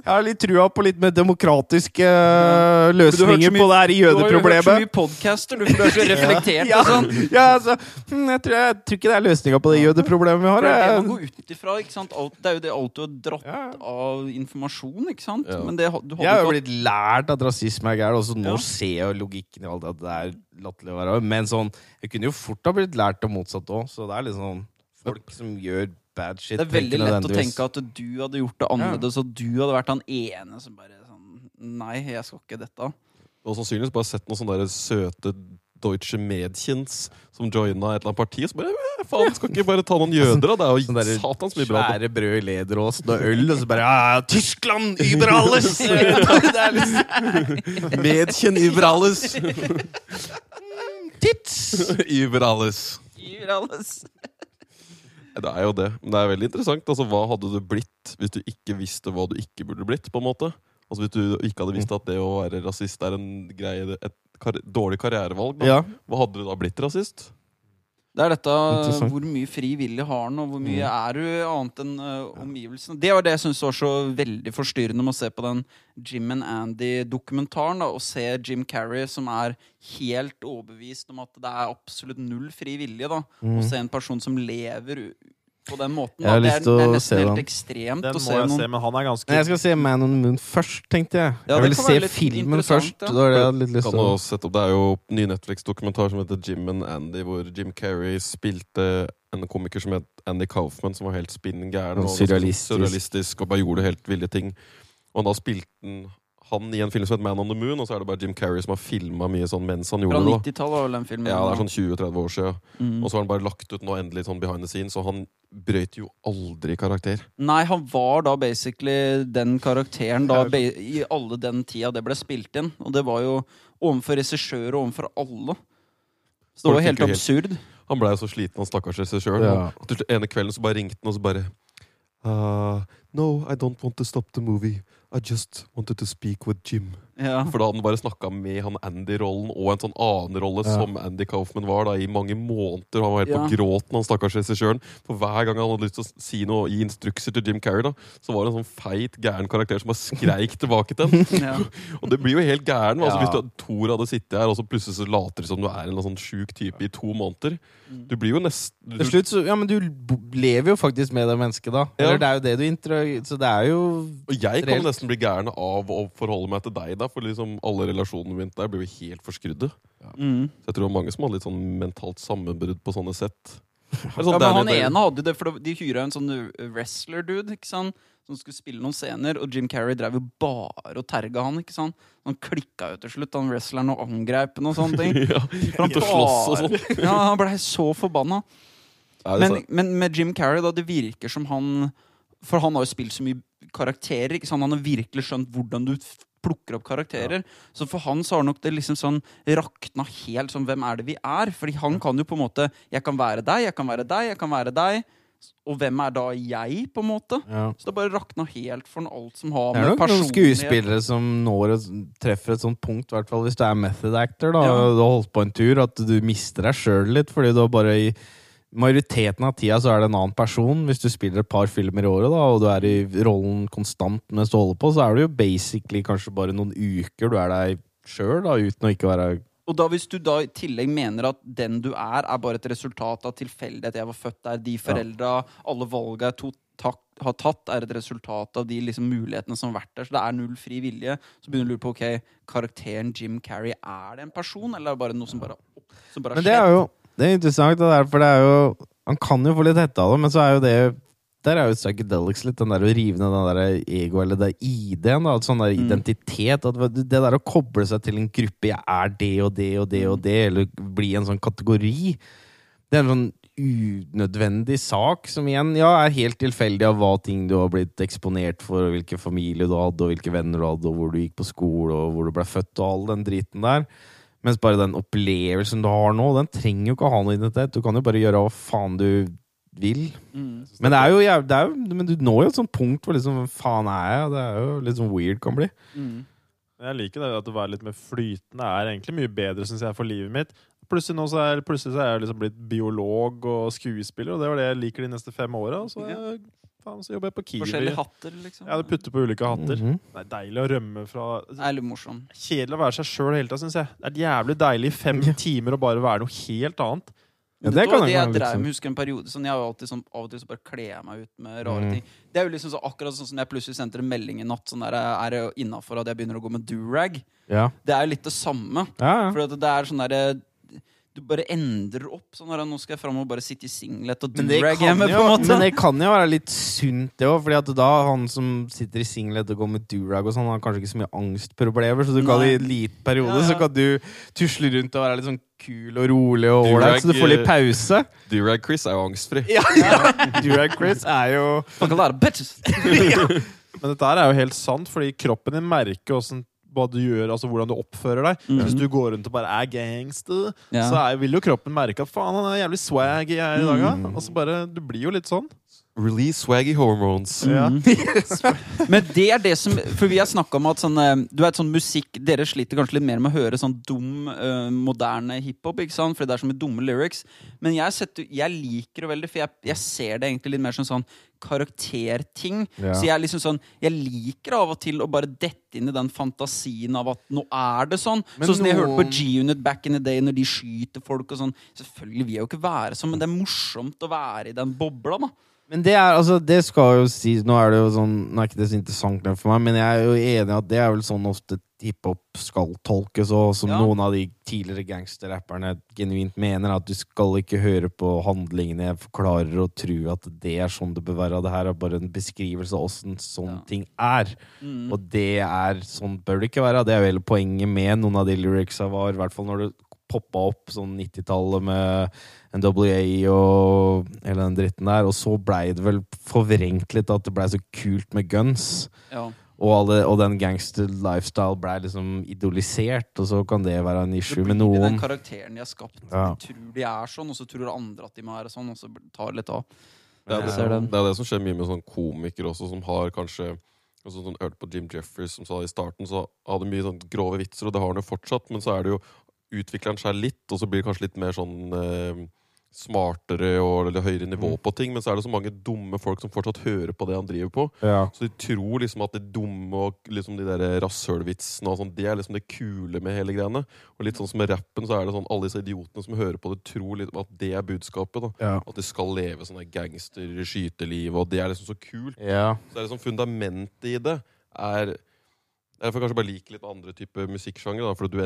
Jeg har litt trua på litt mer demokratiske uh, løsninger på det her jødeproblemet. Du har jo hørt så mye podcaster, du, for du er så reflektert Ja, og sånn. ja, altså, hm, jeg, tror, jeg tror ikke det er løsninga på det jødeproblemet vi har. Det er man går ut ifra. ikke sant? Alt, det er jo det alt du har dratt Ja. av informasjon, ikke sant? Ja. Men det, du jeg har jo blitt lært at rasisme er gærent, og så nå Ja. ser jeg jo logikken i alt at det er latterlig å være Men sånn, jeg kunne jo fort ha blitt lært det motsatt òg, så det er liksom folk som gjør bad shit. Det er veldig lett å tenke at du hadde gjort det annerledes, og du hadde vært han ene som bare sånn Nei, jeg skal ikke dette. Og sannsynligvis bare sett noen sånne der søte Deutsche Medkins som joina et eller annet parti. Og så bare "Eh, Faen, skal ikke bare ta noen jøder, da? Det er Sånn jo der satans mye bra. Svære brød i lederåsen og øl, og så bare ja, ja, Tyskland über alles! Medkjen über alles. Tits! über alles. Gir alles. Det er jo det. Men det er veldig interessant. Altså, Hva hadde du blitt hvis du ikke visste hva du ikke burde blitt? på en måte? Altså Hvis du ikke hadde visst at det å være rasist er en greie, et kar dårlig karrierevalg, da. Ja. hva hadde du da blitt rasist? Det er dette hvor mye fri vilje har han, og hvor mye er du annet enn uh, omgivelsene. Det var det jeg syntes var så veldig forstyrrende med å se på den Jim and Andy-dokumentaren. Og se Jim Carrey som er helt overbevist om at det er absolutt null fri vilje. da, Og se en person som lever på den måten. Jeg har. Det, lyst er, til det er å nesten se helt den. ekstremt Den å må se jeg noen se, men han er ganske Nei, jeg skal se Man on the Moon først, tenkte jeg. Ja, jeg det ville kan se litt filmen interessant, først. ja. Det var det jeg hadde litt lyst Kan til. jo sette opp, Det er jo ny Netflix-dokumentar som heter Jim and Andy, hvor Jim Carrey spilte en komiker som het Andy Kaufman, som var helt spinn gæren. Og og surrealistisk. surrealistisk og bare gjorde helt ville ting. Og da spilte han, han i en film som heter Man on the Moon, og så er det bare Jim Carrey som har filma mye sånn mens han gjorde det. 90-tallet var vel den filmen. Ja, det er sånn 20-30 år siden. Mm. Og så har han bare lagt ut nå endelig sånn behind the scenes, og han brøyt jo aldri karakter. Nei, han var da basically den karakteren da, i alle den tida det ble spilt inn. Og det var jo overfor regissør og overfor alle. Så det var helt jo helt- absurd. Han blei så sliten, han stakkars regissøren. Ja. Ene kvelden så bare ringte han og så bare uh, No, I don't want to stop the movie. I just wanted to speak with Jim. Ja. For da hadde han bare snakka med han Andy-rollen og en sånn annen rolle Ja. som Andy Kaufman var da i mange måneder. Han var helt Ja. på gråten, han stakkars regissøren. For hver gang han hadde lyst til å si noe gi instrukser til Jim Carrey, da, så var det en sånn feit, gæren karakter som bare skreik tilbake til ham. Ja. Og det blir jo helt gæren. Altså, Ja. Hvis du, Thor hadde sittet her, og så plutselig så later det som du er en sånn sjuk type i to måneder. Mm. Du blir jo nesten Til slutt så Ja, men du lever jo faktisk med det mennesket, da. Ja. Eller det er jo det du intro... Så det er jo Og jeg kan Reelt. Nesten bli gæren av å forholde meg til deg, da, for liksom alle relasjonene mine der blir jo helt forskrudde. Mm. Så jeg tror det var mange som hadde litt sånn mentalt sammenbrudd på sånne sett. Sånn, ja, sånn men han ene hadde det, for de hyra en sånn wrestler-dude ikke sant? som skulle spille noen scener, og Jim Carrey drev jo bare og terga han. ikke sant? Han klikka jo til slutt, han wrestleren, og angreip og sånne ting. ja, For han bare- sånn. Ja, han blei så forbanna. Men, men med Jim Carrey, da, det virker som han For han har jo spilt så mye karakterer. ikke sant? Han har virkelig skjønt hvordan du plukker opp karakterer. Så for han så har nok det liksom sånn rakna helt sånn Hvem er det vi er? Fordi han kan jo på en måte Jeg kan være deg, jeg kan være deg, jeg kan være deg. Og hvem er da jeg, på en måte? Ja. Så det bare rakna helt for alt som har med personlighet Det er nok noen skuespillere som når et, treffer et sånt punkt, i hvert fall hvis du er method actor, da, Ja. du har holdt på en tur, at du mister deg sjøl litt, fordi du har bare i majoriteten av tida så er det en annen person. Hvis du spiller et par filmer i året, da, og du er i rollen konstant mens du holder på, så er det jo basically kanskje bare noen uker du er deg sjøl, uten å ikke være Og da hvis du da i tillegg mener at den du er, er bare et resultat av tilfeldighet, jeg var født der, de foreldra, alle valga jeg har tatt, er et resultat av de liksom, mulighetene som har vært der, så det er null fri vilje, så begynner du å lure på ok, karakteren Jim Carrey, er det en person, eller er det bare noe som bare, som bare har Men det er jo det er interessant, det der, for det er jo Han kan jo få litt hette av det, men så er jo det Der er jo psychedelics litt, den der å rive ned den der ego, eller det ID-en, da. Sånn der Mm. identitet. At det der å koble seg til en gruppe 'jeg er det og det og det og det', eller bli en sånn kategori, det er en sånn unødvendig sak som igjen ja, er helt tilfeldig av hva ting du har blitt eksponert for, og hvilken familie du hadde, og hvilke venner du hadde, og hvor du gikk på skole, og hvor du ble født, og all den driten der. Mens bare den opplevelsen du har nå, den trenger jo ikke å ha noe identitet. Du kan jo bare gjøre hva faen du vil. Mm. Men det er jo, det er jo Men du når jo et sånt punkt hvor liksom faen er jeg? Det er jo litt sånn weird kan bli. Mm. Jeg liker det at å være litt mer flytende er egentlig mye bedre synes jeg, for livet mitt. Plutselig, nå så er, plutselig så er jeg liksom blitt biolog og skuespiller, og det var det jeg liker de neste fem åra. Så, jeg- faen, så jobber jeg på Kiwi. Forskjellige hatter, liksom. Ja, det putter på ulike hatter. Mhm. Det er deilig å rømme fra er morsom. Kjedelig å være seg sjøl hele tida, syns jeg. Det er jævlig deilig i fem timer å bare være noe helt annet. Ja, det det, var kan det jeg drev sånn- med, husker en periode sånn, Jeg har jo alltid sånn, Av og til så bare kler jeg meg ut med rare Mm. ting. Det er jo liksom så akkurat sånn som jeg plutselig sendte en melding i natt. Sånn der, Er det innafor at jeg begynner å gå med durag? Ja. Det er jo litt det samme. Ja, ja. For det er sånn derre Du bare endrer opp. Sånn der, Nå skal jeg fram og bare sitte i singlet og kan hjemme, på en måte. men det kan jo være litt sunt, det òg. Fordi at da han som sitter i singlet og går med durag og sånn, han har kanskje ikke så mye angstproblemer. Så du kan Nei. i en liten periode Ja, ja. så kan du tusle rundt og være litt sånn kul og rolig og ålreit, så du får litt eh, pause. Durag Chris er jo angstfri. Ja, Durag Chris er jo Fuck a lot of bitches. Men dette her er jo helt sant, fordi kroppen din merker hvordan, hva du gjør, altså hvordan du oppfører deg. Mm. Hvis du går rundt og bare er gangster, Ja. så er, vil jo kroppen merke at faen, han er jævlig swag i dag. Mm. Altså bare, Du blir jo litt sånn. Release swaggy hormones. Ja. Mhm. Men det er det som For vi har snakka om at sånn eh, Du vet sånn musikk Dere sliter kanskje litt mer med å høre sånn dum, uh, moderne hiphop, ikke sant? for det er så mye dumme lyrics. Men jeg, setter, jeg liker det veldig, for jeg, jeg ser det egentlig litt mer som sånn karakterting. Ja. Så jeg liksom sånn Jeg liker av og til å bare dette inn i den fantasien av at nå er det sånn. Men sånn som jeg hørte på G-Unit back in the day, når de skyter folk og sånn. Selvfølgelig vil jeg jo ikke være sånn, men det er morsomt å være i den bobla, da. Men det er altså, det skal jo sies Nå er det jo sånn Nå er ikke det så interessant for meg, men jeg er jo enig i at det er vel sånn ofte hiphop skal tolkes, og som Ja. noen av de tidligere gangsterrapperne genuint mener, at du skal ikke høre på handlingene jeg forklarer og tro at det er sånn det bør være. Det her er bare en beskrivelse av åssen sånne Ja. ting er. Mm. Og det er sånn bør det ikke være. Det er jo hele poenget med noen av de lyricsa var, i hvert fall når det poppa opp sånn 90-tallet med NWA og hele den dritten der. Og så blei det vel forvrengt litt at det blei så kult med guns. Ja. Og, alle, og den gangster lifestyle blei liksom idolisert, og så kan det være en Det issue blir med den karakteren de har skapt. Ja. De tror de er sånn, og så tror andre at de må være sånn, og så tar det litt av. Det er det, det er det som skjer mye med sånn komikere også, som har kanskje altså sånn, Hørte på Jim Jeffries som sa i starten, så hadde mye sånn grove vitser, og det har han jo fortsatt, men så er det jo utvikler den seg litt, og så blir det kanskje litt mer sånn eh, smartere og eller høyere nivå Mm. på ting, men så er det så mange dumme folk som fortsatt hører på det han driver på. Ja. Så de tror liksom at det dumme og liksom de der rasshølvitsene og sånn, det er liksom det kule med hele greiene. Og litt sånn som med rappen, så er det sånn alle disse idiotene som hører på det, tror liksom at det er budskapet. da Ja. At de skal leve sånne gangster-skyteliv, og det er liksom så kult. ja. Så det er liksom fundamentet i det er Jeg får kanskje bare like litt andre typer musikksjanger. For du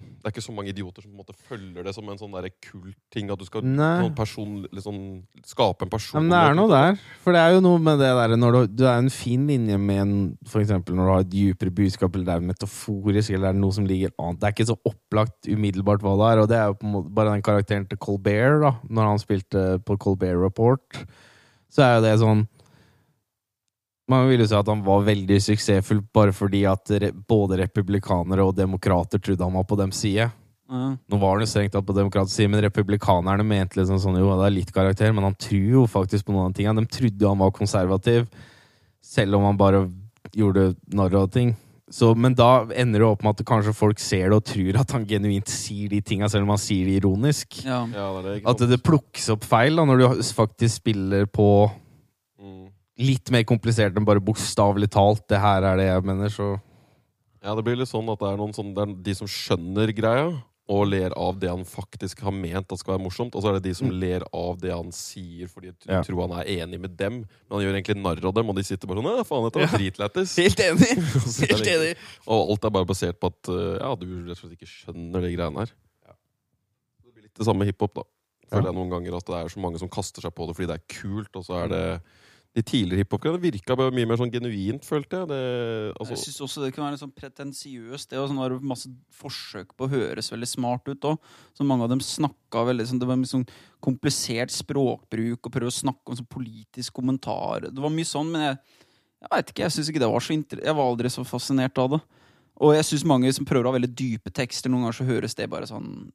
det er ikke så mange idioter som på en måte følger det som en sånn kult ting. At du skal sånn person, liksom, skape en person. men det er noe der. For det er jo noe med det der når du, du er en fin linje med en For eksempel når du har et dypere budskap, eller det er metaforisk, eller det er noe som ligger annet. Det er ikke så opplagt umiddelbart hva det er. Og det er jo på en måte bare den karakteren til Colbert, da. Når han spilte på Colbert Report, så er jo det sånn Man vil jo si at han var veldig suksessfull bare fordi at re både republikanere og demokrater trodde han var på dem side. Ja. Nå var han jo strengt tatt på demokratisk side, men republikanerne mente liksom sånn jo, det er litt karakter, men han tror jo faktisk på noen av tingene. De trodde jo han var konservativ, selv om han bare gjorde narr av ting. Så, men da ender det opp med at kanskje folk ser det og tror at han genuint sier de tinga, selv om han sier det ironisk. Ja. Ja, det At det plukkes opp feil da, når du faktisk spiller på Mm. Litt mer komplisert enn bare bokstavelig talt. Det her er det jeg mener, så Ja, det blir litt sånn at det er, noen sånn, det er de som skjønner greia, og ler av det han faktisk har ment at skal være morsomt. Og så er det de som ler av det han sier fordi de Ja. tror han er enig med dem. Men han gjør egentlig narr av dem, og de sitter bare sånn «Æ, faen, dette var dritlættis. Helt enig! Helt er Og alt er bare basert på at uh, ja, du rett og slett ikke skjønner de greiene her. Det blir litt det samme med hiphop, da. Føler Ja. jeg noen ganger at det er så mange som kaster seg på det fordi det er kult, og så er det De tidligere hiphop-greiene bare mye mer sånn genuint, følte jeg. Det, altså, Jeg syns også det kan være sånn pretensiøst. Det var sånn, det masse forsøk på å høres veldig smart ut òg. Så mange av dem snakka veldig sånn Det var mye sånn komplisert språkbruk og prøve å snakke om sånn politisk kommentar. Det var mye sånn, men jeg, jeg vet ikke. Jeg synes ikke det var så inter Jeg var aldri så fascinert av det. Og jeg syns mange som prøver å ha veldig dype tekster, noen ganger så høres det bare sånn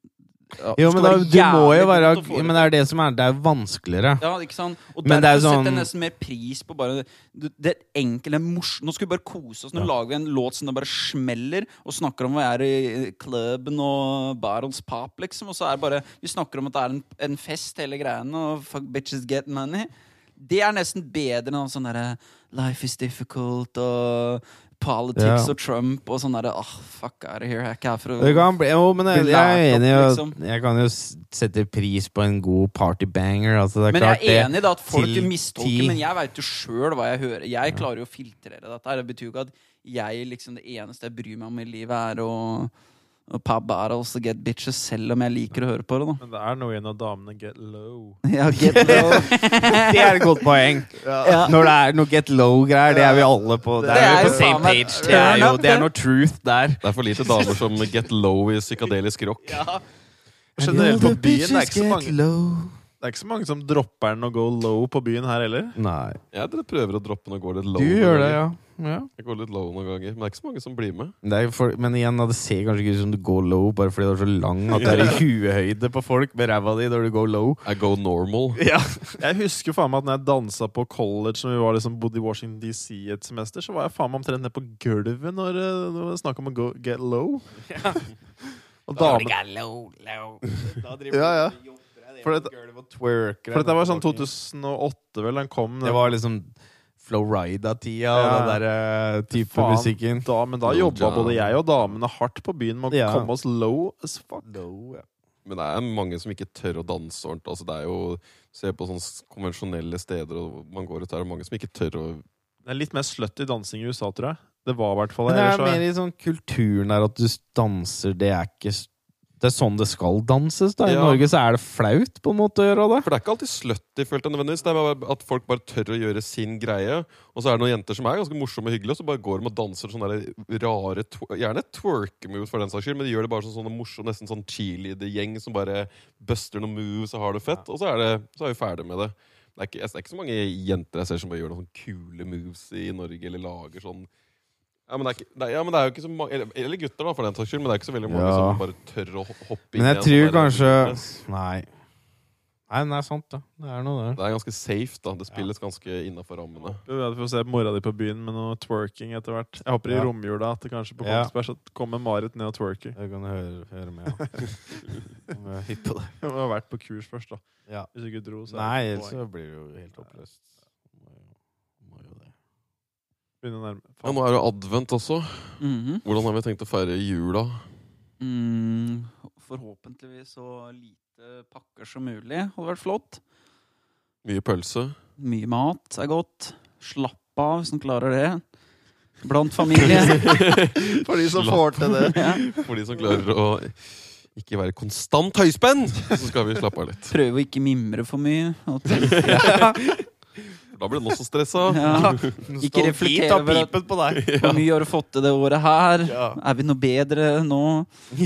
Jo, men da, du må jo være Men det er det som er Det er vanskeligere. ja, ikke sant? Og Men det er derfor sånn- setter jeg nesten mer pris på bare det, det enkle, morsomt Nå skal vi bare kose oss. Nå Ja. lager vi en låt som det bare smeller, og snakker om hva er i klubben og Barons Pop, liksom. Og så er det bare Vi snakker om at det er en, en fest, hele greiene, og fuck bitches get money. Det er nesten bedre enn sånn derre Life is difficult og politics Ja. og Trump og sånn derre oh, fuck out of here. Jeg er ikke her for å bli, jo, men jeg, jeg er enig i liksom. Jeg kan jo sette pris på en god partybanger. Altså, Men klart jeg er enig i at folk til mistolker, men jeg veit jo sjøl hva jeg hører. Jeg klarer jo å filtrere dette. Det betyr jo ikke at jeg liksom det eneste jeg bryr meg om i livet, er å, pop battles og get bitches, selv om jeg liker å høre på det. da Men det er noe igjen av damene get low. Ja, get low. Det er et godt poeng. Ja. Når det er noe get low-greier, det er vi alle på. Det Det er er jo på same page. Det er jo det er noe truth der. det er for lite damer som get low i psykadelisk rock. Generelt på byen, det er ikke så mange. Det er ikke så mange som dropper den og går low på byen her heller. Nei. Jeg dere prøver å droppe den og går litt low. Du noen gjør det, ganger. ja. ja. Jeg går litt low noen ganger, men det er ikke så mange som blir med. Det er for, men igjen, det ser kanskje ikke ut som du går low bare fordi du er så lang at det er i huehøyde på folk med ræva di når du går low. I go normal. Ja. Jeg husker faen meg at når jeg dansa på college Når vi var liksom bodde i Washington DC et semester, så var jeg faen meg omtrent nede på gulvet når, eh, det var snakk om å go, get low. Ja. Og damen Ja, ja. For det, For dette var sånn 2008, vel, den kom. Det var liksom Flowrida-tida og Ja. den der eh, type Faen. musikken. da, Men da Low jobba både jeg og damene hardt på byen med å Ja. komme oss low as fuck. Men det er mange som ikke tør å danse ordentlig. Altså, det er jo Se på sånne konvensjonelle steder og man går ut der, og mange som ikke tør å Det er litt mer slutty dansing i USA, tror jeg. Det var i hvert fall Men det er mer i sånn kulturen der at du danser, det er ikke Det er sånn det skal danses, da. I Ja. Norge så er det flaut på en måte å gjøre det. For det er ikke alltid slutty, følte jeg nødvendigvis. Det er bare at folk bare tør å gjøre sin greie. Og så er det noen jenter som er ganske morsomme og hyggelige, og så bare går de og danser sånne rare Gjerne twerk-moves for den saks skyld, men de gjør det bare som sånne morsomme, nesten sånn cheerleader-gjeng som bare buster noen moves og har det fett. Og så er, det, så er vi ferdig med det. Det er, ikke, det er ikke så mange jenter jeg ser som bare gjør noen sånne kule moves i Norge, eller lager sånn ja, men det er, ikke, det er, ja, men det er jo ikke så mange Eller, eller gutter, da, for den saks skyld, men det er ikke så veldig mange Ja. som bare tør å hoppe inn Men jeg tror sånn kanskje. Nei. Nei, men det er sant, da. Det er noe der. Det er ganske safe, da. Det spilles ganske innafor rammene. Du får se mora di på byen med noe twerking etter hvert. Jeg håper i Ja. romjula at det kanskje på Ja. Kongsberg så kommer Marit ned og twerker. Det kan høre, høre med. Ja. Hun har vært på kurs først, da. Ja. Hvis ikke dro, så Nei, ellers så blir det jo helt håpløst. Må jo- må jo det. Begynner å nærme Ja, nå er det advent også. Mhm. Hvordan har vi tenkt å feire jula? mm, forhåpentligvis så lite pakker som mulig. Hadde vært flott. Mye pølse. Mye mat er godt. Slapp av hvis en klarer det. Blant familie. For de som får til det. ja. For de som klarer å ikke være konstant høyspenn, så skal vi slappe av litt. Prøve å ikke mimre for mye. Og tenke, Da blir den også stressa. ja. Ikke reflektere over at hvor mye har du fått til det året her. Ja. Er vi noe bedre nå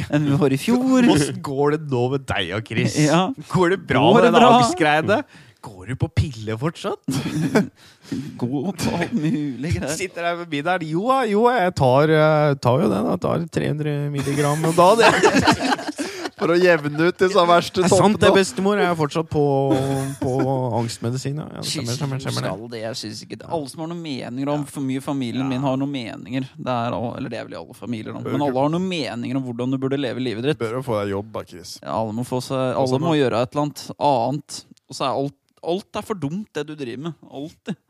enn vi var i fjor? Åssen går det nå med deg og Chris? Ja. Går det bra Går med den angstgreiene? Går du på piller fortsatt? Går på alt mulig greier. Sitter der forbi middagen. Jo, jo, jeg tar, eh, tar jo den. Jeg tar 300 milligram om dagen. For å jevne ut disse verste Det er sant, det, toppene. bestemor. Jeg er fortsatt på, på angstmedisin. Ja, Ja, det stemmer, stemmer, stemmer det. Skal det, jeg synes ikke det. Alle som har noen meninger om For mye familien min har noen meninger. Det er, eller det er vel i alle familier. Men alle har noen meninger om hvordan du burde leve livet ditt. Bør jo få deg jobb, da, Chris. Ja, alle må, få seg, alle må gjøre et eller annet annet. Og så er alt, alt er for dumt, det du driver med. Alltid.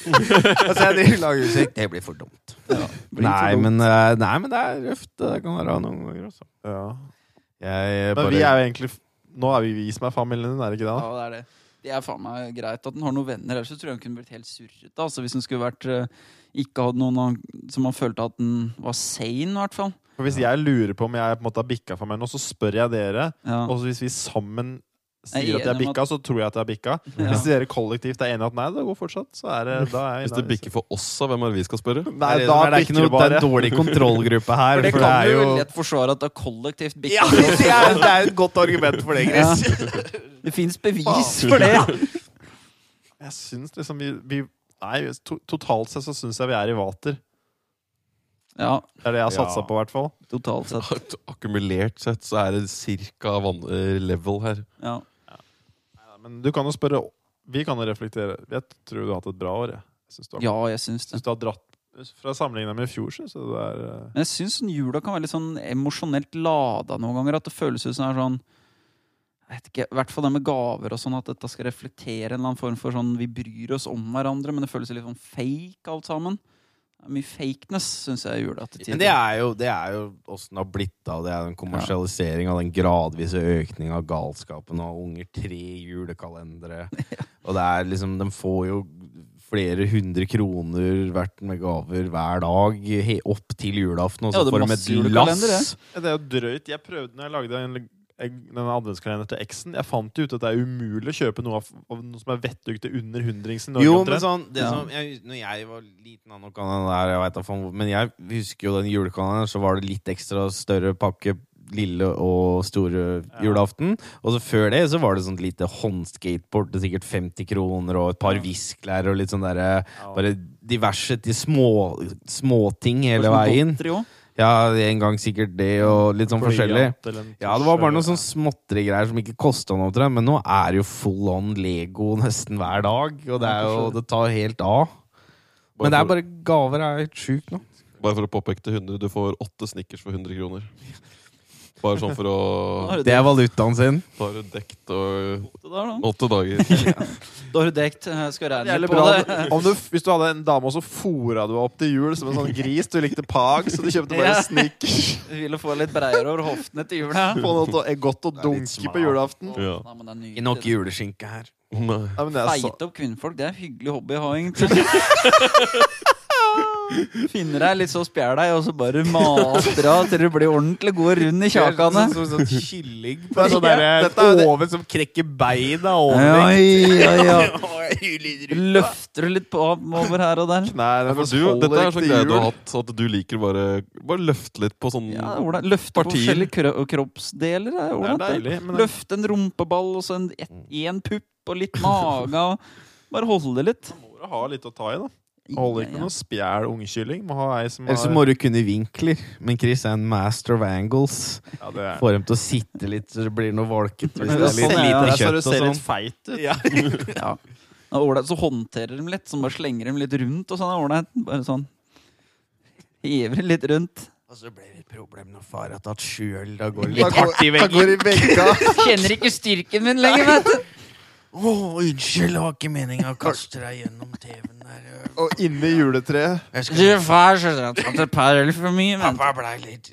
Altså, jeg lager musikk. Det blir for dumt. Blir for Nei dumt. men, eh, nei, men det er røft. Det kan være noen ganger også. Ja. Jeg Men bare vi er jo egentlig Nå er vi vi som er familien din, er det ikke det? Ja, det er det. Det er faen meg greit at den har noen venner, ellers så tror jeg den kunne blitt helt surrete. Altså, hvis den skulle vært eh, ikke hadde noen han- som man følte at den var sane, i hvert fall. For Hvis jeg lurer på om jeg på en måte har bikka for meg nå, så spør jeg dere. Ja. Og så hvis vi sammen sier er at jeg er enig bikka, så tror jeg at jeg er bikka. Ja. Hvis dere kollektivt er enige at nei, det går fortsatt, så er det da er jeg Hvis det bikker for oss, så hvem er det vi skal spørre? Nei, da er, det, ikke noe, det det er en dårlig kontrollgruppe her. For det for kan er jo lett forsvare at det er kollektivt ja, bikka. det, er, det er et godt argument for det, Chris. Det fins bevis for det. Jeg syns liksom vi, vi Nei, to, totalt sett så syns jeg vi er i vater. Ja, Det er det jeg har satsa Ja. på, i hvert fall. totalt sett. Akkumulert sett så er det cirka eh, level her. Ja. Men du kan jo spørre Vi kan jo reflektere. Jeg tror du har hatt et bra år. Jeg, Synes du, har- ja, jeg syns det. Synes du har dratt Fra sammenligna med i fjor, syns jeg det er uh... Men jeg syns jula kan være litt sånn emosjonelt lada noen ganger. At det føles ut som det er sånn jeg vet ikke, I hvert fall det med gaver og sånn, at dette skal reflektere en eller annen form for sånn Vi bryr oss om hverandre, men det føles litt sånn fake alt sammen. Mye fakeness, syns jeg, i jula til tider. Men det er jo, det er jo åssen det har blitt av. Det er den kommersialisering av den gradvise økninga av galskapen og unger tre julekalendere. Og det er liksom De får jo flere hundre kroner hvert med gaver hver dag opp til julaften, og Ja, så er får de et lass. Ja, Det er jo drøyt. Jeg prøvde når jeg lagde en, denne adventskalenderen til eksen. Jeg fant jo ut at det er umulig å kjøpe noe, av, av noe som er vettug til under hundringsen. Jo, men sånn det Ja. som, jeg, Når jeg var liten, av noe der, jeg vet men jeg husker jo den julekalenderen, så var det litt ekstra større pakke lille og store Ja. julaften. Og så før det så var det sånt lite håndskateboard til sikkert 50 kroner, og et par Ja. visklær og litt sånn derre Ja. Bare diverse til små småting hele Sånn veien. godteri. Ja, en gang sikkert det, og litt sånn forskjellig. Ja, det var bare noen sånn småtterigreier som ikke kosta noe, tror jeg. Men nå er det jo full on Lego nesten hver dag, og det, er jo, det tar helt av. Men det er bare gaver er helt sjukt nå. bare for å påpeke til 100, du får åtte Snickers for 100 kroner. Bare sånn for å Det er valutaen sin. Da har du dekt og da. åtte dager. Da har du dekt. Skal regne litt på det. Om du, hvis du hadde en dame, og så fora du opp til jul som en sånn gris. Du likte pag, så du kjøpte bare Ja. Snickers. Du ville få litt breiere over hoftene til jul. Få noe til- er godt å er dunke på julaften. Ja. Nei. Ikke nok juleskinke her. Nei. Nei, men det er så, Feite opp kvinnfolk, det er en hyggelig hobby å ha, egentlig. Finner deg litt så spjær deg, og så bare mater av til du blir ordentlig god og rund i kjakene. Sånn, sånn, sånn kylling på en sånn derre er jo det- oven som krekker beina over. ja, ja. Løfter du litt på over her og der? Nei, det er du, dette er så sånn greie du har hatt, at du liker bare Bare løfte litt på sånne Ja, hvordan- Løfte på Partier. forskjellige kro kroppsdeler. er Det er det. deilig, men Løfte en rumpeball og så en en pupp og litt mage. Og bare holde litt. må du ha litt å ta i, da. Holder ikke Ja, ja. noe spjæl ungkylling. Må ha ei som Ellers har må du kunne vinkler. Men Chris er en master of angles. ja, det er. Får dem til å sitte litt så det blir noe valket. Hvis det er sånn litt kjøtt og sånn. så du ser litt sånn. feit ut. Ja. Ja. Ålreit. Så håndterer de litt. Så bare slenger dem litt rundt og sånn. ålreit. Bare sånn. Hever litt rundt. Og så ble det et problem når far har tatt sjøl. Da går det litt hardt i veggen. Kjenner ikke styrken min lenger, vet du. Å, unnskyld, det var ikke meninga å kaste deg gjennom TV-en. Og inni juletreet Du, far, så har jeg tatt et par øl for mye. Men. Pappa blei litt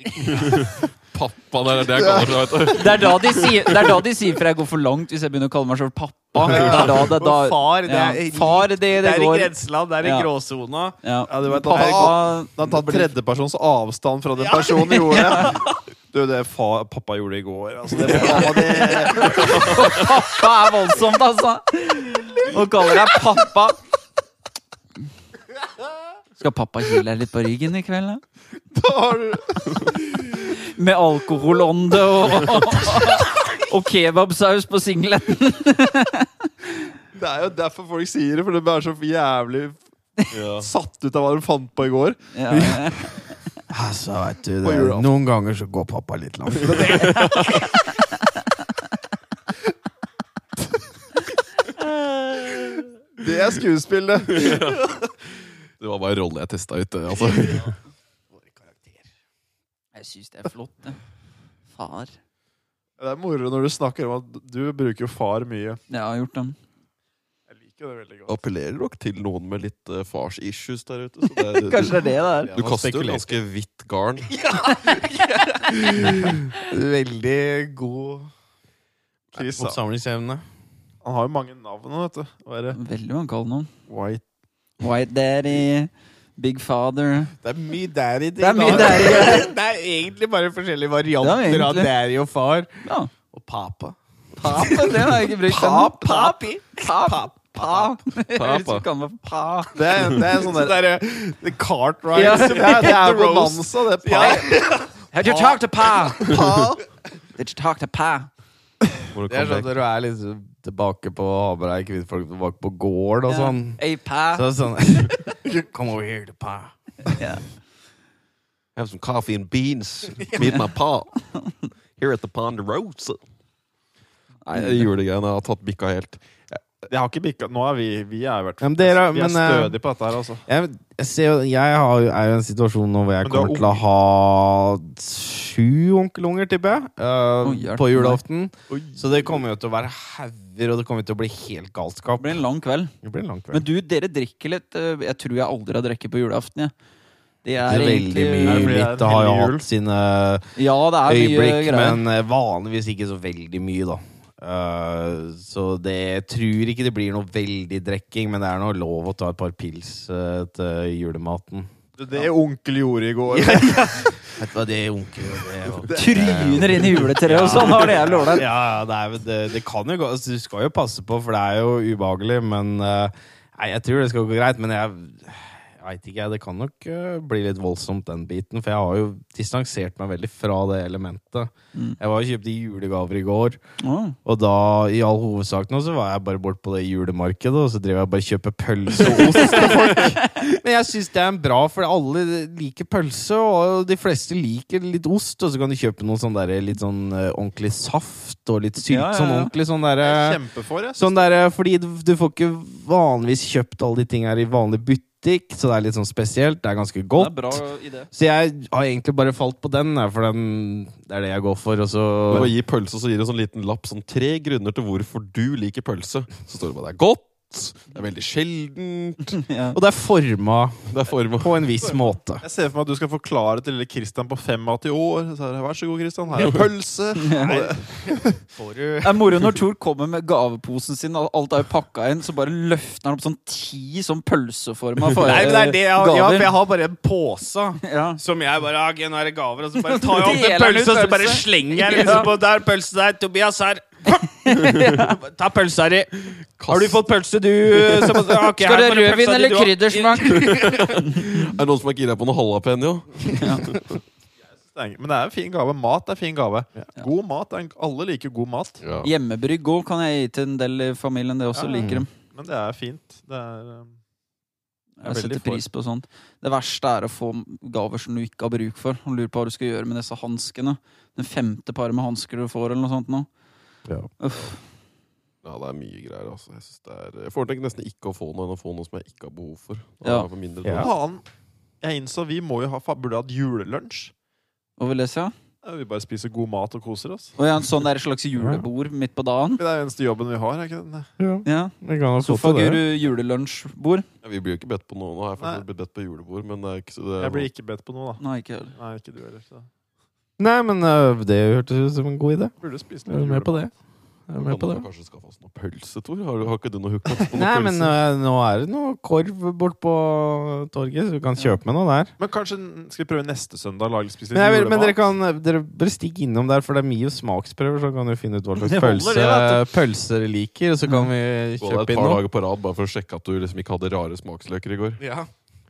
Pappa, det er det jeg kaller det. vet du. Det er da de sier, det er da de sier for jeg går for langt hvis jeg begynner å kalle meg selv pappa. Det er da, det er da, Men far, det ja. er- far, det, det, Det er i går. grenseland, det er i Ja. gråsona. Ja. Ja, du vet, Pappa Han har tatt tredjepersons avstand fra den personen gjorde. Du, det fa pappa gjorde i går altså, det, pappa, det, Pappa er voldsomt, altså! Og kaller deg pappa. Skal pappa kile deg litt på ryggen i kveld, da? da har du Med alkoholånde og, og kebabsaus på singleten. Det er jo derfor folk sier det, for de er så jævlig Ja. satt ut av hva de fant på i går. Ja. Altså, vet du, det, noen ganger så går pappa litt langt. Det er skuespill, det. Var bare en rolle jeg testa ut. det, Altså. Jeg syns det er flott, det. Far. Det er moro når du snakker om at du bruker jo far mye. Jeg har gjort den. Jeg liker det veldig godt. Appellerer nok til noen med litt uh, fars-issues der ute. Så det er, Kanskje det er det det er. Du kaster jo ganske hvitt garn. Veldig god Chris, da. oppsamlingsevne. Han har jo mange navn nå, vet du. Hva er det? Veldig mange kallenavn. White White Daddy, Big Father Det er mye daddy. Det er mye daddy. det er egentlig bare forskjellige varianter egentlig. av daddy og far. Ja. Og papa. Papa, det har jeg ikke brukt. Pap, ennå. papi. Pap. pap. Papa. pa. Det er, det er sånn Så der er The Cartwright. Ja. ja, Det er heter det. Pa. Did you talk to pa? pa. Did you talk to pa? Det er sånn når du er liksom tilbake på Haberei, kvinnfolk tilbake på gård og sånn. Hey, pa. Så sånn Come over here to pa. Yeah. Have some coffee and beans. Meet my pa. Here at the Ponderosa. Nei, jeg gjorde det greiene. Jeg har tatt bikka helt. Jeg har ikke bikka Nå er vi Vi er vært, Ja, men dere- Vi er men, eh, stødige på dette her, altså. Jeg, jeg, ser, jeg har, er jo i en situasjon nå hvor jeg kommer til å ha sju onkelunger, tipper jeg, uh, oh, på julaften. Så det kommer jo til å være hauger, og det kommer til å bli helt galskap. Det blir en lang kveld. Det blir en lang kveld. Men du, dere drikker litt. eh, Jeg tror jeg aldri har drukket på julaften. Jeg. Det Det er er veldig mye. Er det er har jo hatt sine Ja, er mye øyeblikk, men vanligvis ikke så veldig mye, da. Eh, så det jeg tror ikke det blir noe veldig drikking, men det er nå lov å ta et par pils uh, til julematen. Det, det onkel gjorde i går. Vet du hva det onkel gjorde? Tryner inn i juletreet og sånn. Har det jeg ålreit. Ja, ja, det, er, det, det kan jo gå altså, Du skal jo passe på, for det er jo ubehagelig, men uh, Nei, jeg tror det skal gå greit, men jeg jeg ikke jeg. Det kan nok eh, bli litt voldsomt, den biten. For jeg har jo distansert meg veldig fra det elementet. Mm. Jeg var og kjøpte julegaver i går, oh. og da i all hovedsak nå så var jeg bare bort på det julemarkedet, og så drev jeg bare og kjøpte pølse og ost til folk. Men jeg syns det er bra, for alle liker pølse, og de fleste liker litt ost. Og så kan du kjøpe noe sånn der, litt sånn eh, ordentlig saft og litt sylt. Ja, ja, Sånn ordentlig sånn Jeg er derre jeg. Sånn der, fordi du, du får ikke vanligvis kjøpt alle de tingene her i vanlig butikk, så det er litt sånn spesielt. Det er ganske det er godt. bra idé. Så jeg har egentlig bare falt på den, for den, det er det jeg går for. Og så Du bare gir pølse, så gir du en sånn liten lapp. Sånn tre grunner til hvorfor du liker pølse. Så står det bare det er godt, det er veldig sjeldent, Ja. Og det er forma det er forma på en viss måte. Jeg ser for meg at du skal forklare til lille Christian på 85 år. Så er det, Vær så god, Christian. Her er pølse. Får Det er moro når Thor kommer med gaveposen sin, og alt er jo pakka inn, så bare løfter han opp sånn ti sånn pølseforma for- Nei, det er det jeg har, ja, for jeg har bare en pose. Ja. Som jeg bare har, ok, nå er det gaver, og så bare tar jeg opp en pølse, og så bare slenger jeg den liksom på Der, pølse der. Tobias her. Ta pølsa di. Har du fått pølse, du? Som, okay, Skal det rødvin eller kryddersmak? Er det noen som er gira på noe jalapeño? Men det er en fin gave. Mat er fin gave. God mat. Er en, alle liker god mat. Ja. Hjemmebrygg òg kan jeg gi til en del i familien. Det også Ja. liker dem. Men det er fint. Det er um, Jeg setter pris på sånt. Det verste er å få gaver som du ikke har bruk for. Og lurer på hva du skal gjøre med disse hanskene. Den femte paret med hansker du får, eller noe sånt nå. Ja. Uff. Ja, det er mye greier. altså Jeg, er, jeg foretrekker nesten ikke å få noe enn å få noe som jeg ikke har behov for. Ja. jeg for mindre Ja. dårlig. Faen! Jeg innså vi må jo ha, burde hatt julelunsj. Hva vil det si? Ja? Ja, Vi bare spiser god mat og koser oss. Og ja, en sånn der slags julebord midt på dagen. Det er den eneste jobben vi har. er ikke det? Ja, Ja. vi kan ha. Sofaguru julelunsjbord. Ja, vi blir jo ikke bedt på noe. Nå jeg blitt bedt på julebord, men det er ikke så det er Jeg blir ikke bedt på noe, da. Nei, ikke. Nei, ikke du heller. Så. Nei, men uh, det hørtes ut som en god idé. Burde spise Jeg er litt med på det. Jeg er Kan med på det. kanskje skaffe oss noe pølse, Tor? Har, har ikke du noe hookup på noe Nei, men pølse? øh, nå er det noe korv bort på torget, så du kan kjøpe med noe der. Men kanskje skal vi prøve neste søndag lage spise litt Men, jeg vil, julemat? men dere kan dere bare stikke innom der, for det er mye smaksprøver, så kan du finne ut hva slags Det holder pølse, det, pølser dere liker, og så kan vi Gå der kjøpe et inn par noe. dager på rad bare for å sjekke at du liksom ikke hadde rare smaksløker i går. Ja,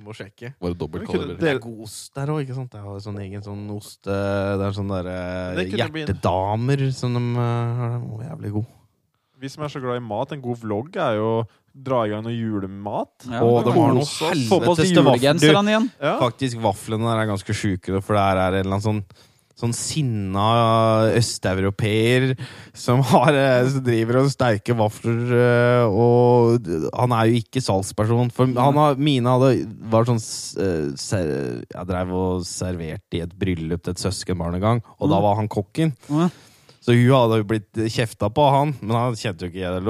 må sjekke. Bare Men kunne. Det er god ost der òg, ikke sant? Det er sånn egen sånn ost eh, Det er sånn Det bli en- hjertedamer som de eh, har. Den var jævlig god. Vi som er så glad i mat, en god vlogg er jo dra i gang noe julemat. Ja, Og det var noe Få på oss helvetes til vaffel. Julegenserne igjen. Ja. Faktisk, vaflene der er ganske sjuke, for der er en eller annen sånn Sånn sinna østeuropeer som, har, eh, som driver og steiker vafler. eh, Og han er jo ikke salgsperson. For han har, mine hadde, var sånn eh, ser, Jeg drev og serverte i et bryllup til et søskenbarn en gang, og da var han kokken. Så hun hadde jo blitt kjefta på, han. Men han kjente jo ikke det.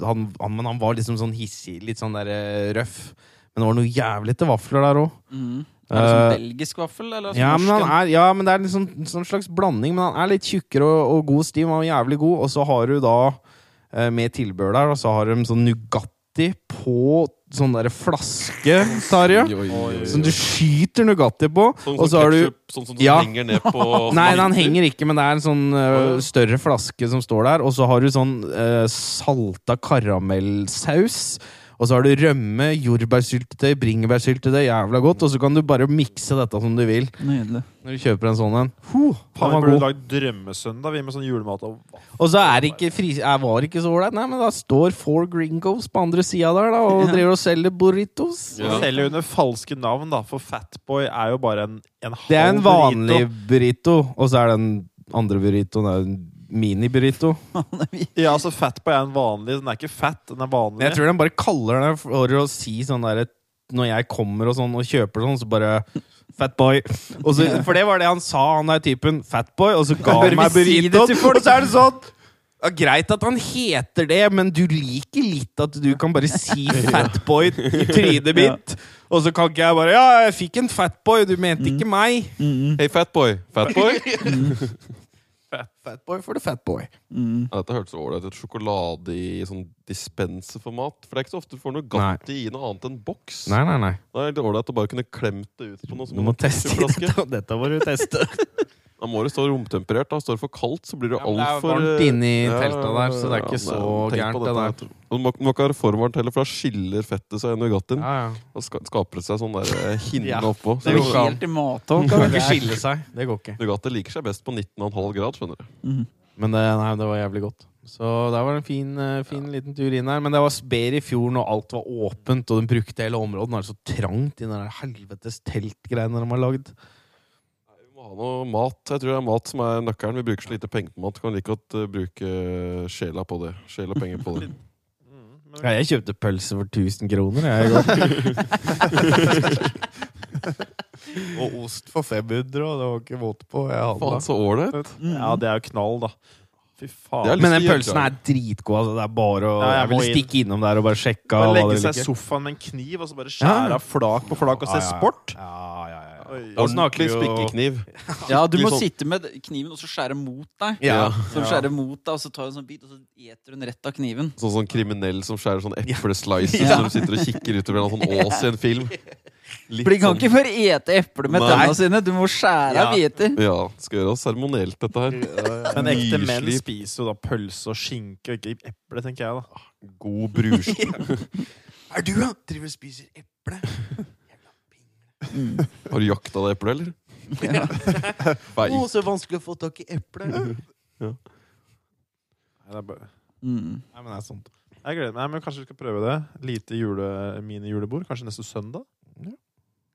Men, men han var liksom sånn hissig, litt sånn der røff. Men det var noe jævlig til vafler der òg. Mm. Er det sånn Eh, belgisk vaffel, eller sånn Ja, men, han er, ja, men det er en sånn, sånn slags blanding. Men han er litt tjukkere og, og god stiv. Han er jævlig god. Og så har du da, eh, med tilbør der, og så har de sånn Nugatti på sånn derre flaske, Tarjei. Som du skyter Nugatti på. Sånn og så har du sånn som Ja. henger ned på Nei, den henger ikke, men det er en sånn uh, større flaske som står der. Og så har du sånn uh, salta karamellsaus. Og så har du rømme, jordbærsyltetøy, bringebærsyltetøy. Jævla godt. Og så kan du bare mikse dette som du vil Nydelig. når du kjøper en sånn en. Huh, Faen, var vi burde god. lagd drømmesøndag vi med sånn julemat. Og Og så er det ikke fri, jeg var ikke så ålreit. Nei, men da står Four Gringos på andre sida der da, og driver og selger burritos. Ja. Selger under falske navn, da, for Fatboy er jo bare en, en halv Det er en burrito. vanlig burrito, og så er den andre burritoen er en mini-burrito. Ja, altså Fatboy er en vanlig. Den er ikke fat, den er vanlig. Jeg tror de bare kaller det for å si sånn derre Når jeg kommer og sånn og kjøper sånn, så bare Fatboy. Og så- For det var det han sa, han der typen. Fatboy. Og så ga han meg si burrito. til? Og så er det sånn ja, Greit at han heter det, men du liker litt at du kan bare si Fatboy i trynet mitt. Og så kan ikke jeg bare Ja, jeg fikk en Fatboy, du mente ikke meg. Hei, fatboy. Fatboy? Fatboy for the Fatboy. Mm. Ja, dette hørtes ålreit ut. Sjokolade i sånn dispenserformat. For det er ikke så ofte du får noe Gatti i noe annet enn boks. Nei, nei, nei. Det er det ålreit å bare kunne klemt det ut på noe som Du må teste dette. Dette må du teste. Da må det stå romtemperert. Da står det for kaldt, så blir det Ja, men det er varmt inni Ja, teltet der, så det er ikke ja, så gærent, det der. du. Må, må ikke være for varmt heller, for da skiller fettet seg i Nugattien. Ja, ja. Da ska, skaper det seg sånn der eh, hinne Ja, oppå. det Så går ikke. Helt i måte. Det kan ikke skille seg. Det går ikke. Nugatti liker seg best på 19,5 grad, skjønner du. Mm. Men det, nei, det var jævlig godt. Så der var det en fin, eh, fin liten tur inn her. Men det var bedre i fjorden, og alt var åpent, og de brukte hele området. Nå er det så trangt i den der helvetes teltgreiene de har lagd. Ha noe mat. Jeg tror det er mat som er nøkkelen. Vi bruker så lite penger på mat. Kan like godt eh, bruke sjela på det. Sjel og penger på det. Mm, Ja, jeg kjøpte pølse for 1000 kroner jeg, i går. og ost for 500, og det var ikke måte på. Jeg. Faen, så ålreit. Ja, det er jo knall, da. Fy faen. Men den pølsen er dritgod. Altså. Det er bare å Ja, jeg Jeg vil inn. stikke innom der og bare sjekke Bare legge seg i sofaen med en kniv og så bare skjære Ja. flak på flak og se Ja, ja, ja. sport. Ja, Ordentlig spikkekniv. Ja, du må sånn- sitte med kniven og så skjære mot deg. Ja. Så skjære skjærer mot deg, og så tar du en sånn bit, og så eter hun rett av kniven. Sånn sånn kriminell som skjærer sånn epleslices Ja. når du sitter og kikker utover en sånn ås i en film. Litt For de kan sånn- ikke bare ete eple med tennene sine. Du må skjære av Ja. biter. Ja, skal gjøre seremonielt, dette her. Men ekte menn spiser jo da pølse og skinke og ikke eple, tenker jeg da. God brus. Er du, da? Driver og spiser eple? Har du jakta det eple, eller? Ja. Nei. Å, så vanskelig å få tak i eple. Nei, det er bare... Mm. Nei, men det er sånt. Jeg gleder meg, men Kanskje vi skal prøve det. Lite jule, mini-julebord. Kanskje neste søndag? Ja.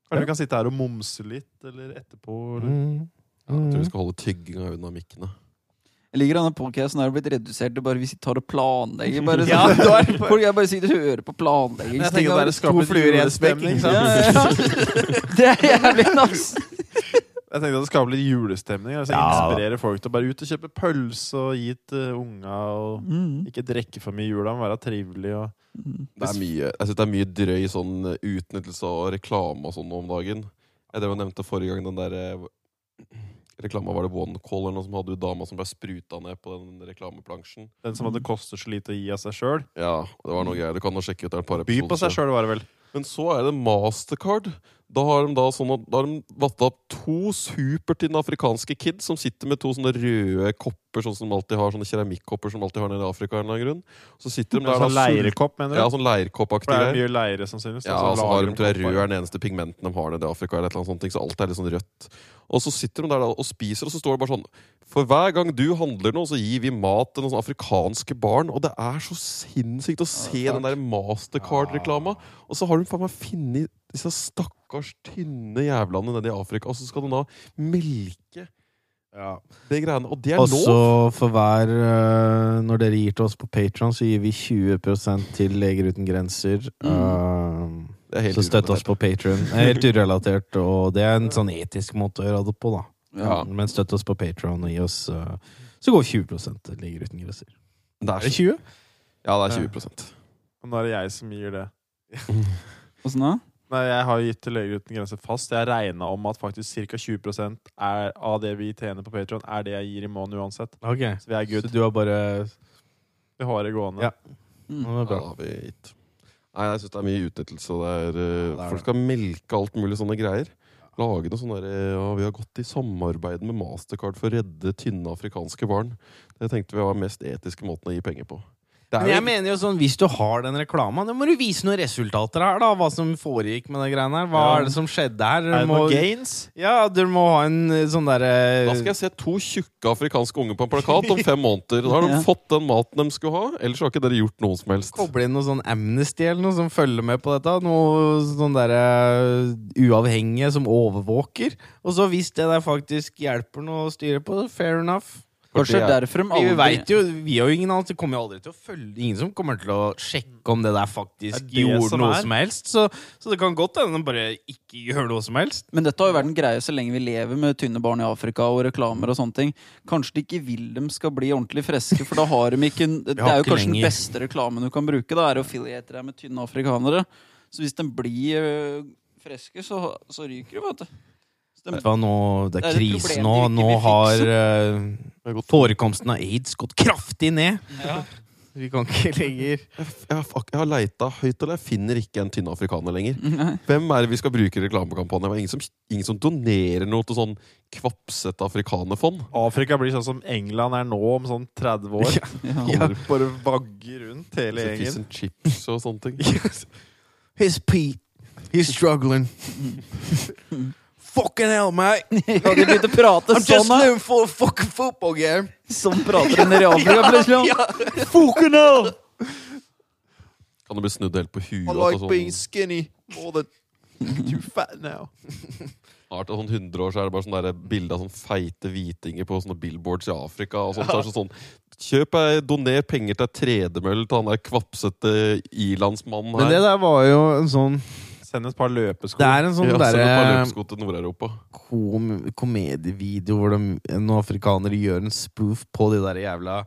Kanskje vi kan sitte her og momse litt, eller etterpå. Eller... Mm. Ja, jeg tror vi skal holde tygginga unna mikkene. Jeg liker denne podcasten har blitt redusert til bare hvis vi tar og planlegger. Bare Ja, sånn. da er det Folk er bare sitter og hører på planlegging. Jeg tenker det er litt fluer i en spekk. ja. Det er jævlig nass. Jeg tenkte at det skaper litt julestemning. Altså Ja. Inspirere folk til å bare ut og kjøpe pølse og gi til unga. Og Mm. ikke drikke for mye i jula, men være trivelig. Og... Mm. Det er mye, jeg synes det er mye drøy sånn eh, utnyttelse av reklame og sånn om dagen. Jeg drev og nevnte forrige gang den der reklama var det OneCall eller noe som hadde jo dama som ble spruta ned på den reklameplansjen. Den som hadde kostet så lite å gi av seg sjøl. Ja, det var noe greier. Du kan jo sjekke ut det er et par By på seg selv sjøl, var det vel. Men så er det Mastercard. Da har de da sånn at Da har de vatta opp to supertynne afrikanske kids som sitter med to sånne røde kopper kopper, sånn som de alltid har, sånne keramikkopper som de alltid har nede i Afrika. eller grunn. Så sitter de der sånn leirkopp, mener du? Ja, sånn leirkoppaktig For det er mye leire, sannsynligvis. Ja, så har de, tror jeg, rød er den eneste pigmenten de har nede i Afrika. eller et eller annet sånt, Så alt er litt sånn rødt. Og så sitter de der da, og spiser, og så står det bare sånn For hver gang du handler noe, så gir vi mat til noen afrikanske barn. Og det er så sinnssykt å se Ja, den der Mastercard-reklama. Og så har de faen meg funnet disse stakkars tynne jævlene nede i Afrika, og så skal de da melke Ja. det greiene. Og det er Også lov! for hver eh, Når dere gir til oss på Patron, så gir vi 20% til Leger uten grenser. Mm. Uh, så støtt oss på Patron. Helt urelatert, og det er en sånn etisk måte å gjøre det på, da. Ja. Men støtt oss på Patron og gi oss uh, Så går 20 til Leger uten grenser. Det Er er det 20? ja, det er 20 Og nå er det jeg som gir det. Åssen da? Nei, Jeg har gitt til Leger uten grenser fast. Jeg regna om at faktisk ca. 20% er, av det vi tjener på Patron, er det jeg gir i måneden uansett. Okay. Så vi er Så good. du har bare Vi har det gående. Ja. Mm. Nå er det Ja, har vi gitt. Nei, jeg syns det er mye utnyttelse. Det er, eh, det er folk skal melke alt mulig sånne greier. Lage noe sånn derre Ja, vi har gått i samarbeid med Mastercard for å redde tynne afrikanske barn. Det tenkte vi var den mest etiske måten å gi penger på. Det Men jeg jo mener jo sånn, Hvis du har den reklama, da må du vise noen resultater her. da Hva som foregikk med de greiene her. Hva Ja. er det som skjedde her? Er det må, gains? ja, du må ha en eh, sånn derre Da skal jeg se to tjukke afrikanske unger på en plakat om fem måneder. Da har de Ja. fått den maten de skulle ha, ellers har ikke dere gjort noe som helst. Koble inn noe sånn Amnesty eller noe som følger med på dette. Noe sånn derre uavhengige som overvåker. Og så hvis det der faktisk hjelper noe å styre på, fair enough. Kanskje er- derfor de Vi vet jo, vi har jo ingen annen, det kommer jo aldri til å følge Ingen som kommer til å sjekke om det der faktisk Det gjorde som noe er. som helst. Så, så det kan godt hende de bare ikke gjør noe som helst. Men dette har jo vært en greie så lenge vi lever med tynne barn i Afrika og reklamer og sånne ting. Kanskje de ikke vil dem skal bli ordentlig friske, for da har de ikke Det er jo kanskje den beste reklamen du kan bruke, da, er å affiliate deg med tynne afrikanere. Så hvis de blir øh, friske, så, så ryker de, vet du. De, du hva, nå, det er er krise nå. Nå har gått- forekomsten av aids gått kraftig ned. ja. Vi kan ikke lenger Jeg, jeg, jeg har leita høyt, og jeg finner ikke en tynn afrikaner lenger. Nei. Hvem er det vi skal bruke i reklamekampanjen? Ingen som, ingen som donerer noe til sånn kvapsete afrikanerfond. Afrika blir sånn som England er nå om sånn 30 år. Ja. Ja. Bare vagger rundt hele gjengen. Fish and chips og sånne ting. He's Pete. He's struggling. Fucking hell, mate. Ja, de begynte å prate I'm just sånn, da. living for a fucking football game. Sånn prater en i Afrika, plutselig. Fucking hell. Kan du bli snudd helt på huet? I like being sånn, skinny more than too fat now. snart er sånn 100 år så er det bare sånn der bilde av sånn feite hvitinger på sånne billboards i Afrika. Og sånt, så er det sånn, Kjøp ei, Doner penger til ei tredemølle til han der kvapsete ilandsmannen her. Men det der var jo en sånn Send et par løpesko. Det er en sånn ja, er derre kom komedievideo hvor de, noen afrikanere gjør en spoof på de der jævla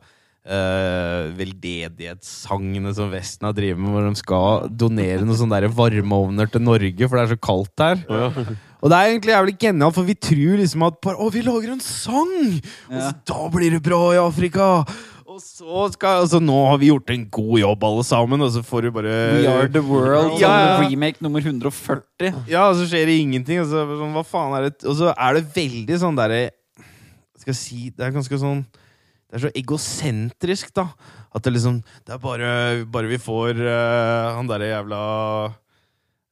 uh, veldedighetssangene som Vesten har drevet med, hvor de skal donere noen sånne varmeovner til Norge, for det er så kaldt der. Og det er egentlig jævlig genialt, for vi tror liksom at bare, Å, vi lager en sang! Og så, da blir det bra i Afrika! Og så skal Altså, nå har vi gjort en god jobb, alle sammen, og så får du bare We are the world. Ja, ja. Remake nummer 140. Ja, og så skjer det ingenting. Og så, sånn, hva faen er det Og så er det veldig sånn derre Skal jeg si Det er ganske sånn Det er så egosentrisk, da. At det liksom Det er bare Bare vi får uh, han derre jævla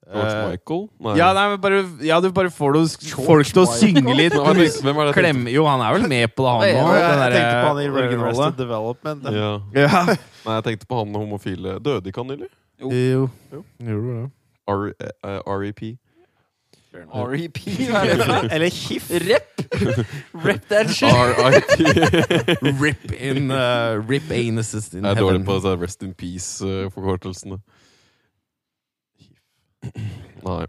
George eh, Michael? Nei. Ja, nei, men bare, ja, du bare får noe, folk til å synge litt. Hvem er det- hvem er det jeg Jo, han er vel med på det, han Ja, jeg den tenkte på han i originale. Development. Ja. Ja. Nei, jeg tenkte på han homofile. Døde ikke han nylig? Jo. Jo. Jo. jo eh, REP. REP, er? Eller HIF. Rep! Rep that shit! RIP. Rip in uh, Rip anuses in Jeg er dårlig på Rest in Peace-forkortelsene. Nei.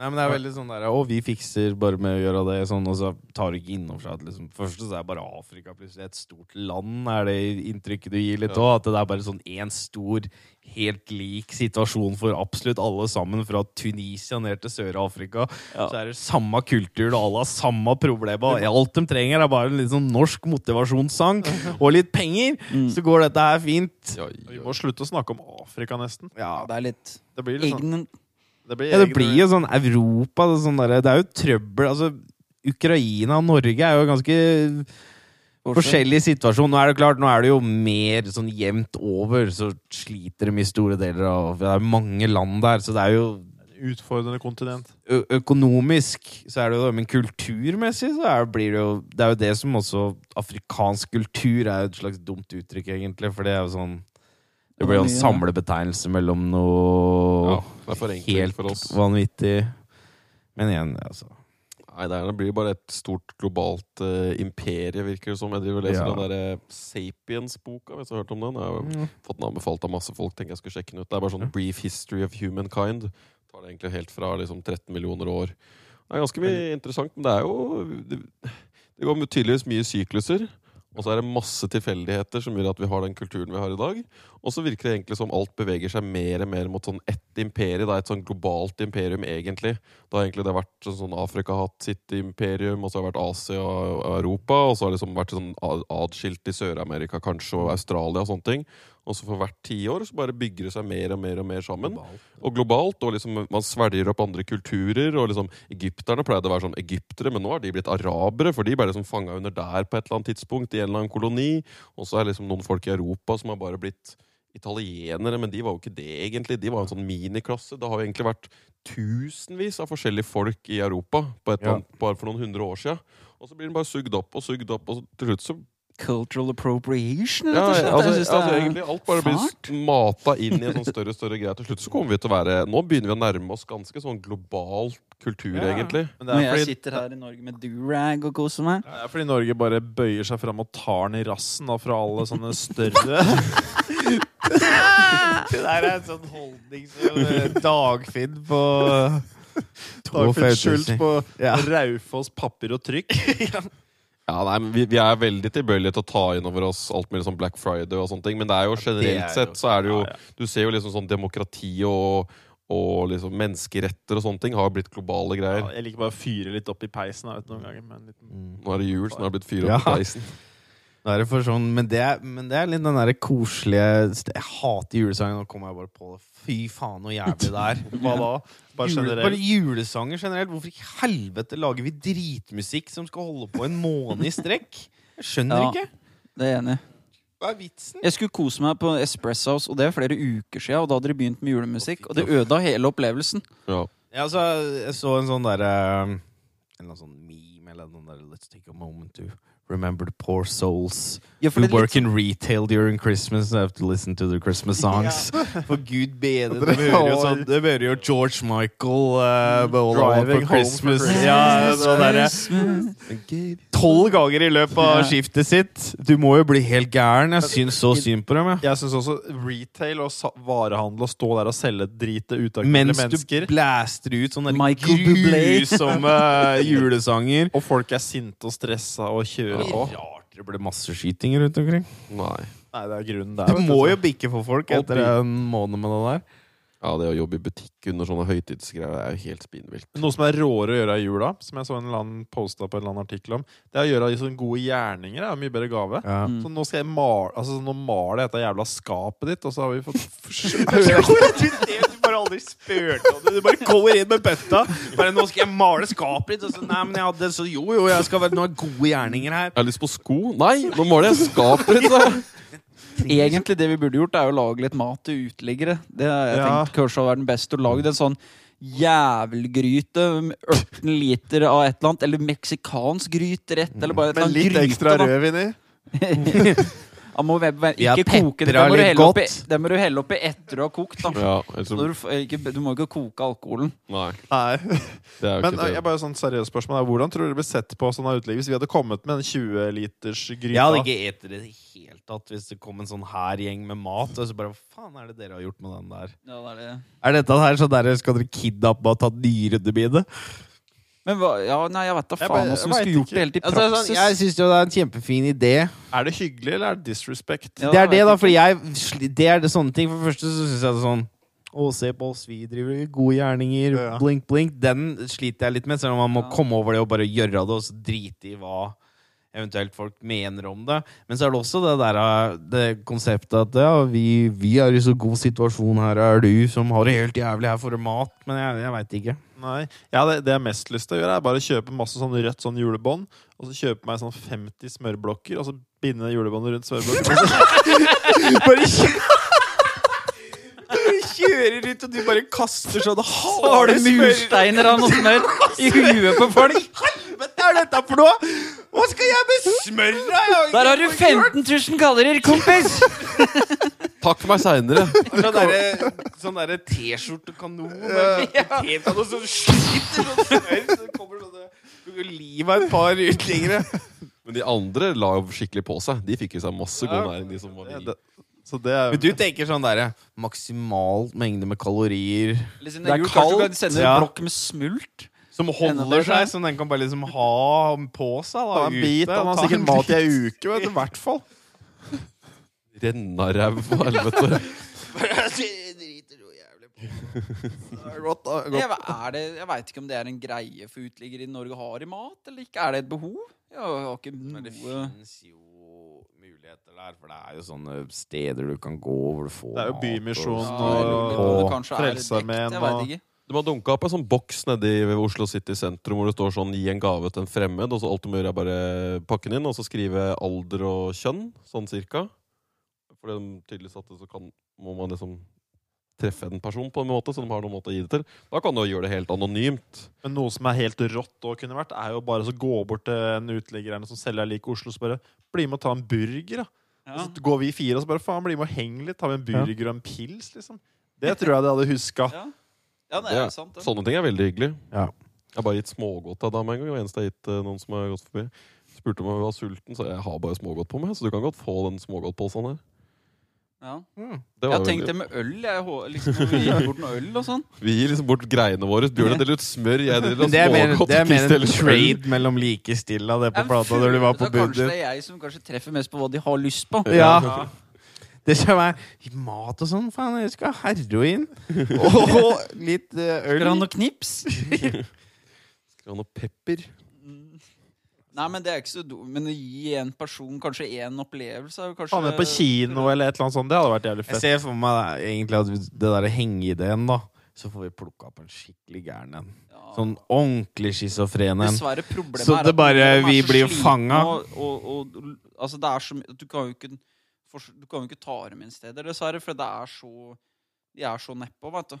Nei, men det er veldig sånn der Å, vi fikser bare med å gjøre det sånn, og så tar du ikke inn over seg at liksom Først så er bare Afrika plutselig et stort land, er det inntrykket du gir litt Ja. òg? At det er bare sånn én stor, helt lik situasjon for absolutt alle sammen, fra Tunisia ned til Sør-Afrika. Ja. Så er det samme kultur, og alle har samme problemer. og Alt de trenger, er bare en litt sånn norsk motivasjonssang og litt penger. Mm. Så går dette her fint. Ja, Vi må slutte å snakke om Afrika, nesten. Ja, det er litt Det blir litt sånn Det blir, Ja, det blir jo sånn Europa Det, sånn der, det er jo trøbbel Altså, Ukraina og Norge er jo ganske forskjellig situasjon. Nå er det klart, nå er det jo mer sånn jevnt over, så sliter de i store deler av Det er mange land der, så det er jo Utfordrende kontinent. økonomisk så er det jo det, men kulturmessig så er, blir det jo Det er jo det som også Afrikansk kultur er jo et slags dumt uttrykk, egentlig, for det er jo sånn Det blir jo en samlebetegnelse mellom noe Ja, det er for enkelt helt for oss. vanvittig. Men igjen, altså Nei, det, det blir bare et stort globalt uh, imperie, virker det som. Jeg driver og leser Ja. den derre Sapiens-boka, hvis du har hørt om den. Jeg har Mm. fått den anbefalt av masse folk. tenker jeg skulle sjekke den ut. Det er bare sånn Brief History of Humankind. Tar det egentlig helt fra liksom 13 millioner år. Det er ganske mye interessant, men det er jo Det, det går tydeligvis mye sykluser. Og så er det masse tilfeldigheter som gjør at vi har den kulturen vi har i dag. Og så virker det egentlig som alt beveger seg mer og mer mot sånn ett imperie. Det er et sånn globalt imperium, egentlig. Da har egentlig det vært sånn Afrika har hatt sitt imperium, og så har det vært Asia og Europa, og så har det liksom vært sånn adskilt i Sør-Amerika kanskje, og Australia og sånne ting. Og så for hvert tiår så bare bygger det seg mer og mer og mer sammen. Og globalt, og liksom man svelger opp andre kulturer. Og liksom Egypterne pleide å være sånn egyptere, men nå har de blitt arabere, for de ble liksom fanga under der på et eller annet tidspunkt, i en eller annen koloni. Og så er liksom noen folk i Europa som har bare blitt italienere, men de var jo ikke det egentlig. De var en sånn miniklasse. Det har jo egentlig vært tusenvis av forskjellige folk i Europa på et Ja. annet, bare for noen hundre år siden. Og så blir den bare sugd opp og sugd opp, og til slutt så Cultural appropriation, rett ja, og slett. altså, Jeg synes altså, egentlig alt bare blir mata inn i en sånn større og større greie. Til slutt så kommer vi til å være Nå begynner vi å nærme oss ganske sånn global kultur, Ja. egentlig. Men det Når jeg sitter her i Norge med durag og koser meg. det er fordi Norge bare bøyer seg fram og tar den i rassen da, fra alle sånne større Det der er en sånn holdning som Dagfinn på Dagfinn Schultz på Ja. Raufoss papir og trykk. Ja, nei, men vi, vi er veldig tilbøyelige til å ta inn over oss alt mulig sånn Black Friday og sånne ting, men det er jo generelt er sett så er det jo Ja, ja. Du ser jo liksom sånn demokrati og, og liksom menneskeretter og sånne ting har blitt globale Ja, greier. jeg liker bare å fyre litt opp i peisen vet, noen ganger. men litt... Mm. Nå er det jul, så nå har det blitt fyr opp Ja. i peisen. Da er det for sånn, men det, er, men det er litt den derre koselige Jeg hater julesanger. Nå kommer jeg bare på det. Fy faen, så jævlig det er. Hva da? Bare Jule, generelt. bare julesanger generelt. Hvorfor i helvete lager vi dritmusikk som skal holde på en måned i strekk? Jeg skjønner Ja. ikke. Det er enig. Hva er vitsen? Jeg skulle kose meg på Espresso House, og det er flere uker siden. Og da hadde de begynt med julemusikk, og det øda hele opplevelsen. Ja. Ja, altså, jeg så en sånn derre En eller annen sånn meme eller noe der Let's take a moment to remember the poor souls Ja, who work in retail during Christmas and have to listen to the Christmas songs. For gud. Dere Det hører jo sånn Det hører jo George Michael uh, Driving for Home for Christmas. Christmas. Ja, sånn derre Tolv ganger i løpet av skiftet sitt. Du må jo bli helt gæren. Jeg syns så synd på dem, jeg. Jeg syns også retail og varehandel og stå der og selge dritet av Mens du blaster ut sånne Michael grusomme julesanger. Og folk er sinte og stressa og kjører på. Rart det ble masseskyting rundt omkring. Nei. Nei, det er grunnen der. Du må jo bikke for folk etter en måned med det der. Ja, det å jobbe i butikk under sånne høytidsgreier det er jo helt spinnvilt. Noe som er råere å gjøre i jula, som jeg så en eller annen posta på en eller annen artikkel om, det er å gjøre sånne gode gjerninger. Det er en mye bedre gave. Ja. Mm. Så nå skal jeg male Altså nå maler jeg dette jævla skapet ditt, og så har vi fått du bare aldri spurte om det. Du bare går inn med bøtta. Bare 'Nå skal jeg male skapet ditt.' Og så, nei, men jeg hadde så Jo, jo, jeg skal være noen gode gjerninger her. Jeg har lyst på sko. Nei, nå måler jeg skapet ditt! Egentlig det vi burde gjort, er å lage litt mat til uteliggere. Det har jeg Ja. tenkt kanskje hadde vært den beste. Å lage en sånn jævelgryte med 18 liter av et eller annet. Eller meksikansk gryterett. Eller bare et eller Med litt gryte, ekstra rødvin i. Han må ikke koke det. Den må, oppi, den må du helle oppi etter du har kokt. Da. Ja, så, du, ikke, du må ikke koke alkoholen. nei, Nei. det er Men ikke jeg bare sånn seriøst spørsmål er, Hvordan tror du det blir sett på sånn av hvis vi hadde kommet med en 20 liters gryta? Jeg hadde ikke spist det i det hele tatt hvis det kom en sånn her gjeng med mat. Og så bare Hva faen er det dere har gjort med den der? Ja, det er det. Er dette her sånn der skal dere kidnappe og ta dyrebide? Men hva, ja, nei, jeg vet da faen åssen vi skulle gjort det helt i Altså, sånn, jeg syns jo det er en kjempefin idé. Er det hyggelig, eller er det disrespect? Ja, det er det, da, fordi jeg sli- Det er det sånne ting. For det første så syns jeg det er sånn Å, se på oss, vi driver gode gjerninger. Ja. Blink, blink. Den sliter jeg litt med, selv om man må Ja. komme over det og bare gjøre det, og så drite i hva eventuelt folk mener om det. Men så er det også det der det konseptet at ja, vi, vi er i så god situasjon her, er du som har det helt jævlig her for mat. Men jeg, jeg veit ikke. Nei. Ja, det, det jeg har mest lyst til å gjøre, er bare å kjøpe masse sånn rødt sånn julebånd, og så kjøpe meg sånn 50 smørblokker, og så binde julebåndet rundt smørblokken. Bare kjører ut, og du bare kaster sånn Så har du mursteiner av noe smør i huet på folk. Helvete er dette for noe?! Hva skal jeg med smør, da?! Der har du 15 000 kalorier, kompis! Takk for meg seinere. Sånn derre sånn derre T-skjortekanon med potetkanon som skyter sånn smør, så det kommer sånne Livet av et par uteliggere. Men de andre la skikkelig på seg. De fikk jo seg masse god næring. De som var i- er Men du tenker sånn derre maksimal mengde med kalorier Liksom, Det er jul, kanskje du kaldt. kan sende Ja. en blokk med smult. som holder seg, som den kan bare liksom ha på seg. Ta Da, en bit, ute, han har sikkert mat i ei uke, vet du, i hvert fall. Rennaræv og helvete. Driter så jævlig på. Godt, godt. Jeg, er det, jeg veit ikke om det er en greie for uteliggere i Norge har i mat, eller ikke. Er det et behov? Jeg har ikke Men det finnes jo muligheter der, for det er jo sånne steder du kan gå hvor du får Det er jo Bymisjon og- det og- Frelsesarmeen og- De har dunka opp en sånn boks nedi ved Oslo City sentrum hvor det står sånn 'gi en gave til en fremmed', og så alt du må gjøre er bare pakke den inn, og så skrive alder og kjønn, sånn cirka. For de tydelig det, så kan, må man liksom treffe en person på en måte, så de har noen måte å gi det til. Da kan du gjøre det helt anonymt. Men noe som er helt rått å kunne vært, er jo bare å gå bort til en uteligger som selger lik Oslo, og så bare bli med og ta en burger, da. Ja. Så går vi fire og så bare faen, bli med og henge litt, ta med en burger og en pils, liksom. Det tror jeg de hadde huska. Ja. ja, det Ja, er sant. Det. Sånne ting er veldig hyggelig. Ja. Jeg har bare gitt smågodt til dama en gang. Og eneste jeg har gitt eh, noen som har gått forbi. Spurte om jeg var sulten, så jeg har bare smågodt på meg. Så du kan godt få den smågodtposen her. Ja. Mm. Det Jeg var har tenkt det med øl. Jeg, liksom, vi gir bort noe øl og sånn. Vi gir liksom bort greiene våre. Bjørn deler ut smør, jeg deler ut er smågodt. det er mer en trade mellom likestilla, det på plata når du var på det er Kanskje det er jeg som kanskje treffer mest på hva de har lyst på. Ja. Det skal være mat og sånn. Faen, jeg skal ha heroin. Og litt øl. Skal du ha noe knips? Skal du ha noe pepper? Nei, men det er ikke så dumt. Men å gi en person kanskje én opplevelse kanskje Han er på kino eller et eller annet sånt, det hadde vært jævlig fett. Jeg ser for meg da, egentlig at det der hengeideen, da. Så får vi plukka opp en skikkelig gæren en. Ja. Sånn ordentlig schizofren en. Så det bare- er vi så blir jo fanga. fanget. Og, og, og, altså, det er så mye Du kan jo ikke Du kan jo ikke ta dem inn steder, dessverre, for det er så De er så nedpå, vet du.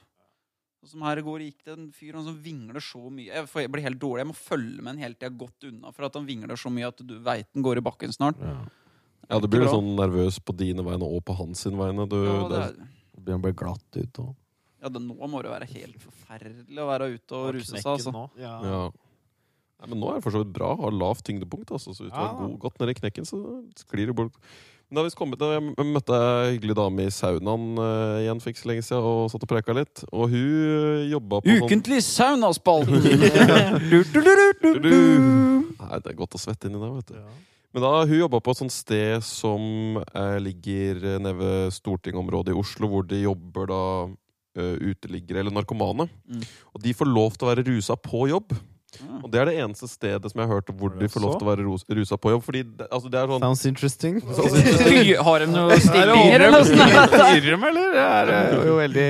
Som her i går gikk det en fyr han som vingler så mye. Jeg, blir helt dårlig. Jeg må følge med en hele tida gått unna, for at han vingler så mye at du veit den går i bakken snart. Ja. Ja, du blir litt sånn nervøs på dine vegne og på hans sin vegne. Du, Ja, det er, Det blir, å glatt ut og ja, det, nå må det være helt forferdelig å være ute og ruse seg, altså. nå. ja. ja. Nei, men nå er det for så vidt bra. Har lavt tyngdepunkt. Altså, så hvis du har god, godt nedi knekken, så sklir det bort. Men da har vi kommet, da jeg møtte ei hyggelig dame i saunaen uh, igjen for ikke så lenge siden og satt og preka litt. Og hun uh, jobba på sånn Ukentlig saunaspalten! Du, du. Nei, det er godt å svette inni der, vet du. Ja. Men da, hun jobba på et sånt sted som eh, ligger eh, nede ved Stortingområdet i Oslo, hvor de jobber da uh, uteliggere eller narkomane. Mm. Og de får lov til å være rusa på jobb. Ja. Og det er det eneste stedet som jeg har hørt hvor de får lov til å være ros- rusa på jobb. Fordi det, altså, det er sånn Sounds interesting. Har de noen stillinger, eller noe er det? Eller? Det er eh, jo veldig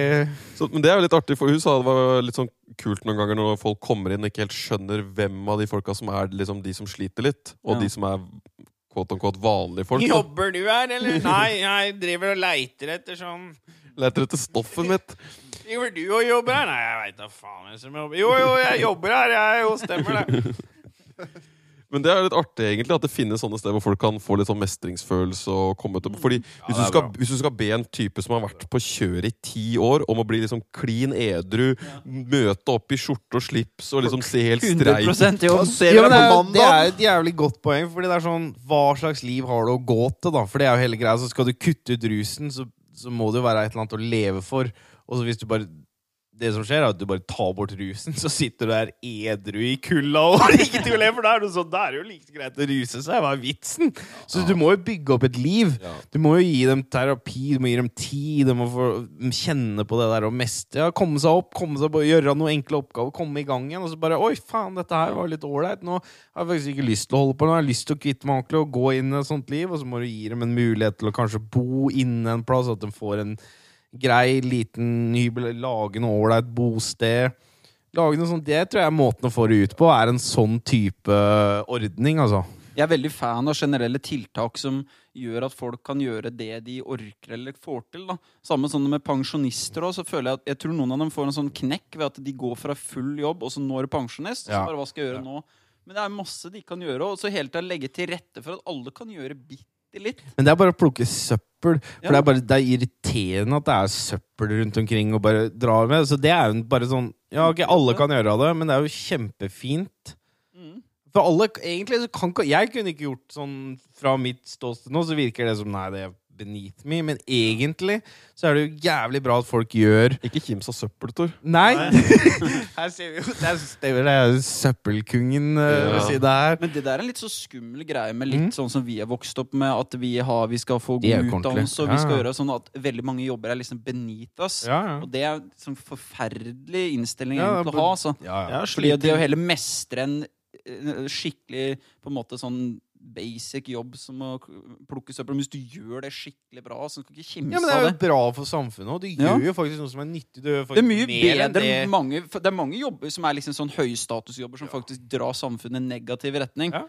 så, Men det er jo litt artig, for hun sa det var litt sånn kult noen ganger når folk kommer inn og ikke helt skjønner hvem av de folka som er liksom de som sliter litt, og Ja. de som er quote unquote vanlige folk. da. Jobber du her, eller? Nei, jeg driver og leiter etter sånn Leter etter stoffet mitt. Driver du og jobber her? Nei, jeg veit da faen hvem som jobber Jo, jo, jeg jobber her, jeg jo, stemmer det. Men det er litt artig egentlig at det finnes sånne steder hvor folk kan få litt sånn mestringsfølelse. og komme til Fordi hvis, du skal, hvis du skal be en type som har vært på kjøret i ti år, om å bli liksom klin edru, møte opp i skjorte og slips og liksom se helt streit 100 jobb. Ser Ja, det, er, er et jævlig godt poeng, Fordi det er sånn Hva slags liv har du å gå til, da? For det er jo hele greia. Så skal du kutte ut rusen, så, så må det jo være et eller annet å leve for. Og så hvis du bare det som skjer, er at du bare tar bort rusen, så sitter du der edru i kulda og ikke til å le, for da er det sånn, da er det jo like greit å ruse seg. Hva er vitsen? Så du må jo bygge opp et liv. Du må jo gi dem terapi, du må gi dem tid, de må få kjenne på det der og mestre. Ja, komme seg opp, komme seg opp, gjøre noen enkle oppgaver, komme i gang igjen, og så bare Oi, faen, dette her var litt ålreit. Nå har jeg faktisk ikke lyst til å holde på, nå har jeg lyst til å kvitte meg ordentlig og gå inn i et sånt liv, og så må du gi dem en mulighet til å kanskje bo inne en plass, at de får en grei, liten hybel, lage noe ålreit bosted. Lage noe sånt, Det tror jeg er måten å få det ut på, er en sånn type ordning, altså. Jeg er veldig fan av generelle tiltak som gjør at folk kan gjøre det de orker eller får til. da. Samme sånn med pensjonister føler jeg at jeg tror noen av dem får en sånn knekk ved at de går fra full jobb, og så når pensjonist. Ja. Så bare, hva skal jeg gjøre nå? Men det er masse de kan gjøre, og så hele tida legge til rette for at alle kan gjøre bitte litt. Men det er bare å plukke søppel. For Ja. det, er bare, det er irriterende at det er søppel rundt omkring og bare drar med. Så det er jo bare sånn Ja, ok, alle kan gjøre det, men det er jo kjempefint. Mm. For alle, egentlig så kan Jeg kunne ikke gjort sånn fra mitt ståsted nå, så virker det som nei, det er beneath me. Men egentlig så er det jo jævlig bra at folk gjør Ikke kims av søppel, Tor. Nei! Her ser vi jo Det er, det er jo søppelkongen uh, Ja. ved siden her. Men det der er en litt så skummel greie med litt Mm. sånn som vi er vokst opp med, at vi, har, vi skal få Det god utdannelse, og vi Ja, skal ja. gjøre sånn at veldig mange jobber er liksom beneath us. Ja, ja. Og det er sånn forferdelig innstilling det å ha. Altså. ja, ja. Ja, Fordi det å heller mestre en eh, skikkelig på en måte sånn basic jobb som å plukke søppel Men Hvis du gjør det skikkelig bra, så kan du ikke kimse Ja, men det er jo bra for samfunnet, òg. du Ja. gjør jo faktisk noe som er nyttig. Gjør Det er mye bedre det. mange Det er mange jobber som er liksom sånn høystatusjobber som faktisk drar samfunnet i negativ retning. Ja.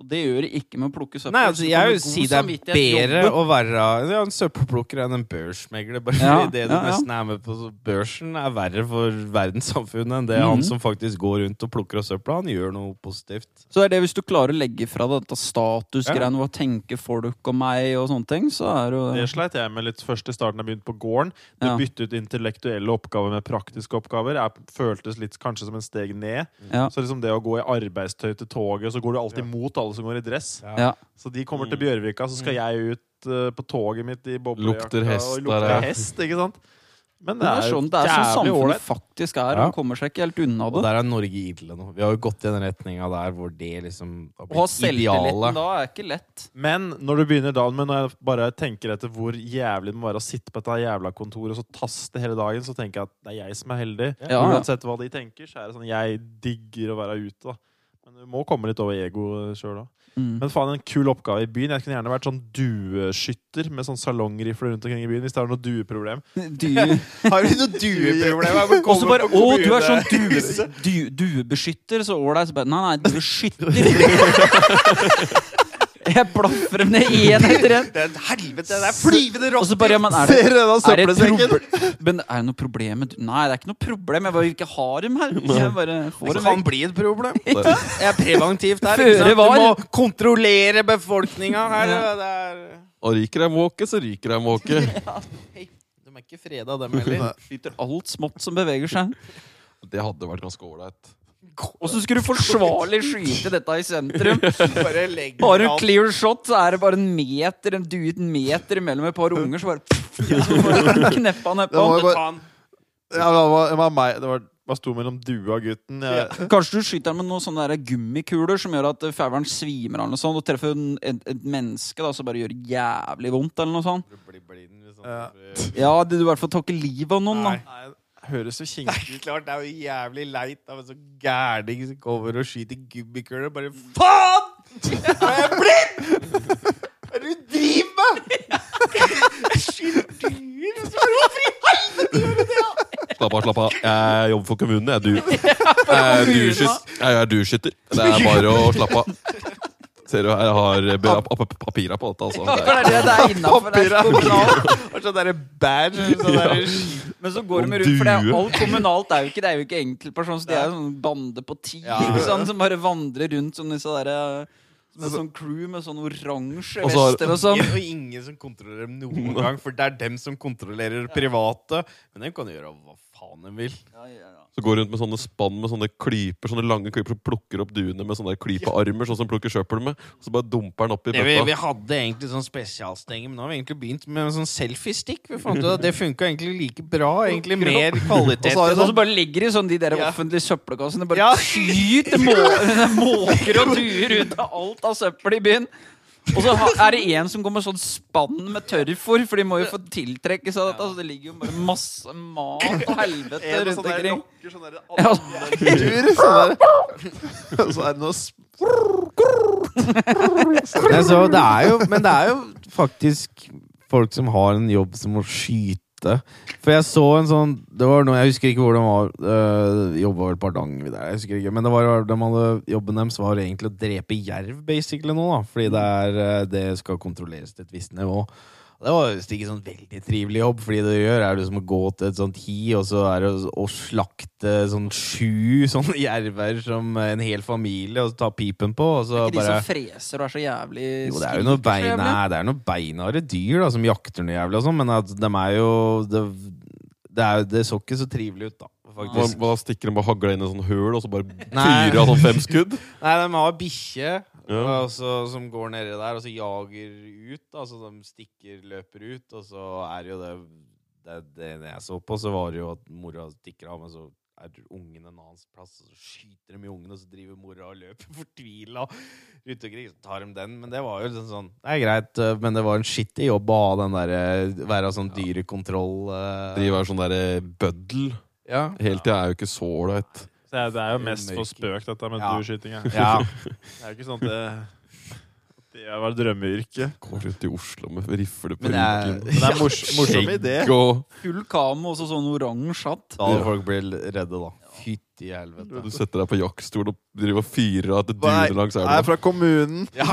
Og det gjør det ikke med å plukke søppel. Nei, altså, jeg vil si det er bedre å være ja, en søppelplukker enn en børsmegler. Bare Ja, det du ja, ja. nesten er med på børsen, er verre for verdenssamfunnet enn det han Mhm. som faktisk går rundt og plukker av søpla. Han gjør noe positivt. Så er det hvis du klarer å legge fra deg dette statusgreiene, hva tenker folk om meg, og sånne ting, så er det Det jo sleit jeg med litt først i starten jeg begynte på gården. Du Ja. bytte ut intellektuelle oppgaver med praktiske oppgaver. Jeg føltes litt kanskje som en steg ned. Ja. Så liksom det å gå i arbeidstøy til toget, så går du alltid mot alle som går i dress. Ja. Så de kommer til Bjørvika, så skal jeg ut uh, på toget mitt i boblejakka. Lukter hest og lukter hest, ikke sant? Men Det er sånn, det er sånn samfunnet ålreit. faktisk er. Ja. Man kommer seg ikke helt unna Og det. der er Norge idle nå. Vi har jo gått i den retninga der hvor det liksom har Å ha blitt idealet. selvtilliten da er ikke lett. Men når du begynner da med når jeg bare tenker etter hvor jævlig det må være å sitte på dette jævla kontoret og så taste hele dagen, så tenker jeg at det er jeg som er heldig. Ja. Uansett hva de tenker, så er det sånn jeg digger å være ute. da du må komme litt over ego sjøl da. Mm. Men faen, en kul oppgave i byen. Jeg kunne gjerne vært sånn dueskytter med sånn salongrifle rundt omkring i byen hvis det er noe dueproblem. Du, Har du noe dueproblem? og så bare Å, du er sånn due, du, duebeskytter, så ålreit. Nei, nei, dueskytter. Jeg blaffer dem ned én etter én. Det er en helvete! Det er flyvende Og så bare ja, men er det, Ser du den det, søppelsekken? men er det noe problem med Nei, det er ikke noe problem. Jeg bare vil ikke ha dem her. Jeg bare får Det dem kan bli et problem. Jeg er preventivt her. Du må kontrollere befolkninga her. Ja. Det er Og ryker ei måke, så ryker ei måke. Hei, De er ikke freda, dem heller. Skyter alt smått som beveger seg. Det hadde vært ganske ålreit. Så skulle du forsvarlig skyte dette i sentrum. Bare Har du clear shot, så er det bare en meter En duet meter mellom et par unger, så bare så bare kneppa nedpå. Det var Ja, det var, det var meg. Det var, hva sto mellom dua og gutten. Jeg, Kanskje du skyter med noen sånne der gummikuler som gjør at faueren svimer av, sånt, og treffer en- et, et menneske da, som bare gjør jævlig vondt, eller noe sånt. Du blir blind liksom. Ja. Ja, det du i hvert fall tar ikke livet av noen, da. Nei. Høres så kinkig er klart, det er jo jævlig leit av en sånn gærning som kommer og skyter gummikuler. Bare faen! Er jeg blind?! Hva er det du driver med?! Jeg skyter dyr, og hvorfor i helvete gjør du det?! Slapp av, slapp av. Jeg jobber for kommunen. Jeg er, du, jeg er, er dueskytter. Det er bare å slappe av. Ser du, jeg har ap- ap- på dette. Altså. Ja, Det er- det det er innafor. Sånn derre badge. Sånn derre Men så går de rundt, for det er alt kommunalt er jo ikke Det er jo ikke enkeltpersoner, så de er jo sånn bande på ti Ja. som bare vandrer rundt som disse derre med sånn crew med sånn oransje Og så har- vester og sånn. Og ingen som kontrollerer dem noen gang, for det er dem som kontrollerer private. Men de kan gjøre hva faen de vil. Så går rundt med sånne spann med sånne klyper, sånne lange klyper som plukker opp duene med sånne klypearmer, sånn som plukker søppel med. Og så bare dumper den opp i bøtta vi, vi hadde egentlig sånn spesialstenge, men nå har vi egentlig begynt med en sånn selfiestick. Vi fant ut at det funka egentlig like bra. Egentlig mer kvalitet. Og så det. bare ligger de sånn de der offentlige søppelkassene. Bare Ja. skyter må måker og duer ut av alt av søppel i byen. Og så er det en som går med sånn spann med tørrfôr, for de må jo få tiltrekke seg dette. Så det ligger jo bare masse mat og helvete En rundt sånn omkring. sånn der sånn. Og så er det noe så det er jo, men det er jo faktisk folk som har en jobb som må skyte. For jeg så en sånn Det var noe, Jeg husker ikke hvor de var. Øh, Jobba vel Pardang. Jeg husker ikke Men det var, de hadde, jobben deres var egentlig å drepe jerv, basically, nå. da Fordi det, er, eh, det skal kontrolleres til et visst nivå. Det var visst ikke sånn veldig trivelig jobb, fordi det du gjør, er liksom å gå til et sånt hi, og så er det å- slakte sånn sju sånne jerver som en hel familie, og så ta pipen på, og så Ikke de som freser og er så jævlig jo, det er jo noen bein, det er noe beinharde dyr da, som jakter noe jævlig og sånn, men at de er jo det, det, er, det så ikke så trivelig ut, da. Faktisk. hva stikker de bare hagla inn i en sånn høl, og så bare fyrer av sånn fem skudd? Nei, de har bikkje Ja. altså, som går nedi der, og så jager ut. Altså, de stikker, løper ut, og så er jo det Det, det jeg så på, så var det jo at mora stikker av, men så er ungen en annen plass, og så skyter de i ungen, og så driver mora og løper fortvila rundt omkring. Så tar de den. Men det var jo liksom sånn Det er greit, øh, men det var en skittig jobb å ha den derre Være sånn dyrekontroll uh... Drive og sånn derre bøddel. Ja. Hele tida er jo ikke så ålreit. Så det er- det er jo er mest for spøk, dette med Ja. dueskyting. ja. ja. Det er jo ikke sånn at det, det var drømmeyrket. Går rundt i Oslo med rifle på er, ryggen. Men det er mors morsom idé. Full kamo og sånn oransje hatt. Da hadde folk blitt redde, da. Fytti helvete. du setter deg på jaktstol og driver og fyrer av duene langs Jeg er fra kommunen. Ja,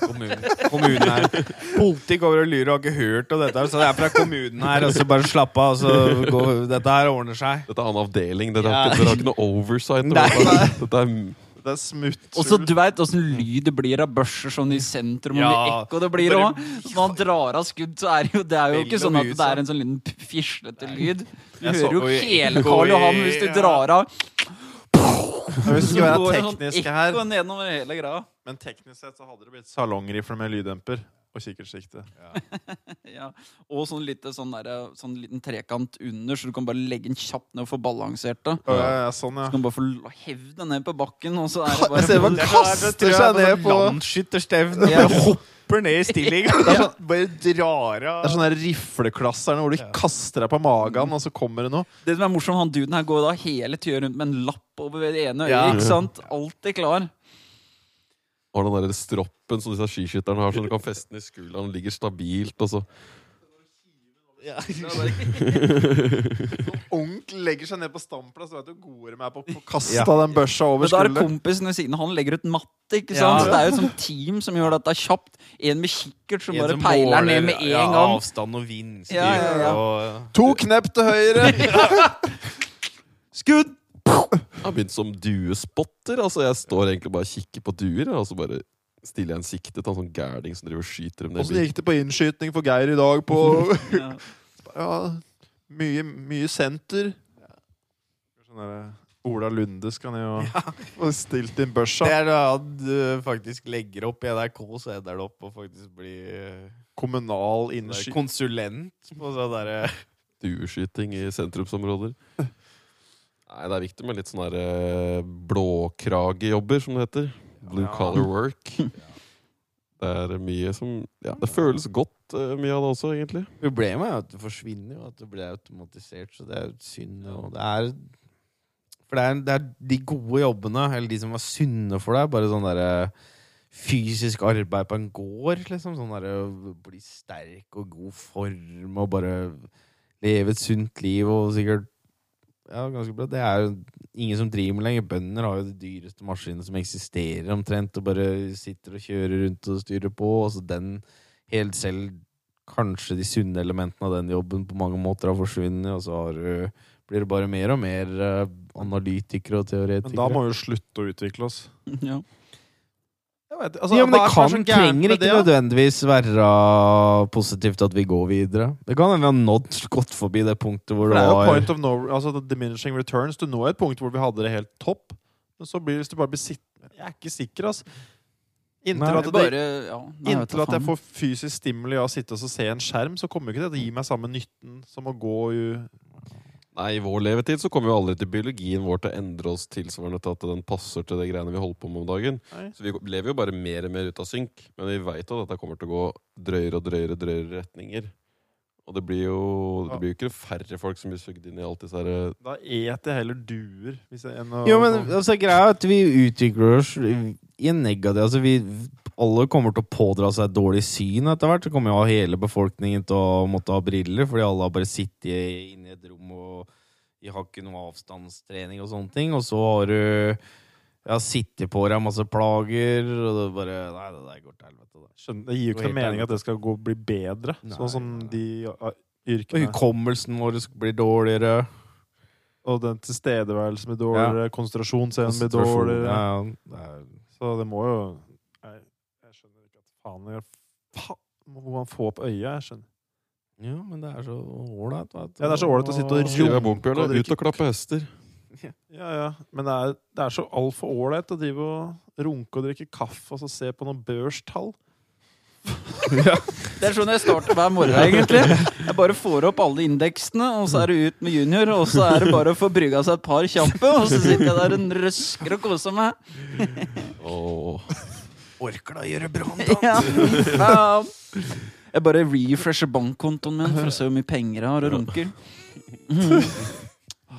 kommunen. kommunen her. Politikk kommer og lurer, har ikke hørt om dette, så jeg er fra kommunen her. Og så bare slapp av, så går, dette her ordner seg. Dette er en avdeling. Dere Ja. har, ikke, dere har ikke noe oversight. Dette, dette er Det er smutthull. Og så du veit åssen lyd det blir av børser sånn i sentrum, Ja. og ekko det blir òg. Når han drar av skudd, så er det jo, det er jo ikke sånn at det er sånn. en sånn liten p- fislete lyd. Du hører jo hele Karl Johan hvis du drar av. Vi skal være sånn tekniske her. Men teknisk sett så hadde det blitt salongrifle med lyddemper og kikkertsikte. Ja. Og sånn, lite, sånn, der, sånn liten trekant under, så du kan bare legge den kjapt ned og få balansert det. Ja, ja, sånn, ja. Så kan du bare få hevd deg ned på bakken, og så er det bare Jeg ser man kaster seg ned på Landsskytterstevne. Ja. Hopper ned i stilling. Bare drar av. Det er sånn der rifleklasser hvor du kaster deg på magen, og så kommer det noe. Det som er morsomt, han duden her går da hele tida rundt med en lapp over det ene øyet. Ja. ikke sant? Alltid klar. Har den der stroppen som disse skiskytterne har, så du kan feste den i skulderen. Den ligger stabilt. Og så. Onkel legger seg ned på standplass, vet du hvor gode de er på å kaste Ja. den børsa over Men da er kompisen ved siden av, han legger ut matte. ikke Ja. sant? Så Det er jo et sånt team som gjør dette kjapt. En med kikkert som En bare som peiler måler, ned med en ja, gang. Avstand og vindstyr. Ja, ja, ja. Og, To knepp til høyre! Skudd! Jeg har begynt som duespotter. Altså, jeg står egentlig bare og kikker på duer, og så bare stiller jeg en sikte til en sånn gærning som driver og skyter dem ned. Åssen gikk det på innskyting for Geir i dag på Ja. Ja, mye, mye senter. Sånn der, Ola Lunde skal ned og få stilt inn børsa. det er da du faktisk legger opp i NRK, så ender det opp og faktisk blir eh, Kommunal innskyting. konsulent på sånn derre dueskyting i sentrumsområder. Nei, det er viktig med litt sånn der eh, blåkragejobber, som det heter. Blue Ja. collar work. Det er mye som Ja, det føles godt, uh, mye av det også, egentlig. Problemet er at det forsvinner og at det blir automatisert, så det er jo synd. Og det er For det er, det er de gode jobbene, eller de som er sunne for deg, bare sånn derre fysisk arbeid på en gård, liksom. Sånn derre bli sterk og god form og bare leve et sunt liv og sikkert Ja, ganske bra. Det er jo ingen som driver med lenger. Bønder har jo de dyreste maskinene som eksisterer, omtrent, og bare sitter og kjører rundt og styrer på. Og så den helt selv Kanskje de sunne elementene av den jobben på mange måter har forsvunnet, og så har du, blir det bare mer og mer eh, analytikere og teoretikere. Men da må vi jo slutte å utvikle oss. Ja. Vet, altså, Ja, men det kan, sånn gærent trenger ikke det, ja. nødvendigvis være positivt at vi går videre. Det kan hende vi har nådd godt forbi det punktet hvor det det var point of no, altså diminishing returns. Du når et punkt hvor vi hadde det helt topp, men så blir hvis du bare blir sittende Jeg er ikke sikker, altså. Inntil Nei, at, det, Bare, ja, nei, inntil jeg at jeg får fysisk stimuli av å sitte og se en skjerm, så kommer jo ikke det til å gi meg samme nytten som å gå i Nei, I vår levetid så kommer jo aldri til biologien vår til å endre oss tilsvarende til at den passer til det greiene vi holder på med om dagen. Nei. Så vi lever jo bare mer og mer ut av synk. Men vi veit at dette kommer til å gå drøyere og drøyere, drøyere retninger. Og det blir jo det blir jo ikke færre folk som blir sugd inn i alt disse her Da eter jeg heller duer. Hvis jeg, enn å, Jo, men altså, greia er at vi utvikler oss i en negativ Altså, vi alle kommer til å pådra seg et dårlig syn etter hvert. Så kommer jo hele befolkningen til å måtte ha briller, fordi alle har bare sittet inne i et rom og de har ikke noe avstandstrening og sånne ting. Og så har du ja, sittet på deg masse plager, og det bare Nei, det der går til helvete. Det. Skjønner, det gir jo ikke noe mening at det skal gå, bli bedre, Nei, sånn som nei. de yrkene Og hukommelsen vår blir dårligere. Og den tilstedeværelsen blir dårligere, konsentrasjonsevnen blir dårligere. Ja, Så det må jo Jeg, jeg skjønner ikke at faen jeg, faen, Hvor man får opp øya, jeg skjønner. Ja, men det er så ålreit. Ja, det er så ålreit å sitte og runke og drikke Ut og klappe hester. Ja, ja. Men det er, det er så altfor ålreit å drive og runke og drikke kaffe og så se på noen børstall. Det er sånn jeg starter hver morgen, egentlig. Jeg bare får opp alle indeksene, og så er det ut med junior. Og så er det bare å få brygga seg et par kjappe, og så sitter jeg der og røsker og koser meg. Åh. Orker da å gjøre bra Ja, ja. Jeg bare refresher bankkontoen min for å se hvor mye penger jeg har og runker. Mm.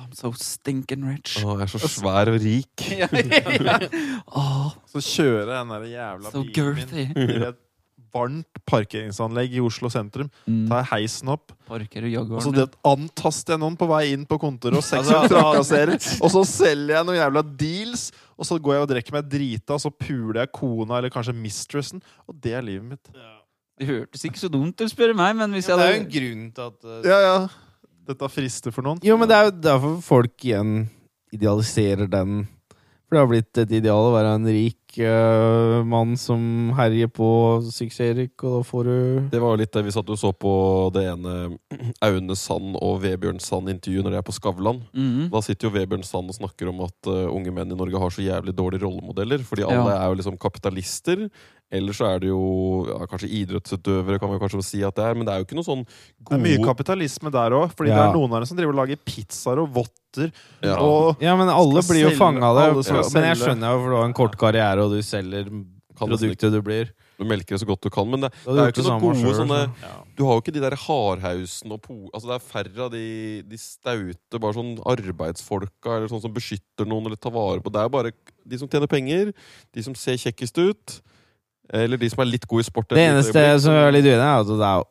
I'm so stinking rich. Åh, jeg er så svær og rik. Ja, ja. Åh, Så kjører jeg den der jævla so bilen min i et varmt parkeringsanlegg i Oslo sentrum. Mm. Tar heisen opp, Parker og og så Jaguaren. det antaster jeg noen på vei inn på kontoret og seksuelt trakasserer. Og så selger jeg noen jævla deals, og så går jeg og drikker meg drita, og så puler jeg kona eller kanskje mistressen. Og det er livet mitt. Det hørtes ikke så dumt ut, spør du meg, men hvis det jeg er jo en hadde grunn til at uh, Ja, ja. Dette frister for noen. Jo, men det er jo derfor folk igjen idealiserer den. For det har blitt et ideal å være en rik uh, mann som herjer på suksessrik, og da får du Det var jo litt det vi satt og så på det ene Aune Sand og Vebjørn Sand-intervjuet når de er på Skavlan. Mm. Da sitter jo Vebjørn Sand og snakker om at uh, unge menn i Norge har så jævlig dårlige rollemodeller. Fordi alle Ja. er jo liksom kapitalister. Eller så er det jo ja, kanskje idrettsutøvere, kan vi kanskje si at det er. Men det er jo ikke noe sånn Det er mye kapitalisme der òg, fordi det er noen av dem som driver og lager pizzaer og votter. ja. Og Ja, men alle blir jo fanga av det. alle Men jeg skjønner jo, for du har en kort karriere, og du selger produktet du blir. Du melker det så godt du kan. Men det, det, det er jo ikke noe gode selv, sånne ja. Du har jo ikke de der hardhausen og po... Altså Det er færre av de, de staute, bare sånn arbeidsfolka, eller sånn som beskytter noen eller tar vare på Det er jo bare de som tjener penger, de som ser kjekkest ut, eller de som er litt gode i sport. Det eneste som jeg er litt uenig i, er at det er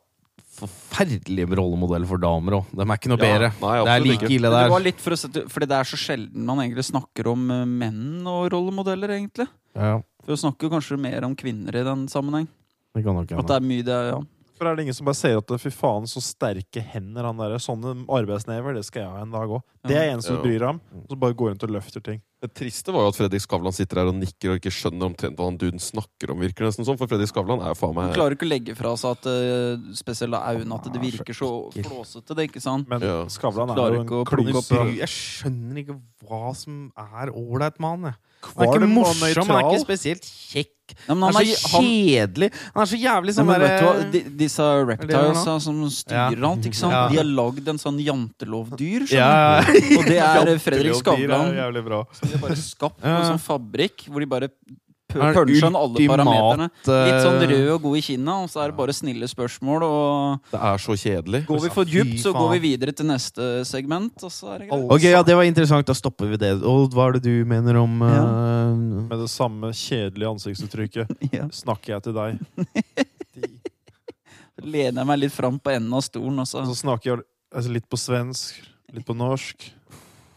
forferdelige rollemodeller for damer òg. De er ikke noe Ja, bedre. nei, det er like ikke. ille der. det var litt for å sette, fordi det er så sjelden man egentlig snakker om eh, menn og rollemodeller, egentlig. Ja, For vi snakker kanskje mer om kvinner i den sammenheng. det kan nok At det er mye det, ja. For er det ingen som bare ser at fy faen, så sterke hender han der. Sånne arbeidsnever, det skal jeg ha en dag òg. Det er eneste Ja. bryr ham, om. Og så bare går rundt og løfter ting. Det triste var jo at Fredrik Skavlan sitter her og nikker og ikke skjønner omtrent hva han duden snakker om. virker nesten sånn, For Fredrik Skavlan er jo faen meg... Han klarer ikke å legge fra seg at uh, spesielt av Aune at det virker så flåsete. Det, ikke sant? Men Ja. Skavlan er jo en. Bry- Jeg skjønner ikke hva som er ålreit med han. jeg. Han er ikke morsom, han er ikke spesielt kjekk. Ja, men Han han er så kjedelig. Han er så jævlig som sånn ja, derre De, disse reptiles som styrer Ja. alt, ikke sant? Ja. De har lagd en sånn jantelovdyr. skjønner Ja. du? Og det er Fredrik Skavlan. De bare skapt Ja. en sånn fabrikk hvor de bare er puncher alle ultimat, parameterne. Litt sånn eh, rød og god i kinna, og så er det bare snille spørsmål. Og Det er så kjedelig. går vi for dypt, så går vi videre til neste segment, og så er det greit. Ok, ja, det var interessant. Da stopper vi det. Og hva er det du mener om Ja. eh, Med det samme kjedelige ansiktsuttrykket Ja. snakker jeg til deg. De. Så lener jeg meg litt fram på enden av stolen, og så Og så snakker jeg altså, litt på svensk, litt på norsk.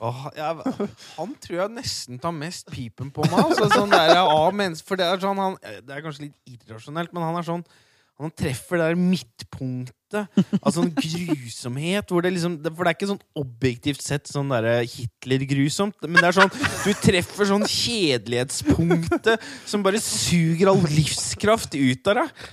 Åh, jeg, han tror jeg nesten tar mest pipen på meg. Altså, sånn der, ja, for det er, sånn, han, det er kanskje litt irrasjonelt, men han er sånn Han treffer det der midtpunktet av sånn grusomhet. Det liksom, for det er ikke sånn objektivt sett sånn Hitler-grusomt. Men det er sånn du treffer sånn kjedelighetspunktet som bare suger all livskraft ut av deg.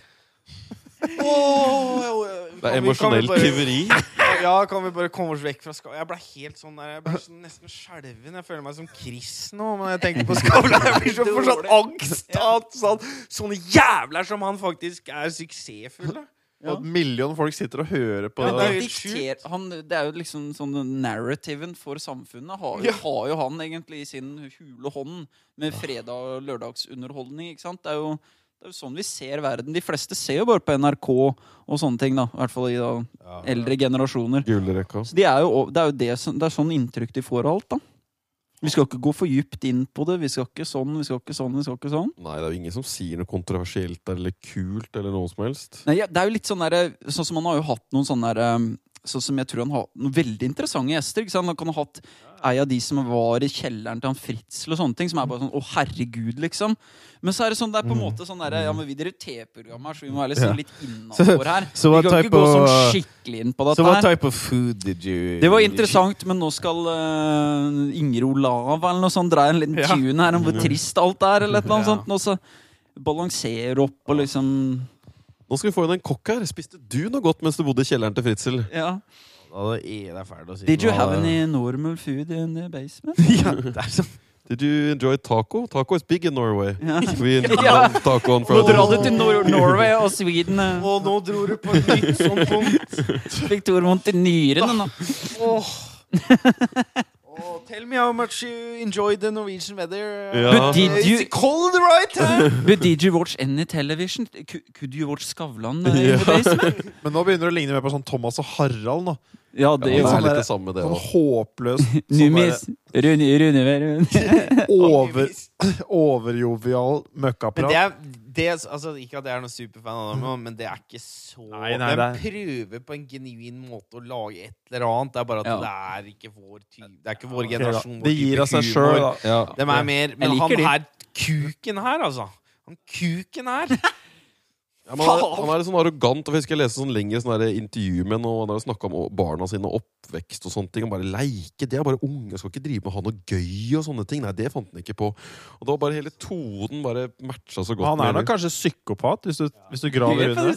Åh, Det er emosjonelt tyveri. Ja, kan vi bare komme oss vekk fra Skavlan? Jeg ble helt sånn der Jeg ble sånn nesten skjelven. Jeg føler meg som Chris nå når jeg tenker på Skavlan. Jeg blir så får sånn angst av sånn, sånne jævler som han faktisk er suksessfulle. Og et million folk sitter og hører på Ja, det er dikter, han, det er jo liksom sånn narrativen for samfunnet har, Ja. har jo han egentlig i sin hule hånd med fredag- og lørdagsunderholdning. ikke sant? Det er, jo, det er jo sånn vi ser verden. De fleste ser jo bare på NRK og sånne ting. da, I hvert fall i da, eldre generasjoner. Så de er jo, det er jo det, som- det er sånn inntrykk de får av alt. da. Vi skal ikke gå for djupt inn på det. Vi skal ikke sånn, vi skal ikke sånn, vi skal ikke sånn. Nei, det er jo ingen som sier noe kontroversielt eller kult eller noe som helst. Nei, ja, det er jo litt sånn der, sånn som Han har jo hatt noen sånne der, Sånn som jeg tror han har noen veldig interessante gjester. ikke sant? Han kan ha hatt ei av de som var i kjelleren til han Fritzel og sånne ting. Som er bare sånn Å, herregud, liksom. Men så er det sånn, det er på en måte sånn der, Ja, men vi driver TV-program her, så vi må være liksom Ja. litt innafor her. så vi kan ikke gå sånn skikkelig inn på So her Så her. type of food did you Det var interessant, men nå skal uh, Inger Olava eller noe sånt dra en liten Ja. tune her om hvor trist alt er, eller et eller annet Ja. sånt. Og så balansere opp og liksom Nå skal vi få inn en kokk her. Spiste du noe godt mens du bodde i kjelleren til Fritzel? Ja. Ja, det er fælt å si. Did you have any normal food in the basement? ja, det er sånn Did you enjoy taco? Taco is big in Norway. Ja. We Ja. taco on Nå Friday. drar du til Nor Norway og Sweden. Og nå dro du på et nytt sånt punkt. Fikk Tor vondt i nyrene nå. Åh. Åh, tell me how much you enjoyed the Norwegian weather. Ja. But did It's you, cold right here. but did you watch any television? Could, could you watch Skavlan uh, in the basement? Men nå begynner det å ligne mer på sånn Thomas og Harald. nå Ja, Ja, det det er sånn litt det samme, det Sånn òg. håpløs sånn Numis. Rune, Rune, Rune. over, overjovial Men det er, det er altså, Ikke at jeg er noen superfan av dem, men det er ikke så Nei, nei, De det er- prøver på en genuin måte å lage et eller annet. Det er bare at Ja. det er ikke vår type Det er ikke vår generasjon. vår Det gir av seg sjøl, da. Ja. De er mer Men han her kuken her, altså. Han kuken her. Ja, men han, er, han er litt sånn arrogant. og Jeg husker jeg leste sånn lengre sånn intervju med ham, og han har snakka om barna sine og oppvekst og sånne ting. Og bare leike. Det er bare unge. Jeg Skal ikke drive med å ha noe gøy og sånne ting. Nei, det fant han ikke på. Og da var bare hele tonen bare matcha så godt. Han er da nok kanskje psykopat, hvis du, hvis du graver under.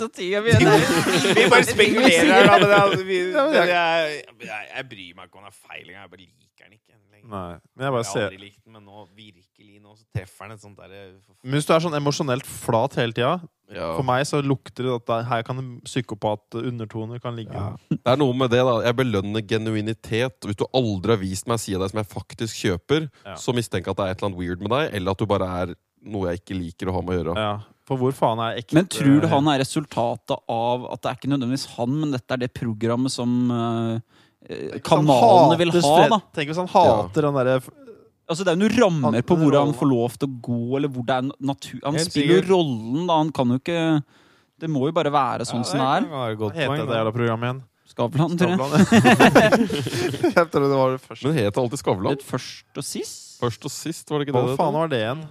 Vi bare spekulerer her, da. Men det, altså, vi, det, jeg, jeg, jeg bryr meg ikke om han er feil engang. Jeg bare liker. Lenger. Nei, men jeg bare Jeg har ser aldri likt den, men nå virkelig nå så treffer den et sånt der Men hvis du er sånn emosjonelt flat hele tida, ja. for meg så lukter det at det, her kan en psykopat-undertoner kan ligge. Ja. Det er noe med det, da. Jeg belønner genuinitet. Hvis du aldri har vist meg sida deg som jeg faktisk kjøper, Ja. så mistenker jeg at det er et eller annet weird med deg, eller at du bare er noe jeg ikke liker å ha med å gjøre. Ja, For hvor faen er ekte Men tror du han er resultatet av at det er ikke nødvendigvis han, men dette er det programmet som uh, han kanalene vil ha, da? Tenk hvis han hater den derre Altså Det er jo noen rammer Han- på hvor han får lov til å gå, eller hvor det er natur... Han Helt spiller jo rollen, da. Han kan jo ikke Det må jo bare være sånn som det er. Hva Hva heter det jævla programmet igjen? Skavlan, tror jeg. Jeg tror det var det første. Men het det alltid Skavlan? Først og sist. Først og sist, var det ikke det? Hva faen var det igjen?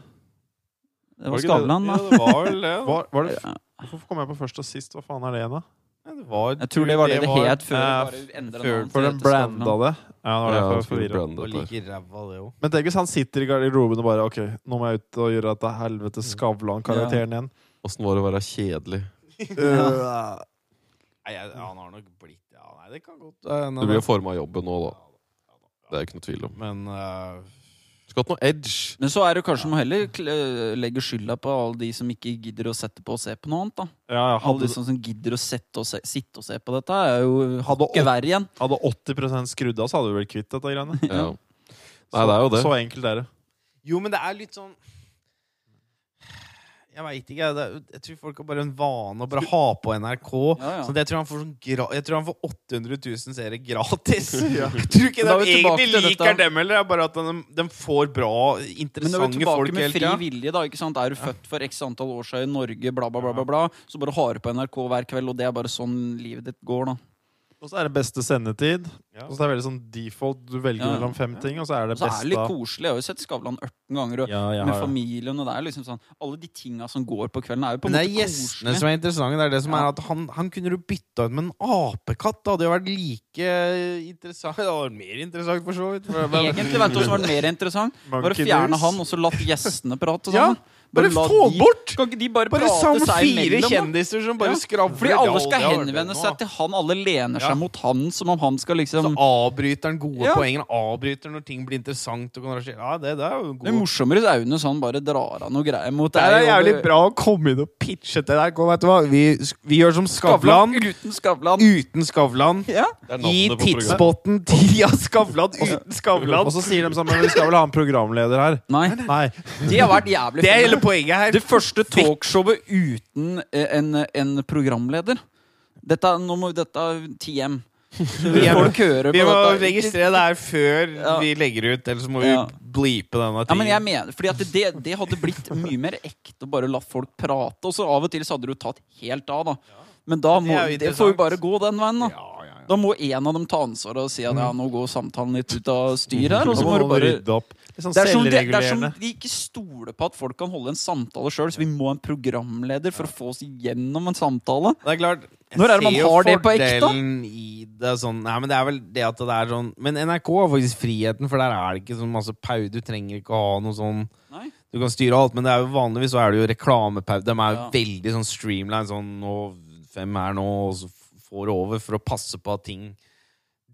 Det Var var Skavlan, da. Ja, det var vel det. Var, var det Ja. Hvorfor kom jeg på først og sist? Hva faen er det igjen, da? Ja, det var, Jeg tror det var det det var- het før Eh, før- For den blanda branda det. Ja, det var Ja, jeg forvirra. like ræva, det òg. Men tenk hvis han sitter i garderoben og bare Ok, nå må jeg ut og gjøre dette helvete Skavlan-karakteren igjen. Åssen var det å være kjedelig? Øh, Nei, han har nok blitt Ja, nei, det kan godt hende. Du blir jo forma av jobben nå, da. Det er ikke noe tvil om. Men uh, Skulle hatt noe edge. Men så er det kanskje må heller kle- legge skylda på alle de som ikke gidder å sette på og se på noe annet. da ja, jeg Alle de hadde, som, som gidder å sette og se, sitte og se på dette, er jo Hadde ikke verre igjen. hadde 80 skrudd av, så hadde vi vel kvitt dette greiene. Ja. Nei, det er jo det. Så enkelt er det. Jo, men det er litt sånn Jeg veit ikke. Er- jeg tror folk har bare en vane å bare ha på NRK. Ja, ja. Så jeg tror han får, sånn jeg tror han får 800 000 seere gratis. Jeg tror ikke de egentlig liker dette. dem heller. Det er bare at de, de får bra, interessante folk. Men da er vi tilbake med fri vilje. da, ikke sant? Er du født for x antall år siden i Norge, bla, bla, bla, bla, bla så bare har du på NRK hver kveld, og det er bare sånn livet ditt går. da Og så er det beste sendetid. Ja. Og så er det veldig sånn default. Du velger Ja. mellom fem Ja. ting, og så er det Og så er det litt koselig. Jeg har jo sett Skavlan 18 ganger, og Ja, med familien, og det er liksom sånn Alle de tinga som går på kvelden, er jo på en måte koselig. det er gjestene som er interessante. Det er det som Ja. er at han, han kunne du bytta ut med en apekatt. Det hadde jo vært like interessant. Det hadde vært mer interessant, for så vidt. Egentlig, vet du hva som var mer interessant? Bare fjerne han, og så latt gjestene prate Ja, sammen. Bare få de- bort! Kan ikke de bare, Bare prate seg fire imellom? da? kjendiser som bare Ja. skravler. Fordi alle skal henvende seg til han. Alle lener Ja. seg mot han som om han skal liksom Så avbryter han gode Ja. poenger. Avbryter når ting blir interessant. Og kan ja, det, det er jo Det er jo morsommere Aune så han bare drar av noe greier mot deg. Det er jævlig bra å komme inn og pitche til deg. Vet du hva? Vi, vi gjør som Skavlan Uten Skavlan. uten Skavlan. Ja. I tidspotten til Skavlan uten Skavlan. Og så sier de sammen Men vi skal vel ha en programleder her? Nei, Nei. De har vært jævlig Det er poenget her. Det første talkshowet uten eh, en, en programleder. Dette, nå må dette TM. Folk hører Vi må registrere det her før Ja. vi legger ut, ellers må vi Ja. bleepe denne Ja, men fordi at det, det hadde blitt mye mer ekte å bare la folk prate. Og så av og til så hadde du tatt helt av, da. Men da må, Det det får jo bare gå den veien, da. Da må en av dem ta ansvaret og si at ja, nå går samtalen litt ut av styr her. Og så må du bare rydde opp. Sånn det er, som, det, det er som vi ikke stoler på at folk kan holde en samtale sjøl, så vi må ha en programleder for å få oss gjennom en samtale. Det er klart jeg Når er det man har det på ekte? I det, sånn, nei, men det er vel det at det er sånn Men NRK har faktisk friheten, for der er det ikke sånn masse pau. Du trenger ikke å ha noe sånn Nei. Du kan styre alt, men det er jo vanligvis så er det jo reklamepau. De er jo Ja. veldig sånn streamline. Sånn nå, fem er nå, og så får du over for å passe på at ting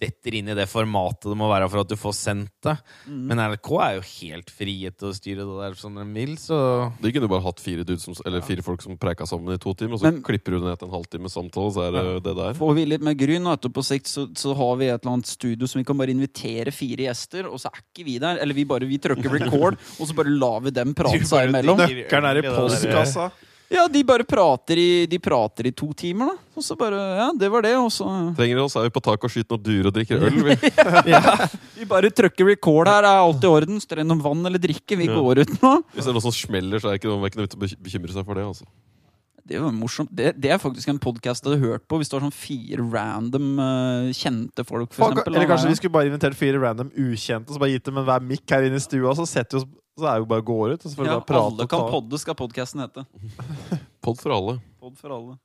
detter inn i det formatet det må være for at du får sendt det. Mm. Men NRK er jo helt frie til å styre det der som de vil, så De kunne bare hatt fire, som, eller fire folk som preika sammen i to timer, og så Men- klipper du ned til en halvtime samtale, så er det det der. Får vi litt mer gryn, og etterpå på sikt så, så har vi et eller annet studio som vi kan bare invitere fire gjester, og så er ikke vi der. Eller vi bare vi trykker record, og så bare lar vi dem prate seg imellom. Nøkkelen er i postkassa. Ja, de bare prater i, de prater i to timer, da. Og så bare Ja, det var det, og så Trenger oss, er vi på taket og skyter noen duer og drikker øl. Vi. Vi bare trykker record her, er alt i orden. Står om vann eller drikke? Vi Ja. går ut nå. Hvis det er noe som smeller, så er det ikke noe, vits å bekymre seg for det. altså. Det var morsomt. Det, det er faktisk en podkast jeg hadde hørt på hvis det var sånn fire random eh, kjente folk, for eksempel. eller da. kanskje vi skulle bare invitert fire random ukjente, og så bare gitt dem en hver mikk her inne i stua, så setter vi oss Så er det jo bare å gå ut. Og så får vi ja, bare prate Alle og kan ta- podde, skal podkasten hete. Pod for alle. Pod for alle.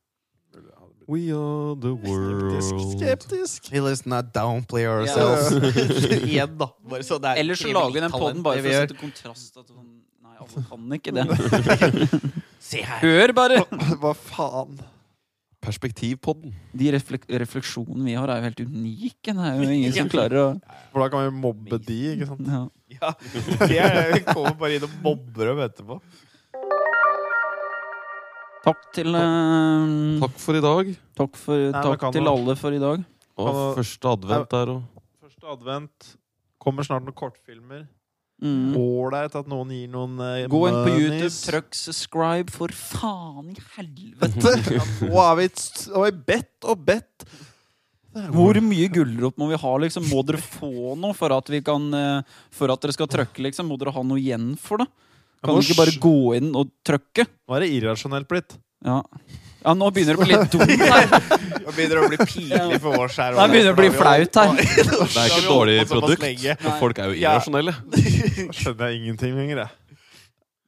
We are the world. skeptisk. Hey, listen not downplay ourselves. Igjen, da. Bare så det er Ellers så lager vi den poden podden bare for å sette kontrast. At sånn, nei, alle kan ikke det. Se her. Hør bare! Hva faen? Perspektivpodden. De reflek refleksjonene vi har, er jo helt unike. Det er jo ingen som klarer å For da kan vi mobbe de, ikke sant? ja. Ja, er, kommer bare inn og mobber dem etterpå. Takk til eh, Takk for i dag. Takk, for, men takk kan til du- alle for i dag. Og første advent der og Første advent. Kommer snart noen kortfilmer. Mm. At noen gir noen uh, Gå inn på YouTube, trykk subscribe, for faen i helvete! Nå har vi, vi bedt og bedt. Hvor mye gulrot må vi ha? liksom? Må dere få noe for at, vi kan, uh, for at dere skal trykke? liksom? Må dere ha noe igjen for det? Kan dere ikke bare gå inn og trykke? Nå er det irrasjonelt blitt. Ja. Ja, nå begynner det å bli litt dumt her. Nå begynner det å bli pinlig for oss her. Nå begynner det å bli flaut her. Det er ikke et dårlig produkt, for folk er jo irrasjonelle. Da skjønner jeg ingenting lenger, jeg.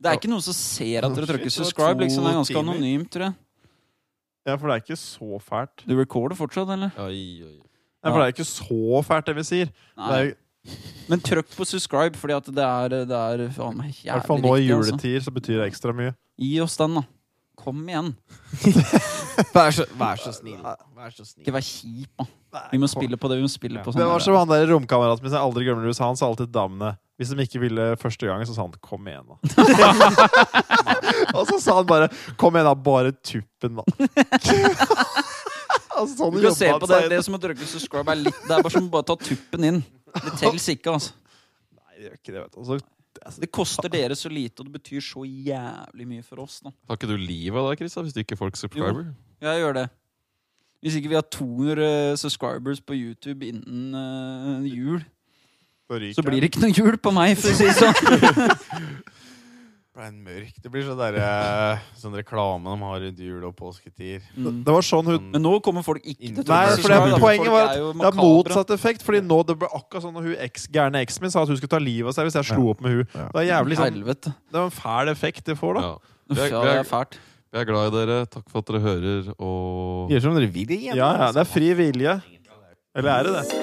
Det er ikke noen som ser at dere trykker subscribe. liksom. Det er ganske anonymt, tror jeg. Ja, for det er ikke så fælt. Du recorder fortsatt, eller? Oi, oi. Ja, for det er ikke så fælt, det vi sier. Det er jo Men trykk på subscribe, fordi at det er, det er faen meg I hvert fall nå i viktig. Altså. juletider så betyr det ekstra mye. Gi oss den, da. Kom igjen. Vær så, vær så snill. Vær så snill. Ikke vær kjip, da. Vi må spille på det vi må spille Ja. på. Det Sånn var som han der romkameraten min som jeg aldri glemmer det, han sa alltid damene. Hvis de ikke ville første gangen, så sa han 'kom igjen', da. Og så sa han bare 'kom igjen, da. Bare tuppen, da'. altså, sånn Du kan se på han det, det er som å trykke subscribe er litt Det er bare som å bare ta tuppen inn. Det teller ikke, altså. Nei, det gjør ikke det, vet du. Og så- Det koster dere så lite, og det betyr så jævlig mye for oss. da Har ikke du livet av deg, Chris, hvis du ikke folk subscriber? Jeg gjør det. Hvis ikke vi har 200 subscribers på YouTube innen uh, jul, så så blir det ikke noe jul på meg, for å si det sånn. ble en mørk. Det blir sånn der, Sånn reklame de har rundt jul og påsketider. Mm. Det var sånn hun Men nå kommer folk ikke til å Nei, tro for det, poenget var at det er motsatt effekt. Fordi nå det ble akkurat sånn når hun eks, gærne eksen min sa at hun skulle ta livet av seg hvis jeg slo opp med hun Det er jævlig sånn Det er en fæl effekt det får, da. Ja. Vi er- vi det er- fælt. Vi er glad i dere. Takk for at dere hører, og Gjør som dere vil igjen. Ja, ja, det er fri vilje. Eller er det det?